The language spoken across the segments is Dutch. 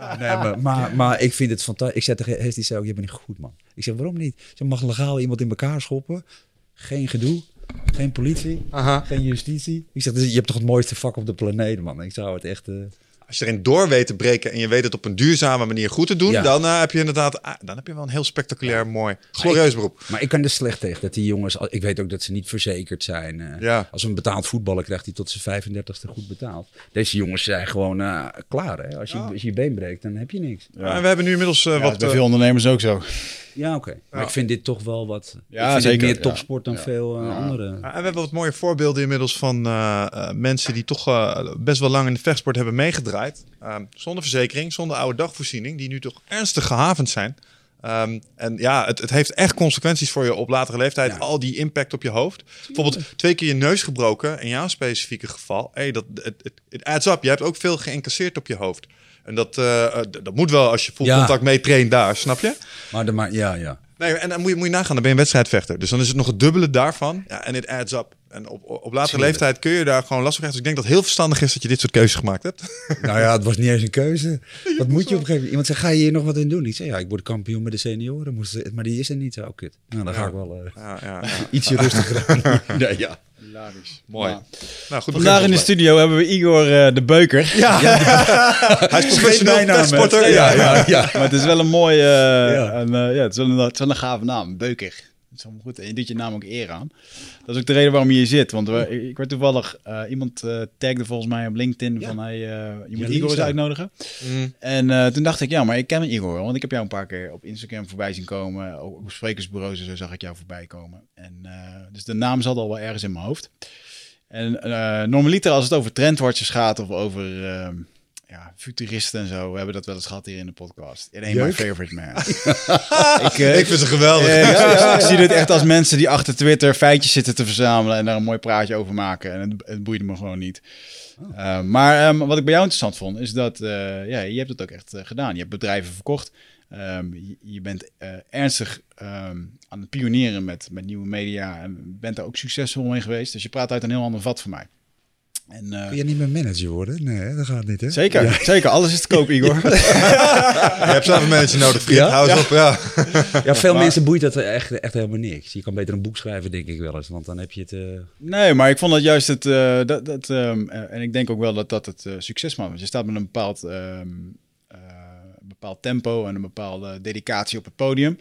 Ja, nee, maar, maar, maar ik vind het fantastisch. Ik zei tegen zei ook, je bent niet goed, man. Ik zeg, waarom niet? Je mag legaal iemand in elkaar schoppen. Geen gedoe. Geen politie. Aha. Geen justitie. Ik zeg, dus je hebt toch het mooiste vak op de planeet, man. Ik zou het echt... eh, Als je erin door weet te breken en je weet het op een duurzame manier goed te doen, Ja. dan eh, heb je inderdaad, ah, dan heb je wel een heel spectaculair, mooi, glorieus beroep. Maar ik kan er slecht tegen dat die jongens... Ik weet ook dat ze niet verzekerd zijn. eh. Ja. Als een betaald voetballer krijgt hij tot zijn 35ste goed betaald. Deze jongens zijn gewoon eh, klaar, hè. Als je, als je je been breekt, dan heb je niks. Ja, en we hebben nu inmiddels wat... bij veel ondernemers ook zo. Ja, oké. Maar Ja. ik vind dit toch wel wat... Ja, ik vind zeker, meer topsport dan Ja. veel eh, Ja. andere. Ja, en we hebben wat mooie voorbeelden inmiddels van eh, eh, mensen die toch best wel lang in de vechtsport hebben meegedraaid. Ehm, zonder verzekering, zonder oude dagvoorziening, die nu toch ernstig gehavend zijn. Ehm, en ja, het, het heeft echt consequenties voor je op latere leeftijd. Ja. Al die impact op je hoofd. Bijvoorbeeld twee keer je neus gebroken in jouw specifieke geval. Hey, dat, het, het, het adds up. Je hebt ook veel geïncasseerd op je hoofd. En dat, eh, eh, dat moet wel als je full Ja. contact mee traint daar, snap je? Maar, de, maar ja, ja. Nee, en dan moet je, moet je nagaan, dan ben je een wedstrijdvechter. Dus dan is het nog het dubbele daarvan. Ja, en het adds up. En op, op latere leeftijd kun je daar gewoon last van krijgen. Dus ik denk dat het heel verstandig is dat je dit soort keuzes gemaakt hebt. Nou ja, het was niet eens een keuze. Wat moet je op een gegeven moment? Iemand zegt, ga je hier nog wat in doen? Ik zei, ja, ik word kampioen met de senioren. Moest Maar die is er niet zo. Oh, kut. Nou, dan ga ik wel Ja, ja, ja. ietsje rustiger aan. nee, ja. Hilarisch. Mooi. Ja. Nou, goed Vandaag in de studio hebben we Igor eh, de Beuker. Ja. Hij is professioneel vechtsporter. Ja, ja, ja. maar het is wel een mooie, eh, eh, ja, het is wel een, het is wel een gave naam, Beuker. Is helemaal goed. En je doet je naam ook eer aan. Dat is ook de reden waarom je hier zit. Want we, ik, werd toevallig, eh, iemand eh tagde volgens mij op LinkedIn Ja. van, hey, eh, je moet Ja, Igor eens uitnodigen. Mm. En toen dacht ik, ja, maar ik ken Igor want ik heb jou een paar keer op Instagram voorbij zien komen. Ook op sprekersbureaus en zo zag ik jou voorbij komen. En, dus de naam zat al wel ergens in mijn hoofd. En normaliter als het over trendwatchers gaat of over ehm, ja, futuristen en zo, we hebben dat wel eens gehad hier in de podcast. Ain't my Jeuk. favorite man. ik, eh, Ik vind ze geweldig. eh, ja, ja, ik zie dit echt als mensen die achter Twitter feitjes zitten te verzamelen en daar een mooi praatje over maken. En het, het boeide me gewoon niet. Uh, maar um, wat ik bij jou interessant vond, is dat ja, je hebt het ook echt gedaan. Je hebt bedrijven verkocht. Um, je, je, bent ernstig um, aan het pionieren met, met nieuwe media en bent daar ook succesvol mee geweest. Dus je praat uit een heel ander vat voor mij. En, uh, Kun je niet meer manager worden? Nee, dat gaat niet, hè? Zeker, ja. zeker. Alles is te koop, Igor. je hebt zelf een manager nodig, vriend. Ja? Hou eens op, ja. ja, veel maar, mensen boeit dat echt, echt helemaal niks. Je kan beter een boek schrijven, denk ik wel eens, want dan heb je het... Uh... Nee, maar ik vond dat juist het... Uh, dat, dat, um, en ik denk ook wel dat dat het uh, succes maakt. Want je staat met een bepaald, um, bepaald tempo en een bepaalde dedicatie op het podium.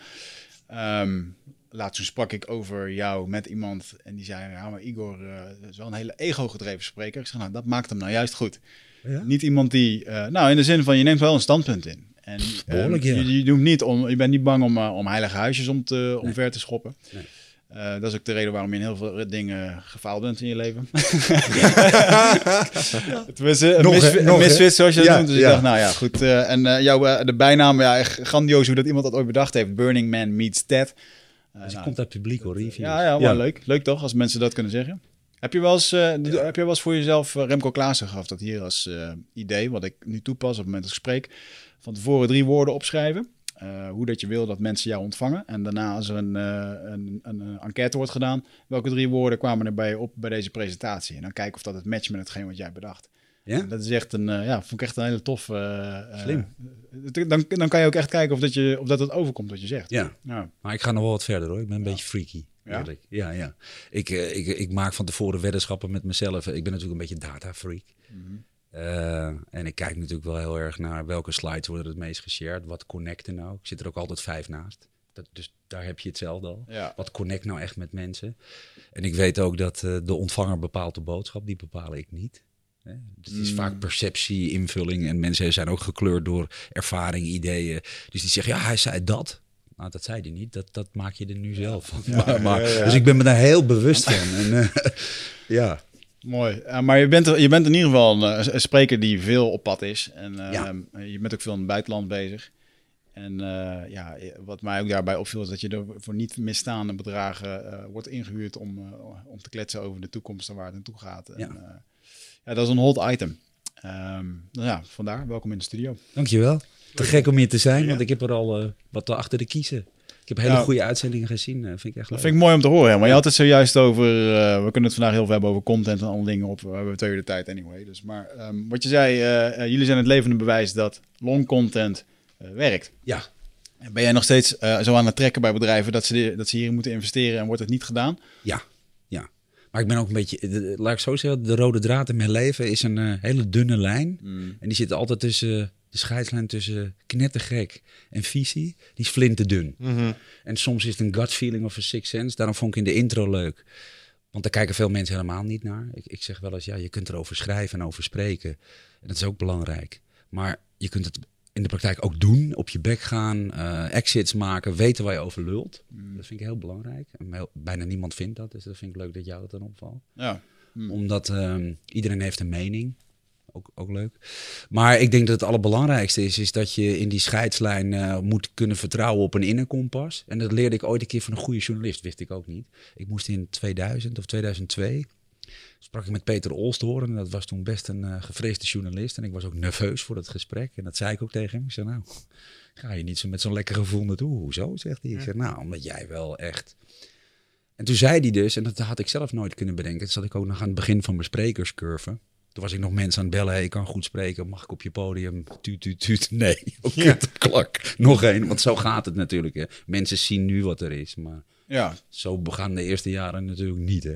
Um, laatst sprak ik over jou met iemand en die zei, ja, maar Igor uh, is wel een hele ego-gedreven spreker. Ik zeg, nou, dat maakt hem nou juist goed. Ja? Niet iemand die, uh, nou, in de zin van, je neemt wel een standpunt in. En Behoorlijk, ja. je, je, doet niet om, je bent niet bang om, om heilige huisjes om te, omver nee. te schoppen. Nee. Uh, dat is ook de reden waarom je in heel veel dingen gefaald bent in je leven. Tenminste, nog, mis, nog, misfit zoals je dat ja, noemt. Dus ja. ik dacht, nou ja, goed. Uh, en uh, jouw de bijnaam, ja, echt grandioos hoe dat iemand dat ooit bedacht heeft. Burning Man meets Ted. Dus nou, komt uit publiek hoor, reviews. Ja, ja, ja, leuk. Leuk toch, als mensen dat kunnen zeggen. Heb je wel eens, uh, heb je wel eens voor jezelf, uh, Remco Klaassen gaf dat hier als uh, idee, wat ik nu toepas op het moment dat ik spreek, van tevoren drie woorden opschrijven. Hoe dat je wil dat mensen jou ontvangen. En daarna als er een, een, een, een, enquête wordt gedaan, welke drie woorden kwamen erbij op bij deze presentatie? En dan kijken of dat het matcht met hetgeen wat jij bedacht. Ja? Dat is echt een, uh, ja, vond ik echt een hele tof. Slim. dan, dan kan je ook echt kijken of dat, je, of dat het overkomt wat je zegt. Ja. ja. Maar ik ga nog wel wat verder hoor. Ik ben een ja. beetje freaky. Ja? ja, ja. Ik, ik, ik maak van tevoren weddenschappen met mezelf. Ik ben natuurlijk een beetje data freak. Mm -hmm. Uh, en ik kijk natuurlijk wel heel erg naar welke slides worden het meest geshared. Wat connecten nou? Ik zit er ook altijd vijf naast. Dat, dus daar heb je hetzelfde al. Ja. Wat connect nou echt met mensen? En ik weet ook dat de ontvanger bepaalt de boodschap. Die bepaal ik niet. Dus het is mm. vaak perceptie, invulling. En mensen zijn ook gekleurd door ervaring, ideeën. Dus die zeggen, ja, hij zei dat. Nou, dat zei hij niet. Dat, dat maak je er nu zelf van. Ja, maar, maar, ja, ja. Dus ik ben me daar heel bewust van. En, uh, ja. Mooi. Uh, maar je bent, er, je bent in ieder geval een, een spreker die veel op pad is. En uh, ja. je bent ook veel in het buitenland bezig. En eh, ja, wat mij ook daarbij opviel is dat je er voor niet misstaande bedragen eh, wordt ingehuurd om, eh, om te kletsen over de toekomst en waar het naartoe gaat. En, Ja. Ja, dat is een hot item. Ehm, nou ja, vandaar, welkom in de studio. Dankjewel. Te gek om hier te zijn, Ja. want ik heb er al eh, wat achter de kiezen. Ik heb hele Ja. goede uitzendingen gezien. eh, vind ik echt Dat leuk. vind ik mooi om te horen. Maar je had het zojuist over, eh, we kunnen het vandaag heel veel hebben over content en alle dingen op. We hebben twee uur de tijd anyway. Dus, maar ehm, wat je zei, jullie zijn het levende bewijs dat long content werkt. Ja, Ben jij nog steeds zo aan het trekken bij bedrijven dat ze, dat ze hierin moeten investeren en wordt het niet gedaan? ja. Maar ik ben ook een beetje, de- laat ik zo zeggen, de rode draad in mijn leven is een eh, hele dunne lijn. En die zit altijd tussen, de scheidslijn tussen knettergek en visie, die is flinterdun. En soms is het een gut feeling of een sixth sense. Daarom vond ik in de intro leuk. Want daar kijken veel mensen helemaal niet naar. Ik, ik zeg wel eens, ja, je kunt erover schrijven en over spreken. En dat is ook belangrijk. Maar je kunt het in de praktijk ook doen. Op je bek gaan, eh, exits maken, weten waar je over lult. Dat vind ik heel belangrijk. En bijna niemand vindt dat. Dus dat vind ik leuk dat jou dat dan opvalt. Ja. Omdat ehm, iedereen heeft een mening. Ook, ook leuk. Maar ik denk dat het allerbelangrijkste is, is dat je in die scheidslijn eh, moet kunnen vertrouwen op een innerkompas. En dat leerde ik ooit een keer van een goede journalist, wist ik ook niet. Ik moest in 2000 of 2002, sprak ik met Peter Olsthoorn. En dat was toen best een eh gevreesde journalist. En ik was ook nerveus voor dat gesprek. En dat zei ik ook tegen hem. Ik zei, nou, ga je niet zo met zo'n lekker gevoel naartoe? Hoezo, zegt hij. Ik zeg, nou, omdat jij wel echt... En toen zei hij dus, en dat had ik zelf nooit kunnen bedenken. Dat zat ik ook nog aan het begin van mijn sprekerscurve. Toen was ik nog mensen aan het bellen. Hey, ik kan goed spreken. Mag ik op je podium? Tuut, tuut, tuut. Nee. Oké, klak. Nog één. Want zo gaat het natuurlijk. Hè. Mensen zien nu wat er is. Maar Ja, zo begaan de eerste jaren natuurlijk niet. Hè.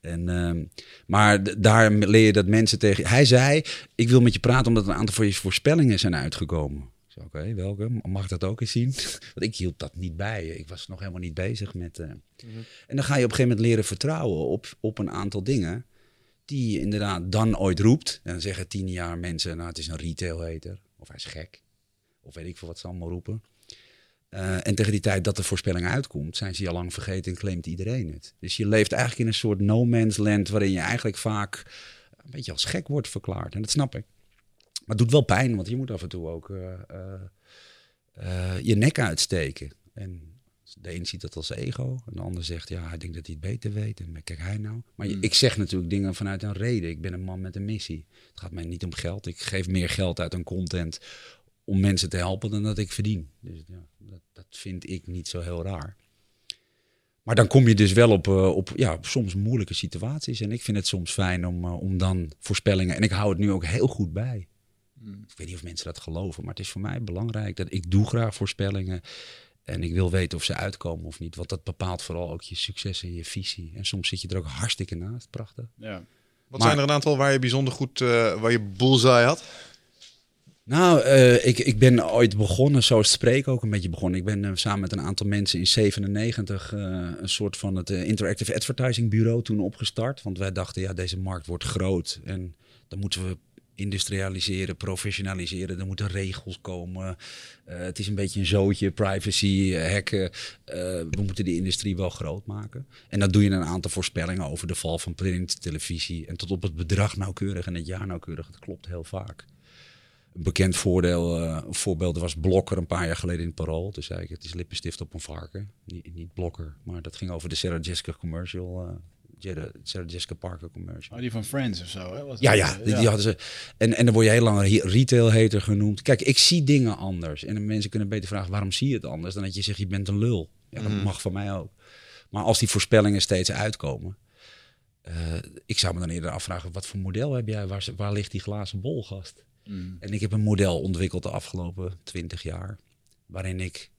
En, ehm, maar daar leer je dat mensen tegen... Hij zei, ik wil met je praten omdat een aantal van je voorspellingen zijn uitgekomen. Ik zei, oké, welke? Mag ik dat ook eens zien? Want ik hield dat niet bij. Ik was nog helemaal niet bezig met... eh. En dan ga je op een gegeven moment leren vertrouwen op, op een aantal dingen... die je inderdaad dan ooit roept. En dan zeggen tien jaar mensen, nou het is een retailhater. Of hij is gek. Of weet ik veel wat ze allemaal roepen. Eh, en tegen die tijd dat de voorspelling uitkomt, zijn ze je al lang vergeten en claimt iedereen het. Dus je leeft eigenlijk in een soort no man's land waarin je eigenlijk vaak een beetje als gek wordt verklaard. En dat snap ik. Maar het doet wel pijn, want je moet af en toe ook eh, eh, je nek uitsteken. En de een ziet dat als ego, en de ander zegt, ja, hij denkt dat hij het beter weet. En kijk hij nou. Maar je- ik zeg natuurlijk dingen vanuit een reden. Ik ben een man met een missie. Het gaat mij niet om geld. Ik geef meer geld uit aan content om mensen te helpen dan dat ik verdien. Dus ja, dat, dat vind ik niet zo heel raar. Maar dan kom je dus wel op, eh, op ja, soms moeilijke situaties. En ik vind het soms fijn om, eh, om dan voorspellingen. En ik hou het nu ook heel goed bij. Ik weet niet of mensen dat geloven, maar het is voor mij belangrijk dat ik doe graag voorspellingen. En ik wil weten of ze uitkomen of niet. Want dat bepaalt vooral ook je succes en je visie. En soms zit je er ook hartstikke naast. Prachtig. ja. Wat Maar- zijn er een aantal waar je bijzonder goed, eh, waar je bullseye had? Nou, eh, ik, ik ben ooit begonnen, het spreken ook een beetje begonnen. Ik ben eh, samen met een aantal mensen in 97 eh, een soort van het Interactive Advertising Bureau toen opgestart. Want wij dachten, ja, deze markt wordt groot en dan moeten we industrialiseren, professionaliseren. Er moeten regels komen. Het is een beetje een zootje, privacy, hacken. We moeten die industrie wel groot maken. En dan doe je een aantal voorspellingen over de val van print, televisie. En tot op het bedrag nauwkeurig en het jaar nauwkeurig. Dat klopt heel vaak. Een bekend voordeel, eh, voorbeeld was Blokker een paar jaar geleden in het Parool. Toen zei ik, het is lippenstift op een varken. Niet, niet Blokker, maar dat ging over de Sarah Jessica commercial. eh, Sarah Jessica Parker commercial. Oh, die van Friends of zo, hè? Was Ja, ja, die, die hadden ze. En, en dan word je heel lang re- retail-hater genoemd. Kijk, ik zie dingen anders. En mensen kunnen beter vragen, waarom zie je het anders? Dan dat je zegt, je bent een lul. Ja, dat mag van mij ook. Maar als die voorspellingen steeds uitkomen... eh, ik zou me dan eerder afvragen, wat voor model heb jij? Waar, waar ligt die glazen bol, gast? En ik heb een model ontwikkeld de afgelopen twintig jaar... waarin ik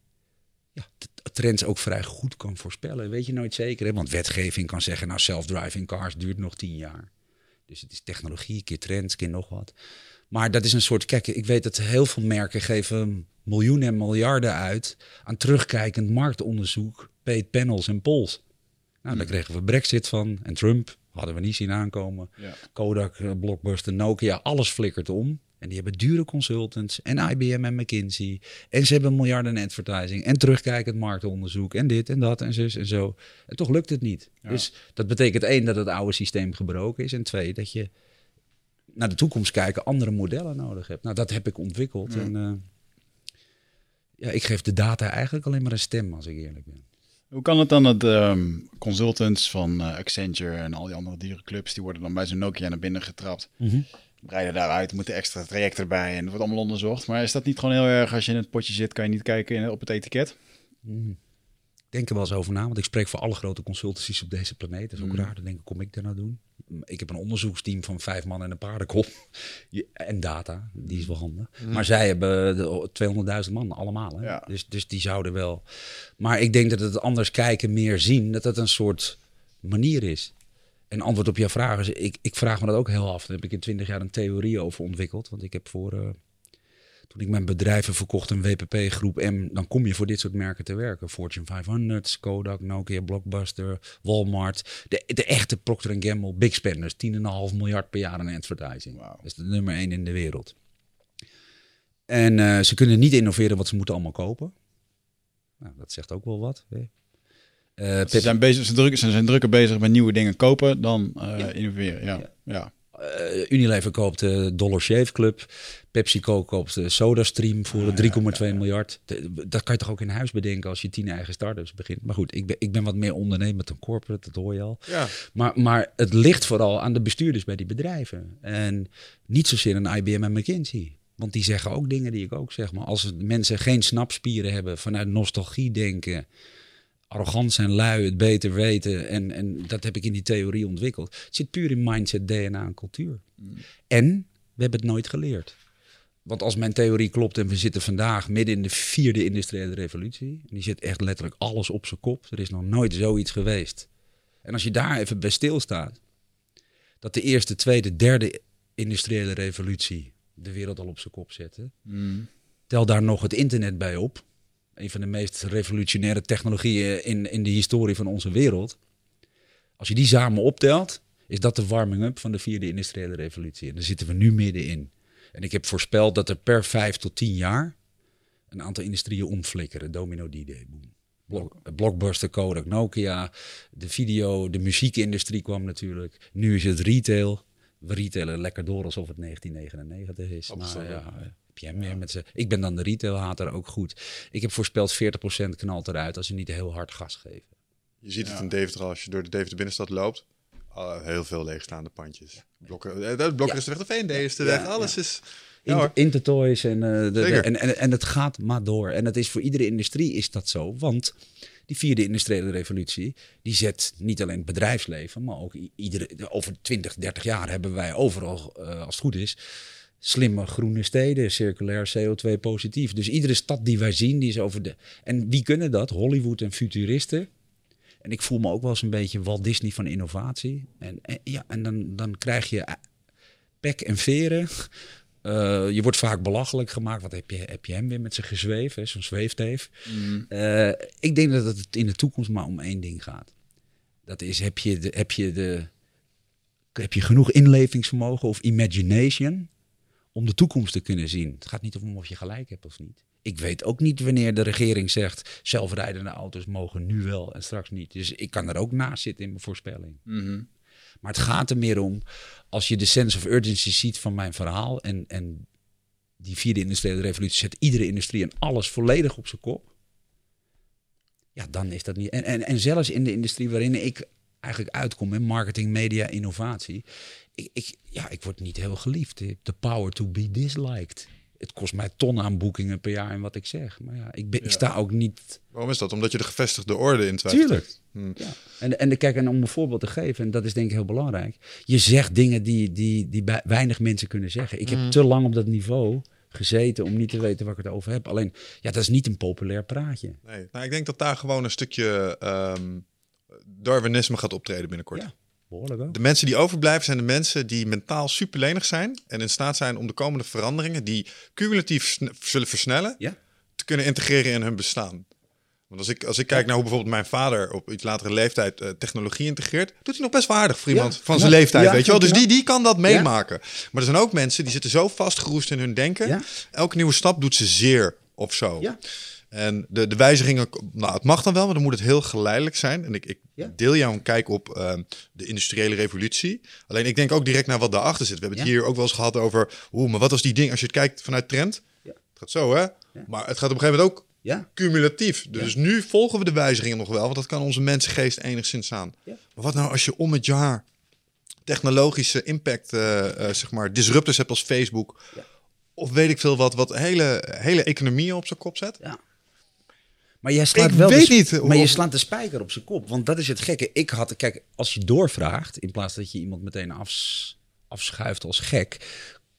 ja, trends ook vrij goed kan voorspellen. Weet je nooit zeker, hè? Want wetgeving kan zeggen... nou, self-driving cars duurt nog tien jaar. Dus het is technologie, keer trends, keer nog wat. Maar dat is een soort, kijk, ik weet dat heel veel merken geven miljoenen en miljarden uit aan terugkijkend marktonderzoek, paid panels en polls. Nou, daar kregen we Brexit van en Trump hadden we niet zien aankomen. Ja. Kodak, eh, Blockbuster, Nokia, alles flikkert om. En die hebben dure consultants en IBM en McKinsey. En ze hebben miljarden in advertising en terugkijkend marktonderzoek en dit en dat en zus en zo. En toch lukt het niet. Dus dat betekent één, dat het oude systeem gebroken is. En twee, dat je naar de toekomst kijken andere modellen nodig hebt. Nou, dat heb ik ontwikkeld. En, eh, Ja, ik geef de data eigenlijk alleen maar een stem, als ik eerlijk ben. Hoe kan het dan dat ehm, consultants van eh, Accenture en al die andere dierenclubs, die worden dan bij zo'n Nokia naar binnen getrapt, breiden daaruit, moeten extra traject erbij en wordt allemaal onderzocht. Maar is dat niet gewoon heel erg, als je in het potje zit, kan je niet kijken in- op het etiket? Ik denk er wel eens over na, want ik spreek voor alle grote consultancies op deze planeet. Dat is ook Mm. raar, dan denk ik, kom ik daar nou doen? Ik heb een onderzoeksteam van vijf man en een paardenkop. En data, die is wel handig. Maar zij hebben de 200.000 man allemaal. Hè? Ja. Dus, dus die zouden wel... Maar ik denk dat het anders kijken, meer zien, dat dat een soort manier is. En antwoord op jouw vraag is, ik, ik vraag me dat ook heel af. Daar heb ik in twintig jaar een theorie over ontwikkeld. Want ik heb voor... eh, toen ik mijn bedrijven verkocht, een WPP Groep M, dan kom je voor dit soort merken te werken. Fortune 500, Kodak, Nokia, Blockbuster, Walmart. De, de echte Procter Gamble, big spenders. 10,5 miljard per jaar aan advertising. Dat is de nummer één in de wereld. En eh, ze kunnen niet innoveren wat ze moeten allemaal kopen. Nou, dat zegt ook wel wat. Hè. Eh, Ze zijn, bezig, ze, druk, ze zijn drukker bezig met nieuwe dingen kopen dan eh, Ja. innoveren. Ja. Ja. Eh, Unilever koopt de Dollar Shave Club. PepsiCo koopt SodaStream voor Ah, 3,2 miljard. De- dat kan je toch ook in huis bedenken als je tien eigen startups begint. Maar goed, ik ben, ik ben wat meer ondernemend dan corporate, dat hoor je al. Ja. Maar, maar het ligt vooral aan de bestuurders bij die bedrijven. En niet zozeer aan IBM en McKinsey. Want die zeggen ook dingen die ik ook zeg. Maar als mensen geen snapspieren hebben, vanuit nostalgie denken, arrogant zijn, lui, het beter weten. En, en dat heb ik in die theorie ontwikkeld. Het zit puur in mindset, DNA en cultuur. En we hebben het nooit geleerd. Want als mijn theorie klopt en we zitten vandaag midden in de vierde industriële revolutie. En die zit echt letterlijk alles op zijn kop. Er is nog nooit zoiets geweest. En als je daar even bij stilstaat. Dat de eerste, tweede, derde industriële revolutie de wereld al op zijn kop zette. Mm. Tel daar nog het internet bij op. Een van de meest revolutionaire technologieën in, in de historie van onze wereld. Als je die samen optelt, is dat de warming-up van de vierde industriële revolutie. En daar zitten we nu middenin. En ik heb voorspeld dat er per vijf tot tien jaar een aantal industrieën omflikkeren. Domino D-Day, boom. Block- Blockbuster, Kodak, Nokia, de video, de muziekindustrie kwam natuurlijk. Nu is het retail. We retailen lekker door alsof het 1999 is. Absoluut. Maar ja, jij meer met ze. Ik ben dan de retailhater ook goed. Ik heb voorspeld 40% knalt eruit als ze niet heel hard gas geven. Je ziet het in Deventer al, als je door de Deventer binnenstad loopt. Ah, heel veel leegstaande pandjes. Blokken, eh, de Blokker is de weg, de VND is de weg. Ja, Alles is... Ja. Intertoys en, eh, de, de- Zeker. en, en, en het gaat maar door. En het is voor iedere industrie is dat zo. Want die vierde industriële revolutie, die zet niet alleen het bedrijfsleven, maar ook iedere, over 20, 30 jaar hebben wij overal, eh, als het goed is, slimme groene steden, circulair CO2 positief. Dus iedere stad die wij zien, die is over de... En wie kunnen dat? Hollywood en futuristen. En ik voel me ook wel eens een beetje Walt Disney van innovatie. En, en, ja, en dan, dan krijg je eh, pek en veren. Eh, je wordt vaak belachelijk gemaakt. Wat heb je, heb je hem weer met zijn gezweef, zo'n zweefteef. Mm. Eh, ik denk dat het in de toekomst maar om één ding gaat. Dat is, heb je, de, heb je, de, heb je genoeg inlevingsvermogen of imagination om de toekomst te kunnen zien? Het gaat niet om of je gelijk hebt of niet. Ik weet ook niet wanneer de regering zegt... zelfrijdende auto's mogen nu wel en straks niet. Dus ik kan er ook naast zitten in mijn voorspelling. Mhm. Maar het gaat er meer om, als je de sense of urgency ziet van mijn verhaal en, en die vierde industriële revolutie zet iedere industrie en alles volledig op zijn kop. Ja, dan is dat niet. En, en, en zelfs in de industrie waarin ik eigenlijk uitkom, in marketing, media, innovatie. Ik, ik, ja, ik word niet heel geliefd. The power to be disliked. Het kost mij tonnen aan boekingen per jaar en wat ik zeg. Maar ja, ik, ben, ik sta ook niet Waarom is dat? Omdat je de gevestigde orde in twijfel Tuurlijk. Hm. ja. En, en de- kijk, en om een voorbeeld te geven, en dat is denk ik heel belangrijk. Je zegt dingen die, die, die bij- weinig mensen kunnen zeggen. Ik heb te lang op dat niveau gezeten om niet te weten waar ik het over heb. Alleen, ja, dat is niet een populair praatje. Nee. Nou, ik denk dat daar gewoon een stukje ehm, Darwinisme gaat optreden binnenkort. Ja, behoorlijk. De mensen die overblijven zijn de mensen die mentaal superlenig zijn en in staat zijn om de komende veranderingen die cumulatief zullen versnellen, Ja. te kunnen integreren in hun bestaan. Want als ik, als ik kijk naar hoe bijvoorbeeld mijn vader op iets latere leeftijd eh, technologie integreert, doet hij nog best wel aardig voor iemand van zijn leeftijd, Ja, weet je wel. Dus die, die kan dat meemaken. Maar er zijn ook mensen die zitten zo vastgeroest in hun denken. Elke nieuwe stap doet ze zeer of zo. Ja. En de, de wijzigingen, nou het mag dan wel, maar dan moet het heel geleidelijk zijn. En ik, ik Ja. deel jouw kijk op ehm, de industriële revolutie. Alleen ik denk ook direct naar wat daarachter zit. We hebben het hier ook wel eens gehad over, oeh, maar wat als die ding, als je het kijkt vanuit trend, Ja. het gaat zo hè. Maar het gaat op een gegeven moment ook Cumulatief. Dus nu volgen we de wijzigingen nog wel, want dat kan onze mensengeest enigszins aan. Maar wat nou als je om het jaar technologische impact, eh, eh, zeg maar, disruptors hebt als Facebook, of weet ik veel wat, wat hele, hele economieën op zijn kop zet? ja. Maar jij slaat Ik wel weet de, niet Maar je slaat de spijker op zijn kop. Want dat is het gekke. Ik had, kijk, als je doorvraagt, in plaats dat je iemand meteen afs, afschuift als gek,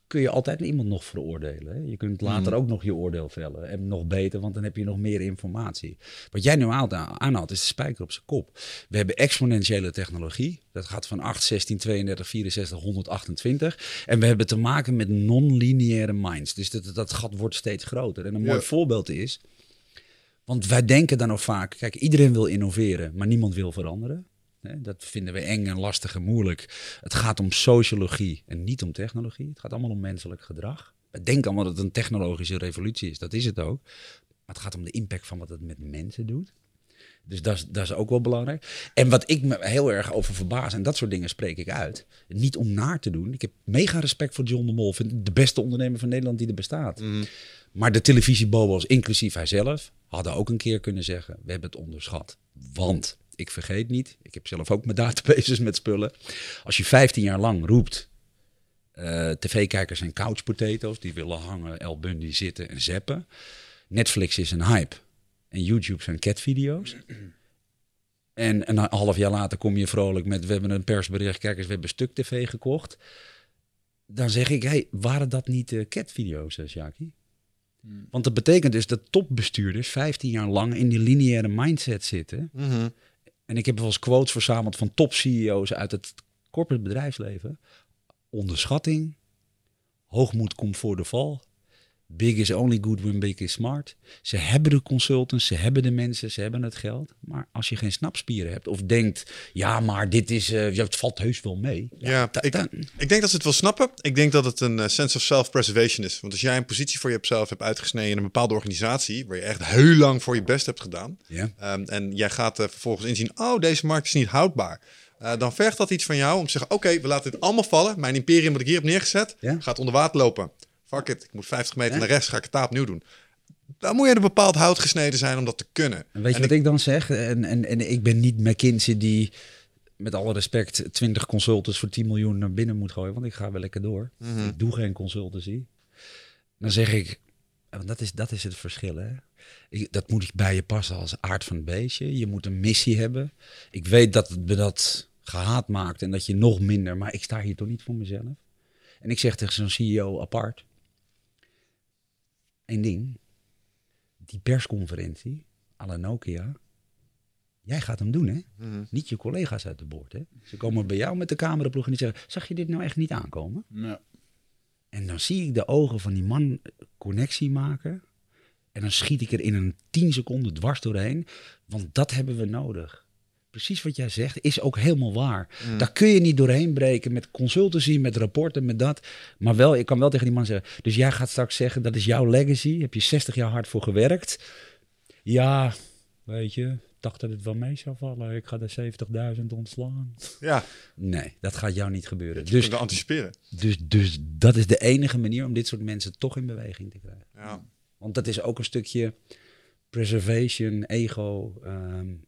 kun je altijd iemand nog veroordelen. Je kunt later ook nog je oordeel vellen. En nog beter, want dan heb je nog meer informatie. Wat jij nu aan- aanhaalt, is de spijker op zijn kop. We hebben exponentiële technologie. Dat gaat van 8, 16, 32, 64, 128. En we hebben te maken met non-lineaire minds. Dus dat, dat gat wordt steeds groter. En een mooi Ja. voorbeeld is... Want wij denken dan nog vaak, kijk, iedereen wil innoveren, maar niemand wil veranderen. Dat vinden we eng en lastig en moeilijk. Het gaat om sociologie en niet om technologie. Het gaat allemaal om menselijk gedrag. We denken allemaal dat het een technologische revolutie is. Dat is het ook. Maar het gaat om de impact van wat het met mensen doet. Dus dat is, dat is ook wel belangrijk. En wat ik me heel erg over verbaas, en dat soort dingen spreek ik uit. Niet om naar te doen. Ik heb mega respect voor John de Mol. Vind de beste ondernemer van Nederland die er bestaat. Maar de televisiebobo's, inclusief hij zelf, hadden ook een keer kunnen zeggen: we hebben het onderschat. Want ik vergeet niet, ik heb zelf ook mijn databases met spullen. Als je 15 jaar lang roept. eh, TV-kijkers zijn couch potatoes, die willen hangen, El Bundy zitten en zappen. Netflix is een hype. En YouTube zijn catvideo's. En een half jaar later kom je vrolijk met: we hebben een persbericht, kijk eens, we hebben stuk TV gekocht. Dan zeg ik: hey, waren dat niet uh, catvideo's, uh, Sjaki? Want dat betekent dus dat topbestuurders 15 jaar lang in die lineaire mindset zitten. Mhm. En ik heb wel eens quotes verzameld van top-CEO's uit het corporate bedrijfsleven. Onderschatting, hoogmoed komt voor de val. Big is only good when big is smart. Ze hebben de consultants, ze hebben de mensen, ze hebben het geld. Maar als je geen snapspieren hebt of denkt, ja, maar dit is, uh, het valt heus wel mee. Ja, ik, ik, denk dat ze het wel snappen. Ik denk dat het een uh, sense of self-preservation is. Want als jij een positie voor jezelf hebt uitgesneden in een bepaalde organisatie, waar je echt heel lang voor je best hebt gedaan, ja. um, en jij gaat uh, vervolgens inzien, oh, deze markt is niet houdbaar. Uh, dan vergt dat iets van jou om te zeggen: Oké, okay, we laten dit allemaal vallen. Mijn imperium wat ik hier heb neergezet, ja. gaat onder water lopen. Fuck it, ik moet 50 meter naar rechts, ga ik het daar opnieuw doen. Dan moet je er bepaald hout gesneden zijn om dat te kunnen. En weet je en wat ik... dan zeg? En, en, en ik ben niet McKinsey die met alle respect 20 consultants voor 10 miljoen naar binnen moet gooien, want ik ga wel lekker door. -hmm. Ik doe geen consultancy. Dan zeg ik, want dat is, dat is het verschil. Hè? Ik, dat moet ik bij je passen als aard van het beestje. Je moet een missie hebben. Ik weet dat het me dat gehaat maakt en dat je nog minder, maar ik sta hier toch niet voor mezelf. En ik zeg tegen zo'n CEO apart, één ding, die persconferentie, à la Nokia, jij gaat hem doen, hè? Mhm. Mm -hmm. Niet je collega's uit de boord, hè? Ze komen bij jou met de cameraploeg en die zeggen, zag je dit nou echt niet aankomen? Ja. En dan zie ik de ogen van die man connectie maken. En dan schiet ik er in een 10 seconden dwars doorheen. Want dat hebben we nodig. Precies wat jij zegt, is ook helemaal waar. Mm. Daar kun je niet doorheen breken met consultancy, met rapporten, met dat. Maar wel, ik kan wel tegen die man zeggen. Dus jij gaat straks zeggen, dat is jouw legacy. Heb je 60 jaar hard voor gewerkt. Ja, weet je, dacht dat het wel mee zou vallen. Ik ga er 70.000 ontslaan. Ja. Nee, dat gaat jou niet gebeuren. Je dus anticiperen. Dus, dus dat is de enige manier om dit soort mensen toch in beweging te krijgen. Ja. Want dat is ook een stukje preservation, ego, um,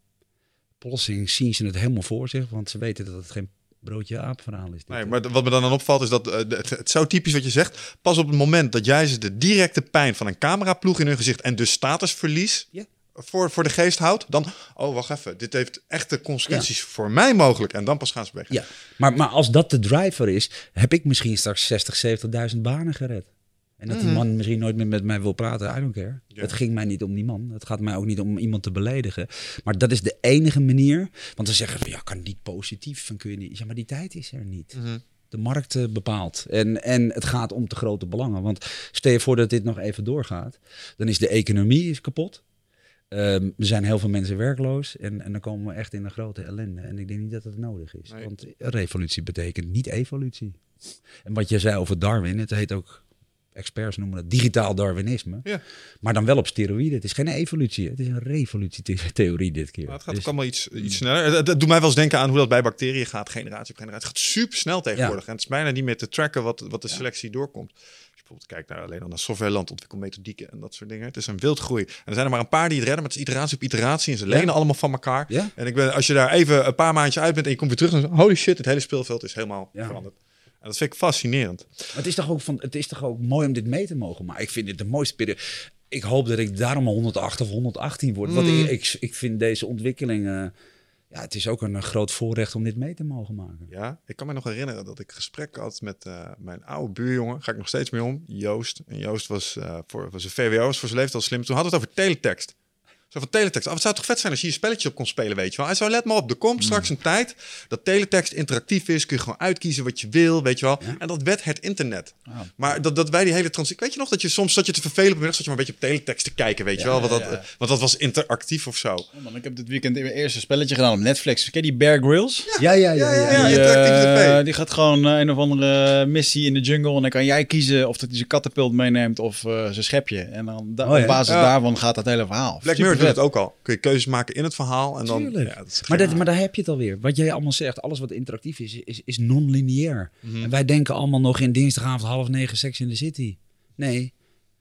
plotseling zien ze het helemaal voor zich, want ze weten dat het geen broodje aap verhaal is. Nee, maar wat me dan, dan opvalt is dat uh, het, het zo typisch wat je zegt. Pas op het moment dat jij ze de directe pijn van een cameraploeg in hun gezicht en dus statusverlies ja. voor, voor de geest houdt, dan, oh wacht even, dit heeft echte consequenties ja. voor mij mogelijk. En dan pas gaan ze weg. Ja, maar, maar als dat de driver is, heb ik misschien straks 60, 70.000 banen gered. En dat die man misschien nooit meer met mij wil praten, I don't care. Ja. Het ging mij niet om die man. Het gaat mij ook niet om iemand te beledigen. Maar dat is de enige manier. Want dan zeggen ze, ja, kan niet positief. Van kun je niet. Ja, maar die tijd is er niet. Mm -hmm. De markt uh, bepaalt. En, en het gaat om te grote belangen. Want stel je voor dat dit nog even doorgaat. Dan is de economie is kapot. Um, er zijn heel veel mensen werkloos. En, en dan komen we echt in een grote ellende. En ik denk niet dat dat nodig is. Nee. Want revolutie betekent niet evolutie. En wat je zei over Darwin, het heet ook experts noemen het digitaal Darwinisme. Ja. Maar dan wel op steroïden. Het is geen evolutie, het is een revolutietheorie dit keer. Maar het gaat dus, ook allemaal iets, iets sneller. Het, het, doet mij wel eens denken aan hoe dat bij bacteriën gaat, generatie op generatie. Het gaat super snel tegenwoordig. Ja. En het is bijna niet meer te tracken wat, wat de selectie ja. doorkomt. Als je bijvoorbeeld kijkt naar alleen al naar softwareland, ontwikkelmethodieken en dat soort dingen. Het is een wildgroei. En er zijn er maar een paar die het redden, maar het is iteratie op iteratie en ze lenen allemaal van elkaar. Ja. En ik ben, als je daar even een paar maandjes uit bent en je komt weer terug, dan holy shit, het hele speelveld is helemaal veranderd. En dat vind ik fascinerend. Maar het is, toch ook van, het is toch ook mooi om dit mee te mogen. Maar ik vind dit de mooiste periode. Ik hoop dat ik daarom al 108 of 118 word. Want Mm. ik, ik, ik vind deze ontwikkeling... eh, ja, het is ook een, groot voorrecht om dit mee te mogen maken. Ja, ik kan me nog herinneren dat ik gesprek had met eh, mijn oude buurjongen. Ga ik nog steeds mee om. Joost. En Joost was, eh voor, was een VWO, was voor zijn leeftijd al slim. Toen hadden we het over teletext. Zo van teletext. Oh, het zou toch vet zijn als je hier een spelletje op kon spelen, weet je wel. Hij zo, let maar op, er komt straks een tijd dat teletext interactief is. Kun je gewoon uitkiezen wat je wil, weet je wel. En dat werd het internet. Maar dat, dat wij die hele transitie... Weet je nog dat je soms zat je te vervelen op middag, zat je maar een beetje op teletext te kijken, weet je wel. Want dat, want dat was interactief of zo. Oh, man, ik heb dit weekend mijn eerste spelletje gedaan op Netflix. Ken je die Bear Grylls? Ja, ja, ja. ja, ja, die, interactieve eh, die gaat gewoon eh, een of andere missie in de jungle. En dan kan jij kiezen of dat hij zijn kattenpult meeneemt of eh, zijn schepje. En dan da- Oh, ja. op basis Ja. daarvan gaat dat hele verhaal. Black Mirror doet het ook al. Kun je keuzes maken in het verhaal en dan... Ja, dat Maar, dat, maar daar heb je het alweer. Wat jij allemaal zegt, alles wat interactief is, is, is non-lineair. Mhm. En wij denken allemaal nog in dinsdagavond half negen Sex in the City. Nee,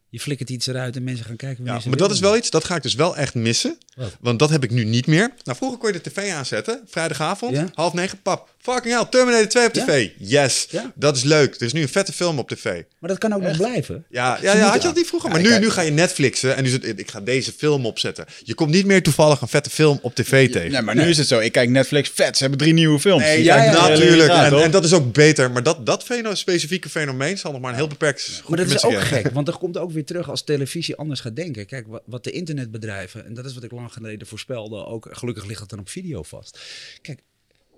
je flikkert iets eruit en mensen gaan kijken. Ja, maar dat is wel iets, dat ga ik dus wel echt missen. Wat? Want dat heb ik nu niet meer. Nou, vroeger kon je de tv aanzetten, vrijdagavond, Ja. half negen, pap. Fucking hell, Terminator 2 op Ja. tv. Yes, Ja. dat is leuk. Er is nu een vette film op tv. Maar dat kan ook nog blijven. Ja, ja, ja had je dat niet vroeger? Ja, maar nu, kijk. nu ga je Netflixen en nu ik ga deze film opzetten. Je komt niet meer toevallig een vette film op tv tegen. Nee, maar nu is het zo. Ik kijk Netflix, vet, ze hebben drie nieuwe films. Nee, ja, natuurlijk. En, en dat is ook beter. Maar dat, dat feno, specifieke fenomeen zal nog maar een heel beperkt Maar dat is ook gek, want er komt ook weer terug als televisie anders gaat denken. Kijk, wat, wat de internetbedrijven, en dat is wat ik lang geleden voorspelde, ook gelukkig ligt het dan op video vast. Kijk,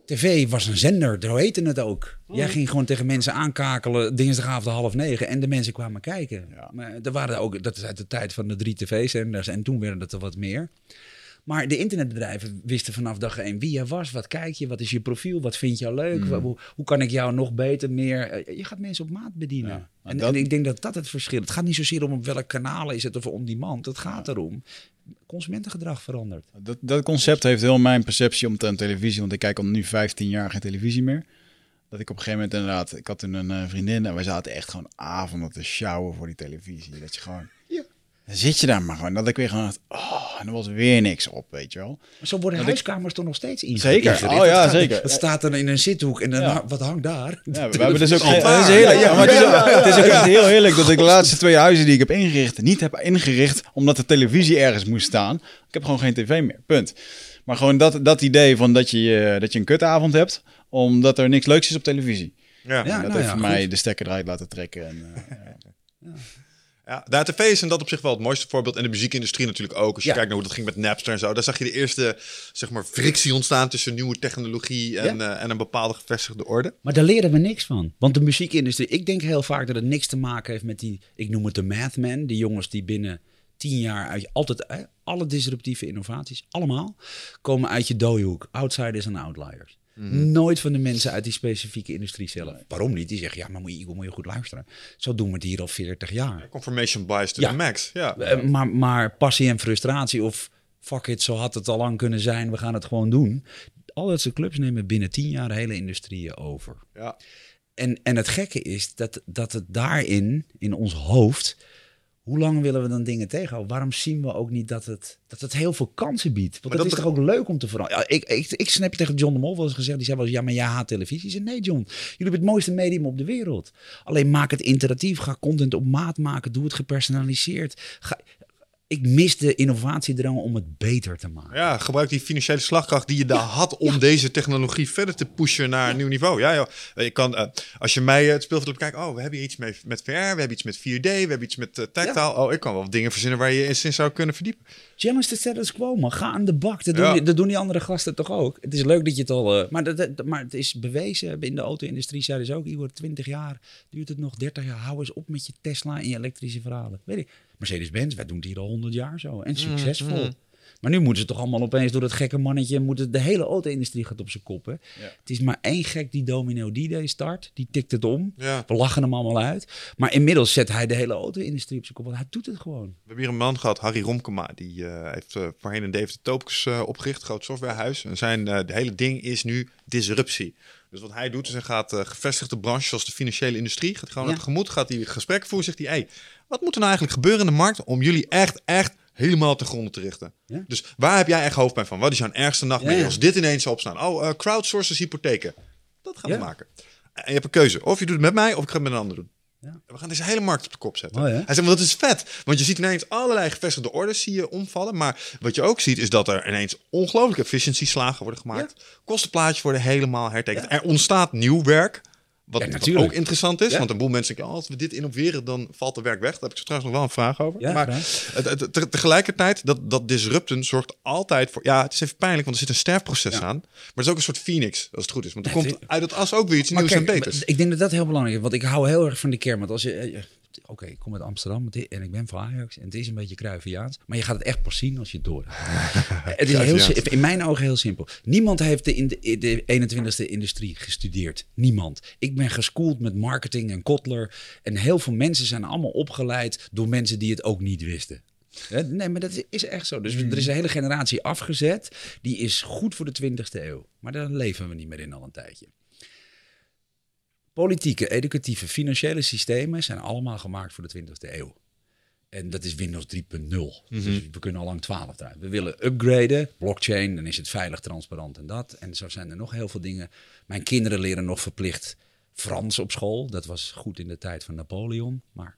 tv was een zender, zo heette het ook. Jij ging gewoon tegen mensen aankakelen dinsdagavond half negen en de mensen kwamen kijken. Ja. Maar er waren ook, dat is uit de tijd van de drie tv-zenders en toen werden het er wat meer. Maar de internetbedrijven wisten vanaf dag één wie je was, wat kijk je, wat is je profiel, wat vind je leuk, Wa- hoe, hoe kan ik jou nog beter meer... eh, Je gaat mensen op maat bedienen. Ja, maar en, dat- en ik denk dat dat het verschil Het gaat niet zozeer om op welk kanaal is het of on demand. Het gaat erom, consumentengedrag verandert. Dat, dat concept heeft heel mijn perceptie omtrent televisie. Want ik kijk al nu 15 jaar geen televisie meer. Dat ik op een gegeven moment inderdaad... Ik had toen een eh, vriendin en wij zaten echt gewoon avonden te sjouwen voor die televisie. Dat je gewoon... Dan zit je daar maar gewoon. Dat ik weer gewoon dacht, oh, en er was weer niks op, weet je wel. Maar zo worden huiskamers toch nog steeds ingericht. Zeker. ingericht. Oh ja, zeker. Het staat er in een zithoek en dan, Ja. ha- wat hangt daar? Ja, we hebben dus ook... Het is heel heerlijk dat ik de laatste twee huizen die ik heb ingericht... niet heb ingericht omdat de televisie ergens moest staan. Ik heb gewoon geen tv meer, punt. Maar gewoon dat, dat idee van dat je, eh, dat je een kutavond hebt... omdat er niks leuks is op televisie. Ja. Ja. En dat nou heeft ja, goed. mij de stekker eruit laten trekken. En, eh, Ja, de tv is in dat op zich wel het mooiste voorbeeld. En de muziekindustrie natuurlijk ook. Als je Ja. kijkt naar hoe dat ging met Napster en zo. Daar zag je de eerste zeg maar, frictie ontstaan tussen nieuwe technologie en, eh, en een bepaalde gevestigde orde. Maar daar leren we niks van. Want de muziekindustrie, ik denk heel vaak dat het niks te maken heeft met die, ik noem het de math die jongens die binnen tien jaar uit altijd, eh, alle disruptieve innovaties, allemaal, komen uit je dooihoek. Outsiders en outliers. Nooit van de mensen uit die specifieke industrie zelf. Waarom niet? Die zeggen, ja, maar moet je, moet je goed luisteren. Zo doen we het hier al 40 jaar. Confirmation bias to Ja. the max. Ja. Eh, maar, maar passie en frustratie of fuck it, zo had het al lang kunnen zijn, we gaan het gewoon doen. Al dat soort clubs nemen binnen tien jaar de hele industrieën over. Ja. En, en het gekke is dat, dat het daarin, in ons hoofd, hoe lang willen we dan dingen tegenhouden? Waarom zien we ook niet dat het, dat het heel veel kansen biedt? Want dat, dat is toch ook leuk om te veranderen? Ja, ik, ik, ik snap tegen John de Mol wel eens gezegd, die zei wel eens, ja, maar jij haat televisie. Ik zei, nee John, jullie hebben het mooiste medium op de wereld. Alleen maak het interactief, ga content op maat maken, doe het gepersonaliseerd. Ga, ik mis de innovatiedrang om het beter te maken. ja, gebruik die financiële slagkracht die je daar had om deze technologie verder te pushen naar een nieuw niveau. Ja, joh. Je kan, eh, als je mij eh, het speelveld bekijkt, oh, we hebben hier iets mee, met VR, we hebben iets met 4D, we hebben iets met uh, tactile. Oh, ik kan wel dingen verzinnen waar je eens in zou kunnen verdiepen. Challenge de status quo, man. Ga aan de bak. Dat doen, die, dat doen die andere gasten toch ook. Het is leuk dat je het al... eh, maar, dat, dat- maar het is bewezen. In de auto-industrie zeiden ze ook... Igor, 20 jaar duurt het nog, 30 jaar. Hou eens op met je Tesla en je elektrische verhalen. Weet ik. Mercedes-Benz, wij doen het hier al 100 jaar zo. En succesvol. Maar nu moeten ze toch allemaal opeens door dat gekke mannetje... Moeten, de hele auto-industrie gaat op zijn kop. Hè? Ja. Het is maar één gek die Domino D-Day start. Die tikt het om. Ja. We lachen hem allemaal uit. Maar inmiddels zet hij de hele auto-industrie op zijn kop. Want hij doet het gewoon. We hebben hier een man gehad, Harry Romkema, die eh, heeft uh, voorheen een David Topes uh, opgericht, groot softwarehuis. En zijn uh, de hele ding is nu disruptie. Dus wat hij doet, is hij gaat uh, gevestigde branches zoals de financiële industrie, gaat gewoon ja. tegemoet, gaat hij gesprekken voeren, zegt hij, hey, wat moet er nou eigenlijk gebeuren in de markt om jullie echt, echt helemaal te gronden te richten? Ja. Dus waar heb jij echt hoofdpijn van? Wat is jouw ergste nachtmerrie ja, als dit ineens zou opstaan? Oh, uh, crowdsourcers hypotheken. Dat gaan we maken. En je hebt een keuze. Of je doet het met mij, of ik ga het met een ander doen. Ja. We gaan deze hele markt op de kop zetten. Oh? Hij zegt, maar dat is vet. Want je ziet ineens allerlei gevestigde orders zie je omvallen. Maar wat je ook ziet, is dat er ineens ongelooflijke efficiëntieslagen worden gemaakt. Kostenplaatjes worden helemaal hertekend. Er ontstaat nieuw werk. Wat, Ja, wat ook interessant is. Ja. Want een boel mensen denken, oh, als we dit innoveren, dan valt er werk weg. Daar heb ik zo trouwens nog wel een vraag over. Ja, maar graag. het- het- te- tegelijkertijd, dat, dat disrupten zorgt altijd voor... Ja, het is even pijnlijk, want er zit een sterfproces aan. Maar het is ook een soort phoenix, als het goed is. Want er komt uit het as ook weer iets Maar nieuws kijk, en beters. ik denk dat dat heel belangrijk is. Want ik hou heel erg van die kern. Want als je... Oké, ik kom uit Amsterdam en ik ben van Ajax. En het is een beetje Cruyffiaans. Maar je gaat het echt pas zien als je het door het is heel, in mijn ogen heel simpel. Niemand heeft de, in de, de 21ste industrie gestudeerd. Niemand. Ik ben geschoold met marketing en Kotler. En heel veel mensen zijn allemaal opgeleid door mensen die het ook niet wisten. Nee, maar dat is echt zo. Dus er is een hele generatie afgezet. Die is goed voor de 20ste eeuw. Maar daar leven we niet meer in al een tijdje. Politieke, educatieve, financiële systemen zijn allemaal gemaakt voor de 20ste eeuw. En dat is Windows 3.0. Dus we kunnen al lang 12 eruit. We willen upgraden, blockchain, dan is het veilig, transparant en dat. En zo zijn er nog heel veel dingen. Mijn kinderen leren nog verplicht Frans op school. Dat was goed in de tijd van Napoleon. Maar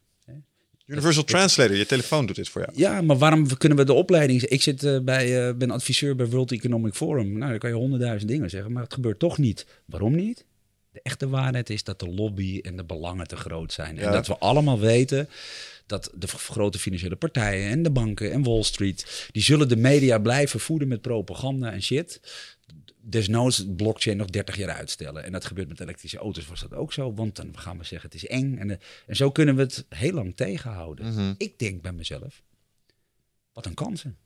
Universal Translator, je telefoon doet dit voor jou. ja, maar waarom kunnen we de opleiding... Ik zit, eh, bij, eh, ben adviseur bij World Economic Forum. Nou, dan kan je honderdduizend dingen zeggen, maar het gebeurt toch niet. Waarom niet? De echte waarheid is dat de lobby en de belangen te groot zijn. Ja. En dat we allemaal weten dat de grote financiële partijen en de banken en Wall Street... die zullen de media blijven voeden met propaganda en shit. Desnoods blockchain nog 30 jaar uitstellen. En dat gebeurt met elektrische auto's was dat ook zo. Want dan gaan we zeggen het is eng. En, eh, en zo kunnen we het heel lang tegenhouden. Mhm. Ik denk bij mezelf, wat een kansen.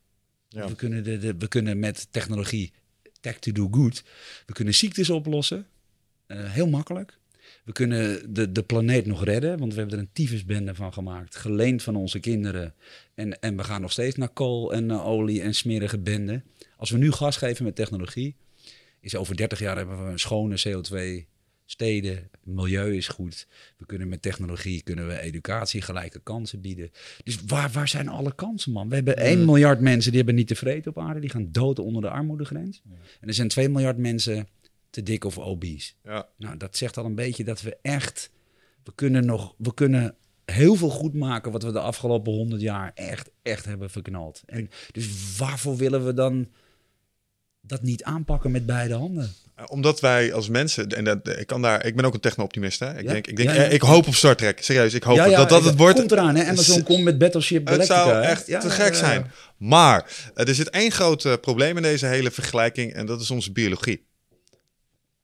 Ja. We, kunnen de, de, we kunnen met technologie, tech to do good, we kunnen ziektes oplossen. Eh, heel makkelijk. We kunnen de, de planeet nog redden, want we hebben er een tyfusbende van gemaakt. Geleend van onze kinderen. En, en we gaan nog steeds naar kool en naar olie en smerige benden. Als we nu gas geven met technologie, is over 30 jaar hebben we een schone CO2 steden, milieu is goed. We kunnen met technologie kunnen we educatie gelijke kansen bieden. Dus waar, waar zijn alle kansen, man? We hebben 1 miljard mensen die hebben niet tevreden op aarde. Die gaan dood onder de armoedegrens. En er zijn 2 miljard mensen te dik of obese. Ja. Nou, dat zegt al een beetje dat we echt... We kunnen nog... We kunnen heel veel goed maken wat we de afgelopen 100 jaar echt, echt hebben verknald. En dus waarvoor willen we dan dat niet aanpakken met beide handen? Uh, Omdat wij als mensen, en dat, ik, kan daar, ik ben ook een techno-optimist. Hè? Ik, Ja. denk, ik, denk, Ja, ja. eh, ik hoop op Star Trek. Serieus, ik hoop dat dat het wordt. komt eraan, hè? Amazon komt met Battleship Het Galactica. zou hè? echt te gek zijn. Maar eh, er zit één groot eh, probleem in deze hele vergelijking en dat is onze biologie.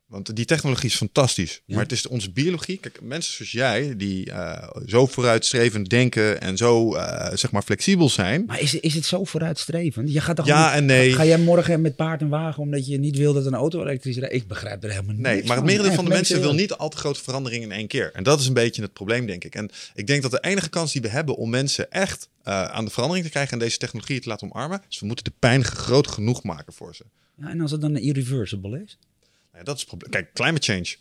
Want die technologie is fantastisch. Ja. Maar het is onze biologie. Kijk, mensen zoals jij, die eh, zo vooruitstrevend denken en zo eh, zeg maar flexibel zijn. Maar is, is het zo vooruitstrevend? Je gaat toch Ja niet- en nee. Ga jij morgen met paard en wagen omdat je niet wil dat een auto elektrisch rijdt? Ik begrijp er helemaal Nee, niks maar het merendeel van de mensen wil niet al te grote veranderingen in één keer. En dat is een beetje het probleem, denk ik. En ik denk dat de enige kans die we hebben om mensen echt eh, aan de verandering te krijgen en deze technologie te laten omarmen, is we moeten de pijn groot genoeg maken voor ze. Ja, en als het dan irreversible is? Ja, dat is het probleem. Kijk, climate change.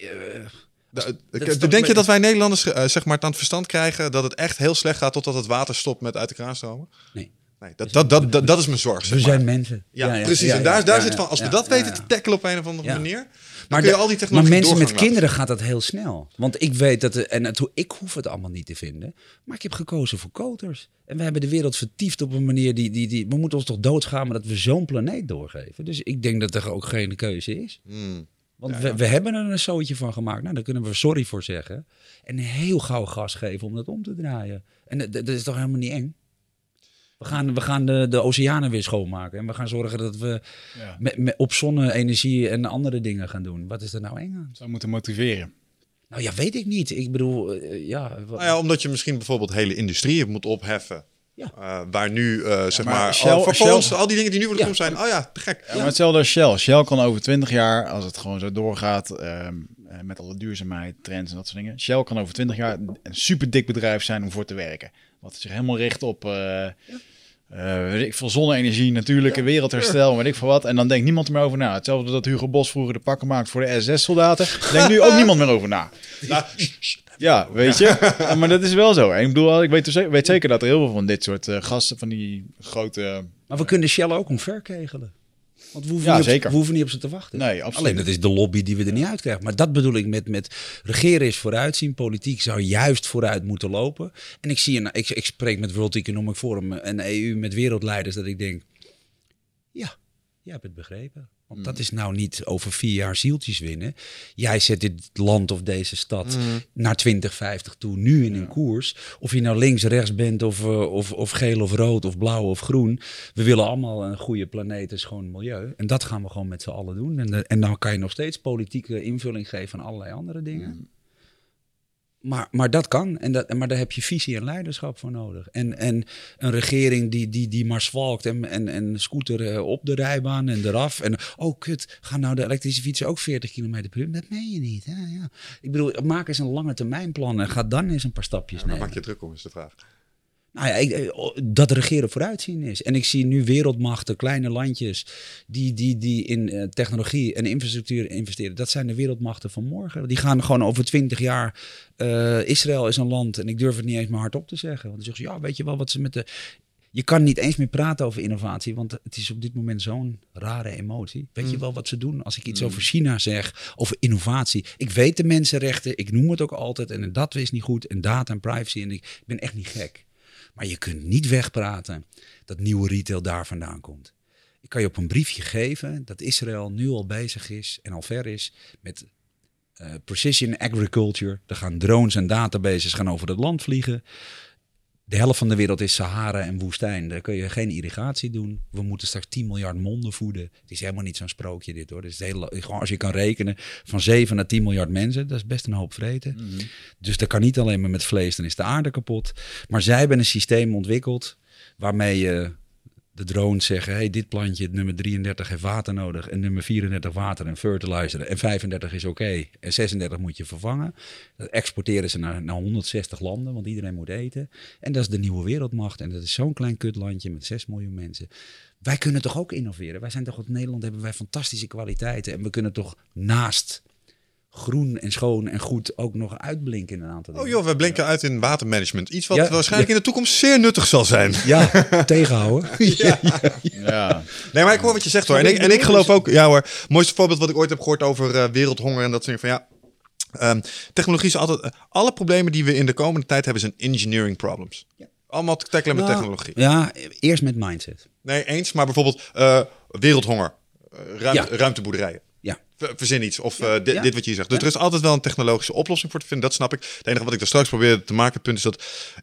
Eh, De- de- denk je dat wij Nederlanders eh, zeg maar het aan het verstand krijgen dat het echt heel slecht gaat totdat het water stopt met uit de kraan stromen? nee. Nee, dat, dat, dat, dat, dat is mijn zorg. zeg We maar. zijn mensen. Ja, precies. ja, en daar, daar zit van, als we dat weten te tackelen op een of andere manier, Maar, kun je de- al die maar mensen met laten. kinderen gaat dat heel snel. Want ik weet dat... De, en het, ik hoef het allemaal niet te vinden. Maar ik heb gekozen voor koters. En we hebben de wereld vertiefd op een manier die... die, die we moeten ons toch doodschamen dat we zo'n planeet doorgeven. Dus ik denk dat er ook geen keuze is. Hmm. Want Ja, we, hebben er een zootje van gemaakt. Nou, daar kunnen we sorry voor zeggen. En heel gauw gas geven om dat om te draaien. En dat, dat is toch helemaal niet eng? We gaan, we gaan de, de oceanen weer schoonmaken. En we gaan zorgen dat we Ja. met, met, op zonne-energie en andere dingen gaan doen. Wat is er nou eng aan? Zou moeten motiveren. Nou ja, weet ik niet. Ik bedoel, eh, ja... wat- Nou ja, omdat je misschien bijvoorbeeld hele industrieën moet opheffen. Ja. Eh, waar nu, eh, zeg maar maar, Shell- al, Shell- al die dingen die nu voor de Ja. komst zijn. Oh ja, te gek. Ja, maar hetzelfde als Shell. Shell kan over 20 jaar, als het gewoon zo doorgaat eh, met alle duurzaamheid, trends en dat soort dingen. Shell kan over 20 jaar een super dik bedrijf zijn om voor te werken. Wat zich helemaal richt op eh eh, weet ik veel, zonne-energie, natuurlijke wereldherstel, weet ik veel wat. En dan denkt niemand er meer over na. Hetzelfde dat Hugo Bos vroeger de pakken maakt voor de SS-soldaten. Denkt nu ook niemand meer over na. Nou, Ja, weet je. Ja, maar dat is wel zo. En ik bedoel, ik weet, weet zeker dat er heel veel van dit soort eh, gasten, van die grote... Maar we kunnen Shell ook omverkegelen. Want we hoeven, Ja, niet, op, zeker. we hoeven niet op ze te wachten. Nee, absoluut. Alleen dat is de lobby die we er niet uit krijgen. Maar dat bedoel ik met, met regeren is vooruitzien. Politiek zou juist vooruit moeten lopen. En ik, zie ik, ik spreek met World Economic Forum en EU met wereldleiders dat ik denk... Ja, jij hebt het begrepen. Want dat is nou niet over vier jaar zieltjes winnen. Jij zet dit land of deze stad naar 2050 toe, nu in een koers. Of je nou links, rechts bent, of, eh, of, of geel of rood, of blauw of groen. We willen allemaal een goede planeet en schoon milieu. En dat gaan we gewoon met z'n allen doen. En, eh, en dan kan je nog steeds politieke invulling geven aan allerlei andere dingen. Maar, maar dat kan. En dat, maar daar heb je visie en leiderschap voor nodig. En, en een regering die, die, die maar zwalkt en, en, en scooter eh, op de rijbaan en eraf. En oh kut, gaan nou de elektrische fietsen ook 40 km per uur? Dat meen je niet. Hè? Ja. Ik bedoel, maak eens een lange termijn plan en ga dan eens een paar stapjes waar nemen. maak je druk om, is de vraag. Nou ja, ik, eh, dat regeren vooruitzien is. En ik zie nu wereldmachten, kleine landjes, die, die, die in eh, technologie en infrastructuur investeren. Dat zijn de wereldmachten van morgen. Die gaan gewoon over twintig jaar. eh, Israël is een land, en ik durf het niet eens maar hardop te zeggen. Want dan zeggen ze, ja, weet je wel wat ze met de. Je kan niet eens meer praten over innovatie, want het is op dit moment zo'n rare emotie. Weet je wel wat ze doen als ik iets over China zeg, over innovatie? Ik weet de mensenrechten, ik noem het ook altijd en dat is niet goed en data en privacy en ik ben echt niet gek. Maar je kunt niet wegpraten dat nieuwe retail daar vandaan komt. Ik kan je op een briefje geven dat Israël nu al bezig is en al ver is met eh, precision agriculture. Er gaan drones en databases gaan over het land vliegen. De helft van de wereld is Sahara en woestijn. Daar kun je geen irrigatie doen. We moeten straks 10 miljard monden voeden. Het is helemaal niet zo'n sprookje dit hoor. Het is heel, gewoon als je kan rekenen van 7 naar 10 miljard mensen, dat is best een hoop vreten. Dus dat kan niet alleen maar met vlees, dan is de aarde kapot. Maar zij hebben een systeem ontwikkeld waarmee je de drones zeggen: hey, dit plantje, nummer 33, heeft water nodig. En nummer 34 water en fertilizer. En 35 is oké. En 36 moet je vervangen. Dat exporteren ze naar, naar 160 landen, want iedereen moet eten. En dat is de nieuwe wereldmacht. En dat is zo'n klein kutlandje met 6 miljoen mensen. Wij kunnen toch ook innoveren? Wij zijn toch in Nederland hebben wij fantastische kwaliteiten. En we kunnen toch naast groen en schoon en goed ook nog uitblinken in een aantal Oh dingen. joh, we blinken uit in watermanagement. Iets wat Ja, waarschijnlijk ja. in de toekomst zeer nuttig zal zijn. Ja, tegenhouden. Ja, Nee, maar ik hoor wat je zegt hoor. En ik, en ik geloof ook, ja hoor, mooiste voorbeeld wat ik ooit heb gehoord over eh, wereldhonger en dat soort dingen van ja. ehm, technologie is altijd, alle problemen die we in de komende tijd hebben zijn engineering problems. Allemaal te tackelen met Nou, technologie. Ja, eerst met mindset. Nee, eens, maar bijvoorbeeld eh, wereldhonger, eh, ruimte, Ja. ruimteboerderijen. Ver- Verzin iets. Of eh, di- Ja. dit wat je hier zegt. Dus er is altijd wel een technologische oplossing voor te vinden. Dat snap ik. Het enige wat ik daar straks probeerde te maken, het punt is dat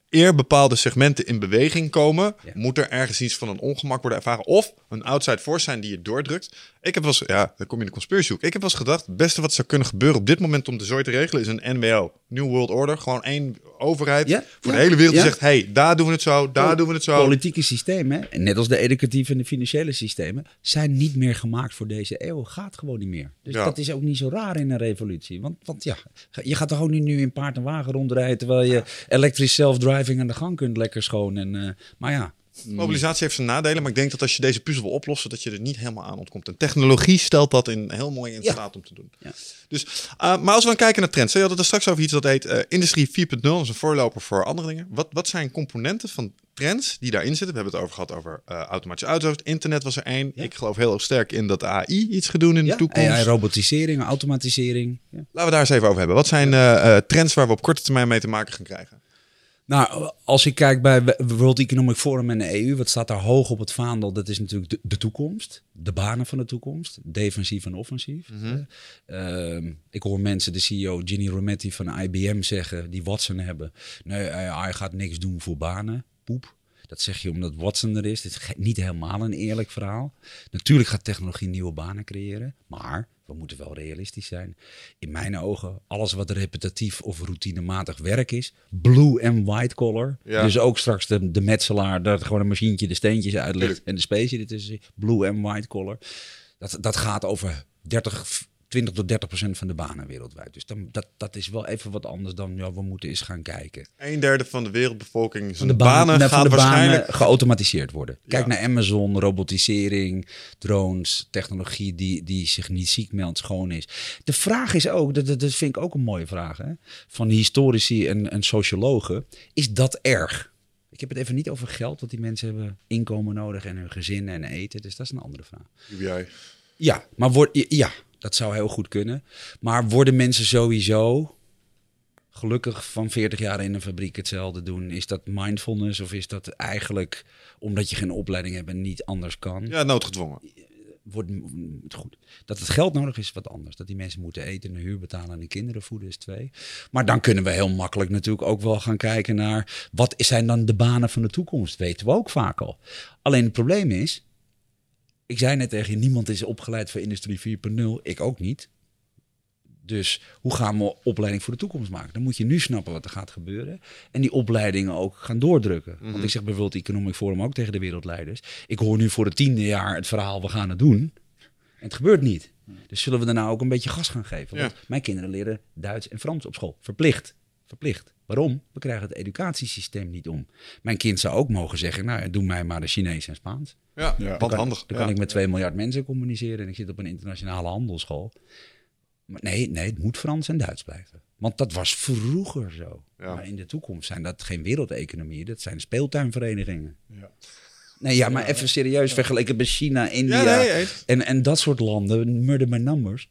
eer bepaalde segmenten in beweging komen, Ja. moet er ergens iets van een ongemak worden ervaren. Of een outside force zijn die je doordrukt. Ik heb wel eens, ja, dan kom je in de conspiracy hoek. Ik heb wel eens gedacht, het beste wat zou kunnen gebeuren op dit moment om de zooi te regelen is een NWO. New World Order. Gewoon één overheid Ja. voor Ja. de hele wereld die zegt, hey, daar doen we het zo, daar doen we het zo. Politieke systemen, en net als de educatieve en de financiële systemen, zijn niet meer gemaakt voor deze eeuw. Gaat gewoon niet meer. Dus Ja. dat is ook niet zo raar in een revolutie. Want, want ja, je gaat toch ook niet nu in paard en wagen rondrijden terwijl je elektrisch aan de gang kunt, lekker schoon. En, eh, maar ja, Mobilisatie heeft zijn nadelen, maar ik denk dat als je deze puzzel wil oplossen, dat je er niet helemaal aan ontkomt. En technologie stelt dat in heel mooi in Ja. staat om te doen. Ja. Dus, uh, maar als we dan kijken naar trends, je had het er straks over iets dat heet uh, Industrie 4.0, dat is een voorloper voor andere dingen. Wat, wat zijn componenten van trends die daarin zitten? We hebben het over gehad over uh, automatische auto's, internet was er één. Ja. Ik geloof heel erg sterk in dat AI iets gaat doen in de toekomst. AI, robotisering, automatisering. Ja. Laten we daar eens even over hebben. Wat zijn trends waar we op korte termijn mee te maken gaan krijgen? Nou, als je kijkt bij World Economic Forum en de EU, wat staat daar hoog op het vaandel? Dat is natuurlijk de, de toekomst, de banen van de toekomst, defensief en offensief. Mhm. Uh, ik hoor mensen, de CEO Ginny Rometty van IBM zeggen, die Watson hebben. Nee, hij gaat niks doen voor banen, poep. Dat zeg je omdat Watson er is. Dit is niet helemaal een eerlijk verhaal. Natuurlijk gaat technologie nieuwe banen creëren, maar we moeten wel realistisch zijn. In mijn ogen, alles wat repetitief of routinematig werk is, blue en white collar. Ja. Dus ook straks de, de metselaar, dat gewoon een machientje de steentjes uitlegt en de specie ertussen zit. Blue en white collar. Dat, dat gaat over 30, 20 tot 30 procent van de banen wereldwijd. Dus dan, dat, dat is wel even wat anders dan, ja, we moeten eens gaan kijken. Een derde van de wereldbevolking Van de banen, banen, gaan van de waarschijnlijk... banen geautomatiseerd worden. Kijk Ja. naar Amazon, robotisering, drones, technologie die, die zich niet ziek meldt, schoon is. De vraag is ook, dat, dat vind ik ook een mooie vraag, hè, van historici en, en sociologen. Is dat erg? Ik heb het even niet over geld, want die mensen hebben inkomen nodig en hun gezinnen en eten. Dus dat is een andere vraag. UBI. Ja, maar word, ja, dat zou heel goed kunnen. Maar worden mensen sowieso gelukkig van 40 jaar in een fabriek hetzelfde doen? Is dat mindfulness of is dat eigenlijk omdat je geen opleiding hebt en niet anders kan? Ja, noodgedwongen. Wordt goed. Dat het geld nodig is, is wat anders. Dat die mensen moeten eten, een huur betalen en hun kinderen voeden is twee. Maar dan kunnen we heel makkelijk natuurlijk ook wel gaan kijken naar wat zijn dan de banen van de toekomst? Weten we ook vaak al. Alleen het probleem is, ik zei net tegen je, niemand is opgeleid voor Industrie 4.0. Ik ook niet. Dus hoe gaan we opleiding voor de toekomst maken? Dan moet je nu snappen wat er gaat gebeuren. En die opleidingen ook gaan doordrukken. Want ik zeg bijvoorbeeld Economic Forum ook tegen de wereldleiders. Ik hoor nu voor het tiende jaar het verhaal, we gaan het doen. En het gebeurt niet. Dus zullen we daarna ook een beetje gas gaan geven? Want Ja. mijn kinderen leren Duits en Frans op school. Verplicht. Verplicht. Waarom? We krijgen het educatiesysteem niet om. Mijn kind zou ook mogen zeggen, nou, doe mij maar de Chinees en Spaans. Ja, Ja. wat Dan kan, handig. Dan Ja. kan ik met 2 miljard mensen communiceren en ik zit op een internationale handelsschool. Maar nee, nee, het moet Frans en Duits blijven. Want dat was vroeger zo. Ja. Maar in de toekomst zijn dat geen wereldeconomieën, dat zijn speeltuinverenigingen. Ja. Nee, ja, maar even serieus vergeleken met China, India Ja, nee, eens. en, en dat soort landen, murder by numbers.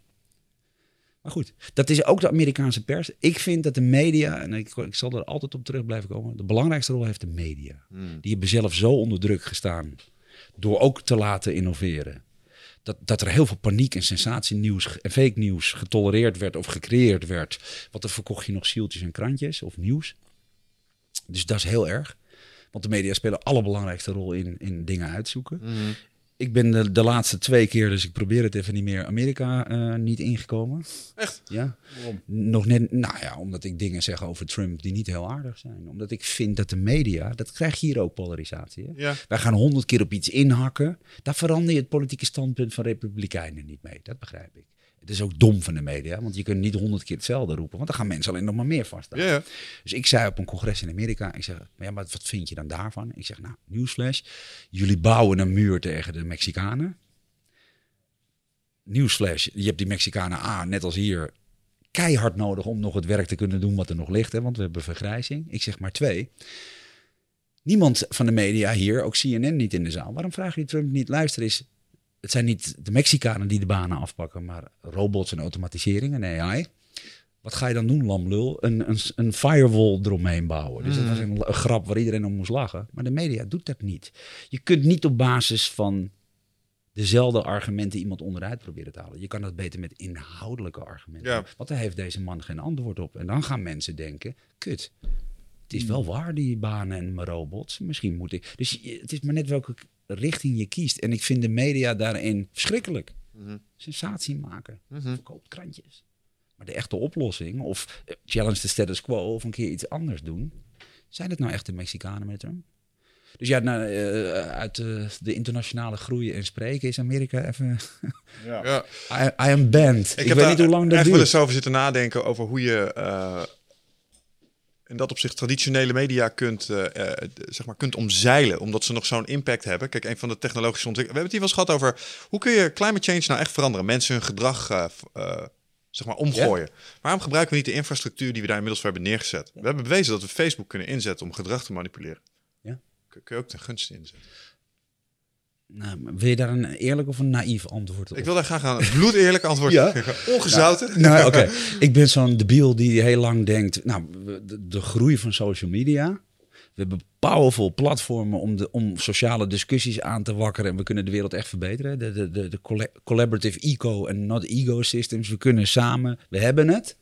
Maar goed, dat is ook de Amerikaanse pers. Ik vind dat de media, en ik, ik zal er altijd op terug blijven komen, de belangrijkste rol heeft de media. Hmm. Die hebben zelf zo onder druk gestaan door ook te laten innoveren. Dat, dat er heel veel paniek en sensatienieuws en fake nieuws getolereerd werd of gecreëerd werd. Want dan verkocht je nog zieltjes en krantjes of nieuws. Dus dat is heel erg. Want de media spelen de allerbelangrijkste rol in, in dingen uitzoeken. Mhm. Ik ben de, de laatste twee keer, dus ik probeer het even niet meer, Amerika eh, niet ingekomen. Echt? Ja. Waarom? Nog net, nou ja, omdat ik dingen zeg over Trump die niet heel aardig zijn. Omdat ik vind dat de media, dat krijg je hier ook polarisatie. Hè? Ja. Wij gaan honderd keer op iets inhakken. Daar verander je het politieke standpunt van republikeinen niet mee. Dat begrijp ik. Het is ook dom van de media, want je kunt niet honderd keer hetzelfde roepen. Want dan gaan mensen alleen nog maar meer vasthouden. Ja. Dus ik zei op een congres in Amerika, ik zeg, maar ja, maar wat vind je dan daarvan? Ik zeg, nou, nieuwsflash, jullie bouwen een muur tegen de Mexicanen. Nieuwsflash, je hebt die Mexicanen A, net als hier, keihard nodig om nog het werk te kunnen doen wat er nog ligt, hè, want we hebben vergrijzing. Ik zeg maar twee. Niemand van de media hier, ook CNN niet in de zaal. Waarom vraag je Trump niet? Luister eens, het zijn niet de Mexicanen die de banen afpakken, maar robots en automatisering en AI. Wat ga je dan doen, lamlul? Een, een, een firewall eromheen bouwen. Dus dat was een, een grap waar iedereen om moest lachen. Maar de media doet dat niet. Je kunt niet op basis van dezelfde argumenten iemand onderuit proberen te halen. Je kan dat beter met inhoudelijke argumenten. Ja. Want daar heeft deze man geen antwoord op. En dan gaan mensen denken, kut. Het is wel waar, die banen en mijn robots. Misschien moet ik... Dus het is maar net welke richting je kiest. En ik vind de media daarin verschrikkelijk. Mhm. Sensatie maken. Mhm. Verkoopt krantjes. Maar de echte oplossing, of eh, challenge de status quo, of een keer iets anders doen. Zijn het nou echt de Mexicanen met Trump? Dus ja, nou, eh, uit eh, de internationale groei en spreken is Amerika even... Ja. I, I am banned. Ik, weet niet hoe lang dat echt wel duurt. eens over zitten nadenken over hoe je eh, in dat opzicht traditionele media kunt, eh, eh, zeg maar, kunt omzeilen, omdat ze nog zo'n impact hebben. Kijk, een van de technologische ontwikkelingen. We hebben het hier wel eens gehad over hoe kun je climate change nou echt veranderen? Mensen hun gedrag eh, zeg maar omgooien. Waarom gebruiken we niet de infrastructuur die we daar inmiddels voor hebben neergezet? We hebben bewezen dat we Facebook kunnen inzetten om gedrag te manipuleren. Ja. Kun kun je ook ten gunste inzetten. Nou, wil je daar een eerlijk of een naïef antwoord op? Ik wil daar graag een bloedeerlijk antwoord Ja? Ongezouten. Nou, oké. Ik ben zo'n debiel die heel lang denkt... Nou, de, de groei van social media... We hebben powerful platformen om, de, om sociale discussies aan te wakkeren. En we kunnen de wereld echt verbeteren. De, de, de, de colla- collaborative eco en not ego systems. We kunnen samen... We hebben het.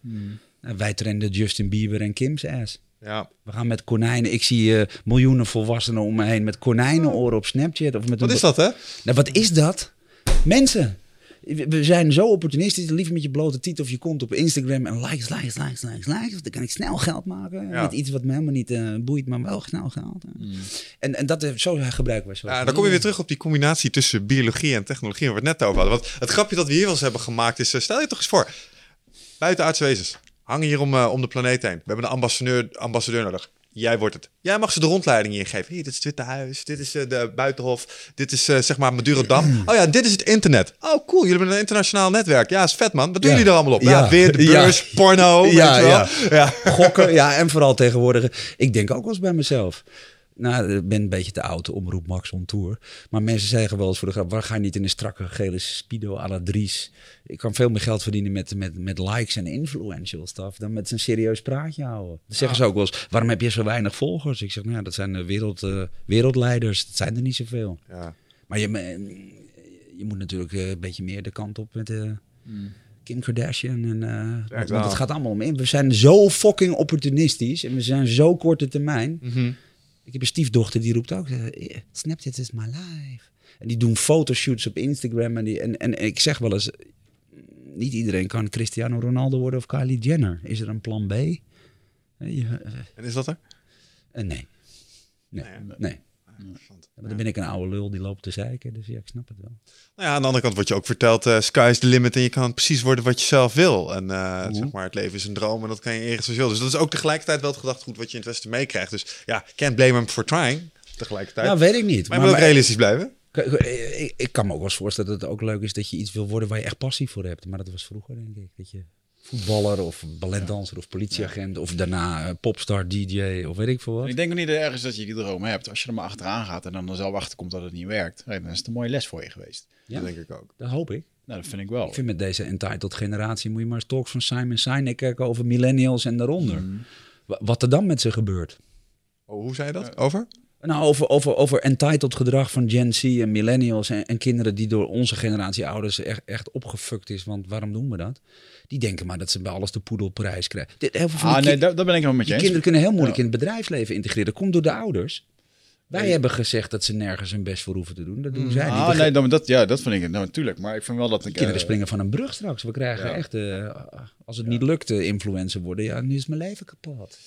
En wij trenden Justin Bieber en Kim's ass. Ja. We gaan met konijnen. Ik zie eh, miljoenen volwassenen om me heen met konijnenoren op Snapchat. Of met Wat is dat, hè? nou, wat is dat? Mensen. We we zijn zo opportunistisch. Liever met je blote titel of je kont op Instagram en likes, likes, likes, likes, likes. Dan kan ik snel geld maken. Ja. Niet iets wat me helemaal niet eh, boeit, maar wel snel geld. En, en dat, eh, zo gebruiken wij zo. Ja, dan kom je weer terug op die combinatie tussen biologie en technologie, waar we het net over hadden. Want het grapje dat we hier wel eens hebben gemaakt is, stel je toch eens voor, buitenaardse wezens hangen hier om, eh, om de planeet heen. We hebben een ambassadeur, ambassadeur nodig. Jij wordt het. Jij mag ze de rondleiding hier geven. Hier, dit is het Witte Huis, dit is eh, de Buitenhof, dit is eh, zeg maar Madurodam. Oh ja, dit is het internet. Oh cool, jullie hebben een internationaal netwerk. Ja, is vet man. Wat doen Ja. jullie er allemaal op? Ja, Ja. weer de beurs, porno, weet Ja, je wel. ja. ja. Gokken, ja, en vooral tegenwoordig. Ik denk ook wel eens bij mezelf. Nou, ik ben een beetje te oud, omroep Max on Tour. Maar mensen zeggen wel eens voor de grap, waar ga je niet in een strakke gele speedo à la Dries? Ik kan veel meer geld verdienen met, met, met likes en influential stuff dan met een serieus praatje houden. Dan zeggen ze ook wel eens, waarom heb je zo weinig volgers? Ik zeg, nou ja, dat zijn de wereld, eh, wereldleiders. Dat zijn er niet zoveel. Ja. Maar je, je moet natuurlijk eh, een beetje meer de kant op met eh, Kim Kardashian. En, eh, want het gaat allemaal om in. We zijn zo fucking opportunistisch en we zijn zo korte termijn. Mhm. Ik heb een stiefdochter die roept ook, eh, Snapchat is my life. En die doen fotoshoots op Instagram. En, die, en, en ik zeg wel eens, niet iedereen kan Cristiano Ronaldo worden of Kylie Jenner. Is er een plan B? Eh, eh, En is dat er? eh, nee. Nee. Nee, nee. Maar dan ben ik een oude lul die loopt te zeiken. Dus ja, ik snap het wel. Nou ja, aan de andere kant wordt je ook verteld, eh sky is the limit en je kan precies worden wat je zelf wil. En eh, zeg maar, het leven is een droom en dat kan je ergens zoals je wil. Dus dat is ook tegelijkertijd wel het gedachtegoed wat je in het Westen meekrijgt. Dus ja, can't blame him for trying, tegelijkertijd. Nou, weet ik niet. maar je moet ook realistisch blijven. Ik, ik kan me ook wel eens voorstellen dat het ook leuk is dat je iets wil worden waar je echt passie voor hebt. Maar dat was vroeger, denk ik. Dat je voetballer of balletdanser of politieagent of daarna eh, popstar, DJ of weet ik veel wat. Ik denk ook niet ergens dat je die droom hebt. Als je er maar achteraan gaat en dan er zelf achterkomt dat het niet werkt. hey, dan is het een mooie les voor je geweest. Ja. Dat denk ik ook. Dat hoop ik. Nou, dat vind ik wel. Ik vind met deze entitled generatie moet je maar eens talks van Simon Sinek kijken over millennials en daaronder. Wa- Wat er dan met ze gebeurt. Oh, hoe zei je dat? Over? Nou, over, over, over entitled gedrag van Gen Z en millennials en, en kinderen die door onze generatie ouders echt, echt opgefukt is. Want waarom doen we dat? Die denken maar dat ze bij alles de poedelprijs krijgen. Dit, heel veel van Ah, nee, daar ben ik helemaal met je eens. kinderen kunnen heel moeilijk in het bedrijfsleven integreren. Dat komt door de ouders. Wij hebben gezegd dat ze nergens hun best voor hoeven te doen. Dat doen zij niet. Ah, De nee, dan, dat, ja, dat vind ik nou, natuurlijk. Maar ik vind wel dat ik. kinderen eh, springen van een brug straks. We krijgen echt, eh, als het niet lukt, eh, influencer worden. Ja, nu is mijn leven kapot.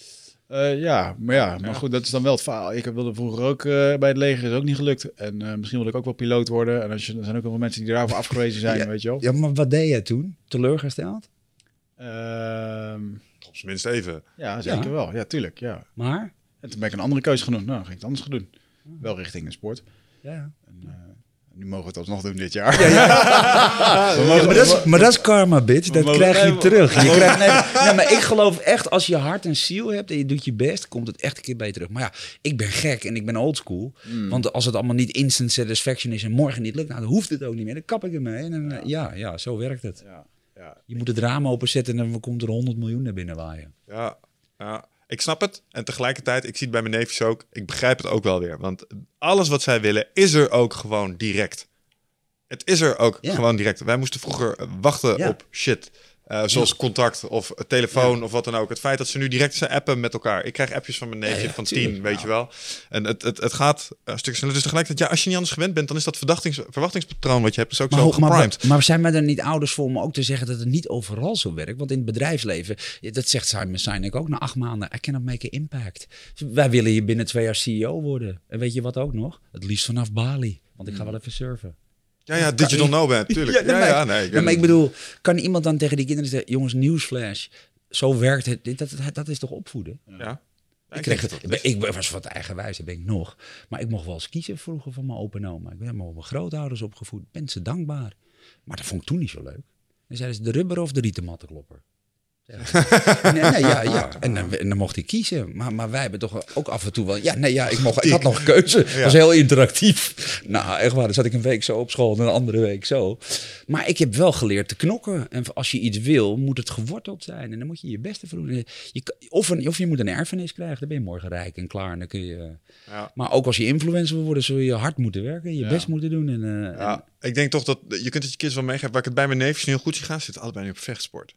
Eh, ja, maar ja, maar goed, dat is dan wel het verhaal. Ik wilde vroeger ook eh, bij het leger, is ook niet gelukt. En eh, misschien wil ik ook wel piloot worden. En als je, er zijn ook wel mensen die daarvoor afgewezen zijn, Ja. weet je wel. Ja, maar wat deed jij toen? Teleurgesteld? Ehm, Op zijn minst even. ja, zeker Ja. wel. Ja, tuurlijk. Ja. Maar? En toen ben ik een andere keuze doen. Nou, dan ging ik het anders gaan doen. Wel richting een sport. Ja. Nu mogen we het alsnog doen dit jaar. maar, dat is, maar dat is karma, bitch. Dat mogen- krijg je nee, terug. Je krijgt, nee, nee, maar ik geloof echt, als je hart en ziel hebt en je doet je best, komt het echt een keer bij je terug. Maar ja, ik ben gek en ik ben oldschool. Want als het allemaal niet instant satisfaction is en morgen niet lukt, nou, dan hoeft het ook niet meer. Dan kap ik ermee. En dan, ja, ja, zo werkt het. Ja, ja. Je moet het raam openzetten en dan komt er 100 miljoen naar binnen waaien. Ja, ja, ik snap het. En tegelijkertijd, ik zie het bij mijn neefjes ook. Ik begrijp het ook wel weer. Want alles wat zij willen, is er ook gewoon direct. Het is er ook Ja. gewoon direct. Wij moesten vroeger wachten Ja. op shit. Eh, zoals contact of eh, telefoon of wat dan ook. Het feit dat ze nu direct zijn appen met elkaar. Ik krijg appjes van mijn neefje Ja, ja, van tien, weet je wel. En het, het, het gaat een stuk sneller. Dus tegelijkertijd, ja, als je niet anders gewend bent, dan is dat verwachtings, verwachtingspatroon wat je hebt, is ook Maar, zo maar, geprimed. maar zijn wij er niet ouders voor om ook te zeggen dat het niet overal zo werkt? Want in het bedrijfsleven, dat zegt Simon Sinek ook na acht maanden, I cannot make an impact. Wij willen hier binnen twee jaar CEO worden. En weet je wat ook nog? Het liefst vanaf Bali, want ik ga wel even surfen. Ja, ja, digital nomad, tuurlijk. Ja, ja, maar- nee. Ja, maar ik bedoel, kan iemand dan tegen die kinderen zeggen, jongens, nieuwsflash, zo werkt het. Dit- Dat, dat, dat is toch opvoeden? ja. Ik, kreeg dat het, dat ik was wat eigenwijs, ben ik nog. Maar ik mocht wel eens kiezen vroeger van mijn opa en oma. Ik ben met mijn grootouders opgevoed. Ben ze dankbaar. Maar dat vond ik toen niet zo leuk. Dan zeiden ze de rubber of de rieten mattenklopper. Nee, nee, ja, ja. En, dan, en dan mocht ik kiezen. Maar, maar wij hebben toch ook af en toe wel... Ja, nee, ja, ik, mocht, ik had nog keuze. Het was heel interactief. Nou, echt waar. Dan zat ik een week zo op school en een andere week zo. Maar ik heb wel geleerd te knokken. En als je iets wil, moet het geworteld zijn. En dan moet je je beste voor doen. Je, of, een, of je moet een erfenis krijgen. Dan ben je morgen rijk en klaar. En dan kun je... Ja. Maar ook als je influencer wil worden, zul je hard moeten werken. Je best moeten doen. En, en- Ja, ik denk toch dat je kunt het je kids wel meegeven. Waar ik het bij mijn neefjes nu heel goed zie gaan, zitten allebei nu op vechtsport.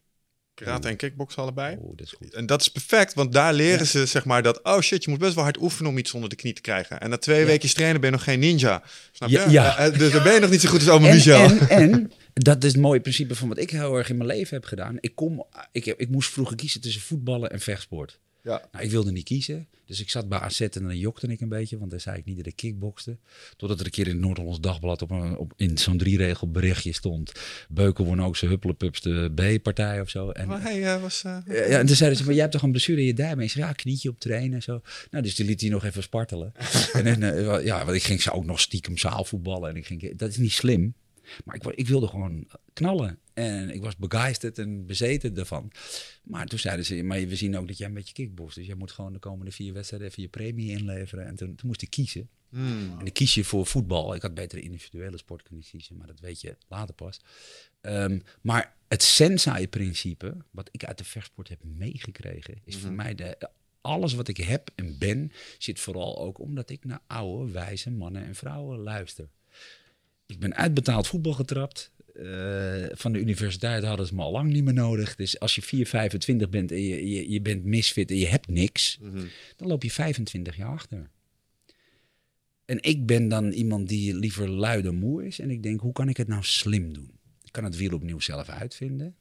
Karate en kickboksen allebei. Oh, dat is goed. En dat is perfect, want daar leren ze zeg maar dat, oh shit, je moet best wel hard oefenen om iets onder de knie te krijgen. En na twee weken trainen ben je nog geen ninja. Snap je? Ja. Eh, eh, dus dan ben je nog niet zo goed als oma En, Michel. en, en Dat is het mooie principe van wat ik heel erg in mijn leven heb gedaan. Ik, kom, ik, ik moest vroeger kiezen tussen voetballen en vechtsport. Ja. Nou, ik wilde niet kiezen. Dus ik zat bij AZ en dan jokte ik een beetje. Want dan zei ik niet dat ik kickbokste. Totdat er een keer in het Noord-Hollands Dagblad op, een, op in zo'n drieregel berichtje stond. Beuken won ook zijn huppelepups de B-partij of zo. En, Maar hij eh, was... eh, ja, en toen zeiden ze, maar jij hebt toch een blessure in je duim? En ik zei, ja, knietje op trainen en zo. Nou, dus die liet hij nog even spartelen. en dan, eh, ja, want ik ging ze ook nog stiekem zaalvoetballen. En ik ging, dat is niet slim. Maar ik, ik wilde gewoon knallen. En ik was begeisterd en bezeten ervan. Maar toen zeiden ze, maar we zien ook dat jij een beetje kickboxt. Dus jij moet gewoon de komende vier wedstrijden even je premie inleveren. En toen, toen moest ik kiezen. hmm. En dan kies je voor voetbal. Ik had beter individuele sport kunnen kiezen, maar dat weet je later pas. Ehm, maar het Sensei-principe, wat ik uit de vechtsport heb meegekregen, is voor mij de, alles wat ik heb en ben, zit vooral ook omdat ik naar oude, wijze mannen en vrouwen luister. Ik ben uitbetaald voetbal getrapt. Eh, van de universiteit hadden ze me al lang niet meer nodig. Dus als je 4, 25 bent en je, je, je bent misfit en je hebt niks, dan loop je 25 jaar achter. En ik ben dan iemand die liever lui dan moe is. En ik denk, hoe kan ik het nou slim doen? Ik kan het wiel opnieuw zelf uitvinden.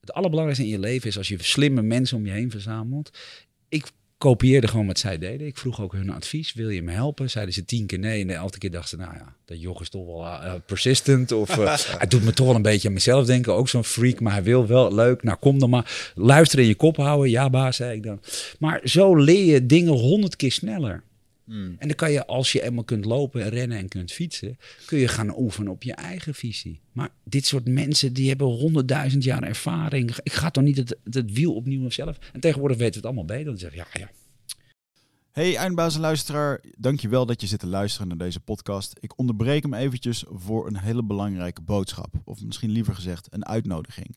Het allerbelangrijkste in je leven is als je slimme mensen om je heen verzamelt. Ik kopieerde gewoon wat zij deden. Ik vroeg ook hun advies. Wil je me helpen? Zeiden ze tien keer nee. En de elfde keer dachten ze, nou ja, dat joch is toch wel eh, persistent. Of eh, hij doet me toch wel een beetje aan mezelf denken. Ook zo'n freak, maar hij wil wel. Leuk, nou kom dan maar. Luister in je kop houden. Ja, baas, zei ik dan. Maar zo leer je dingen honderd keer sneller. En dan kan je, als je eenmaal kunt lopen en rennen en kunt fietsen, kun je gaan oefenen op je eigen visie. Maar dit soort mensen, die hebben honderdduizend jaar ervaring. Ik ga toch niet het, het wiel opnieuw zelf. En tegenwoordig weten we het allemaal beter. Dan zeg je, ja, ja, Hey eindbaas en luisteraar, dankjewel dat je zit te luisteren naar deze podcast. Ik onderbreek hem eventjes voor een hele belangrijke boodschap. Of misschien liever gezegd een uitnodiging.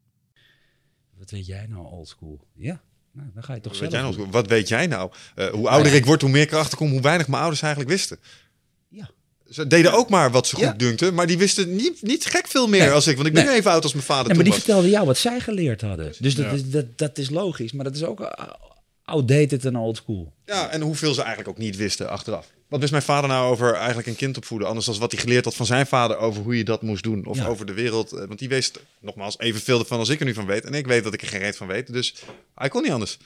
Wat weet jij nou oldschool? Ja, nou, dan ga je toch Wat zelf weet, jij doen. nog, wat weet jij nou? Eh, hoe ouder ja. ik word, hoe meer ik erachter kom hoe weinig mijn ouders eigenlijk wisten. Ja. Ze deden ook maar wat ze goed Ja. dunkten, maar die wisten niet, niet gek veel meer Nee. als ik. Want ik ben Nee. even oud als mijn vader Nee, maar die was. vertelden jou wat zij geleerd hadden. Dus dat, Ja. is, dat, dat is logisch. Maar dat is ook uh, outdated en old school. Ja, en hoeveel ze eigenlijk ook niet wisten achteraf. Wat wist mijn vader nou over eigenlijk een kind opvoeden? Anders dan wat hij geleerd had van zijn vader over hoe je dat moest doen. Of Ja. over de wereld. Eh, Want die wist nogmaals evenveel ervan als ik er nu van weet. En ik weet dat ik er geen reet van weet. Dus hij kon niet anders.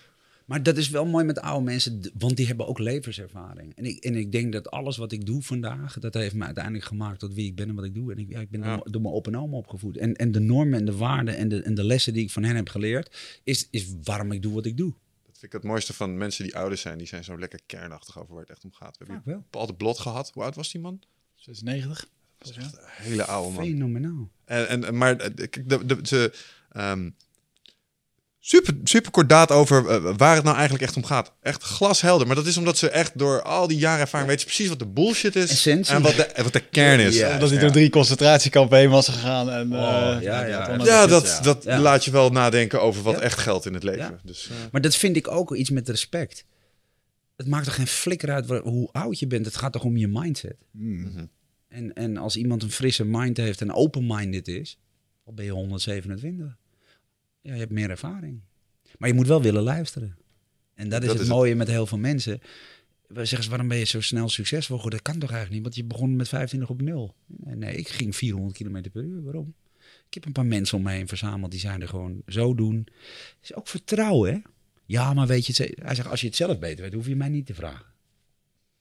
Maar dat is wel mooi met oude mensen, want die hebben ook levenservaring. En ik, en ik denk dat alles wat ik doe vandaag, dat heeft me uiteindelijk gemaakt tot wie ik ben en wat ik doe. En ik, ja, ik ben Ja. door, door mijn op en oma opgevoed. En, en de normen en de waarden en de, en de lessen die ik van hen heb geleerd, is, is waarom ik doe wat ik doe. Vind ik het mooiste van mensen die ouder zijn. Die zijn zo lekker kernachtig over waar het echt om gaat. We hebben wel. Paul de Blot gehad. Hoe oud was die man? 96. Dat is echt een hele oude man. Fenomenaal. En, en, maar eh, kijk, de, de, ze, ehm, super, super kordaat over eh, waar het nou eigenlijk echt om gaat. Echt glashelder. Maar dat is omdat ze echt door al die jaren ervaring weten ze precies wat de bullshit is. Essentie. En wat de, wat de kern is. Ja. Omdat hij door drie concentratiekampen heen was gegaan. En, Oh, eh, ja, ja. dat Ja, dat, dat Ja. laat je wel nadenken over wat Ja. echt geldt in het leven. Ja. Dus, eh, Maar dat vind ik ook iets met respect. Het maakt toch geen flikker uit hoe oud je bent. Het gaat toch om je mindset. Mm. En, en als iemand een frisse mind heeft en open-minded is, dan ben je 127. Ja, je hebt meer ervaring. Maar je moet wel willen luisteren. En dat is Dat het is het. mooie met heel veel mensen. We zeggen ze, waarom ben je zo snel succesvol? geworden? Dat kan toch eigenlijk niet? Want je begon met 25 op nul. Nee, nee, ik ging 400 km per uur. Waarom? Ik heb een paar mensen om me heen verzameld. Die zijn er gewoon zo doen. Het is ook vertrouwen, hè? Ja, maar weet je het Hij zegt, als je het zelf beter weet, hoef je mij niet te vragen.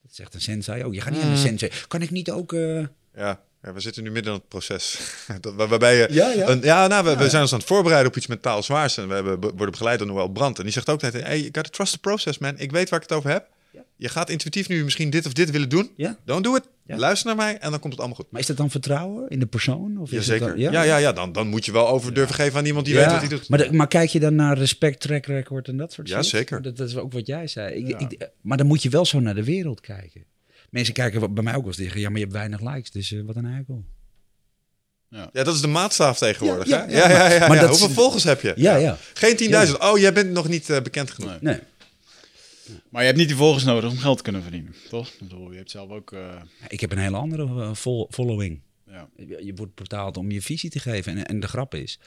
Dat zegt een sensei ook. Je gaat niet aan Mm. de sensei. Kan ik niet ook... eh, Ja, ja, we zitten nu midden in het proces. Dat- waar- waarbij je. Ja, ja. Een, ja, nou, we, we Ja. zijn ons aan het voorbereiden op iets mentaal zwaars. En we hebben, be- worden begeleid door Noël Brandt. En die zegt ook altijd: Hey, you gotta trust the process, man. Ik weet waar ik het over heb. Ja. Je gaat intuïtief nu misschien dit of dit willen doen. Ja. Don't do it. Ja. Luister naar mij en dan komt het allemaal goed. Maar is dat dan vertrouwen in de persoon? Of is Jazeker. dan- Ja, ja, ja, dan, dan moet je wel over durven geven aan iemand die weet wat hij doet. Maar, de- maar kijk je dan naar respect, track record en dat soort Ja, shit? zeker. Dat, dat is ook wat jij zei. Ik, Ja. ik, maar dan moet je wel zo naar de wereld kijken. Mensen kijken wat- bij mij ook wel eens tegen. Ja, maar je hebt weinig likes, dus eh, wat een eikel. Ja, dat is de maatstaaf tegenwoordig. Ja, hè? ja, ja, ja, ja, maar ja. dat Hoeveel is- volgers heb je? Ja, ja. Geen 10.000. Oh, jij bent nog niet eh, bekend genoeg. Nee. Nee. Maar je hebt niet die volgers nodig om geld te kunnen verdienen, toch? Ik bedoel, je hebt zelf ook... eh, Ik heb een hele andere fol- following. ja. Je je wordt betaald om je visie te geven. En, en de grap is,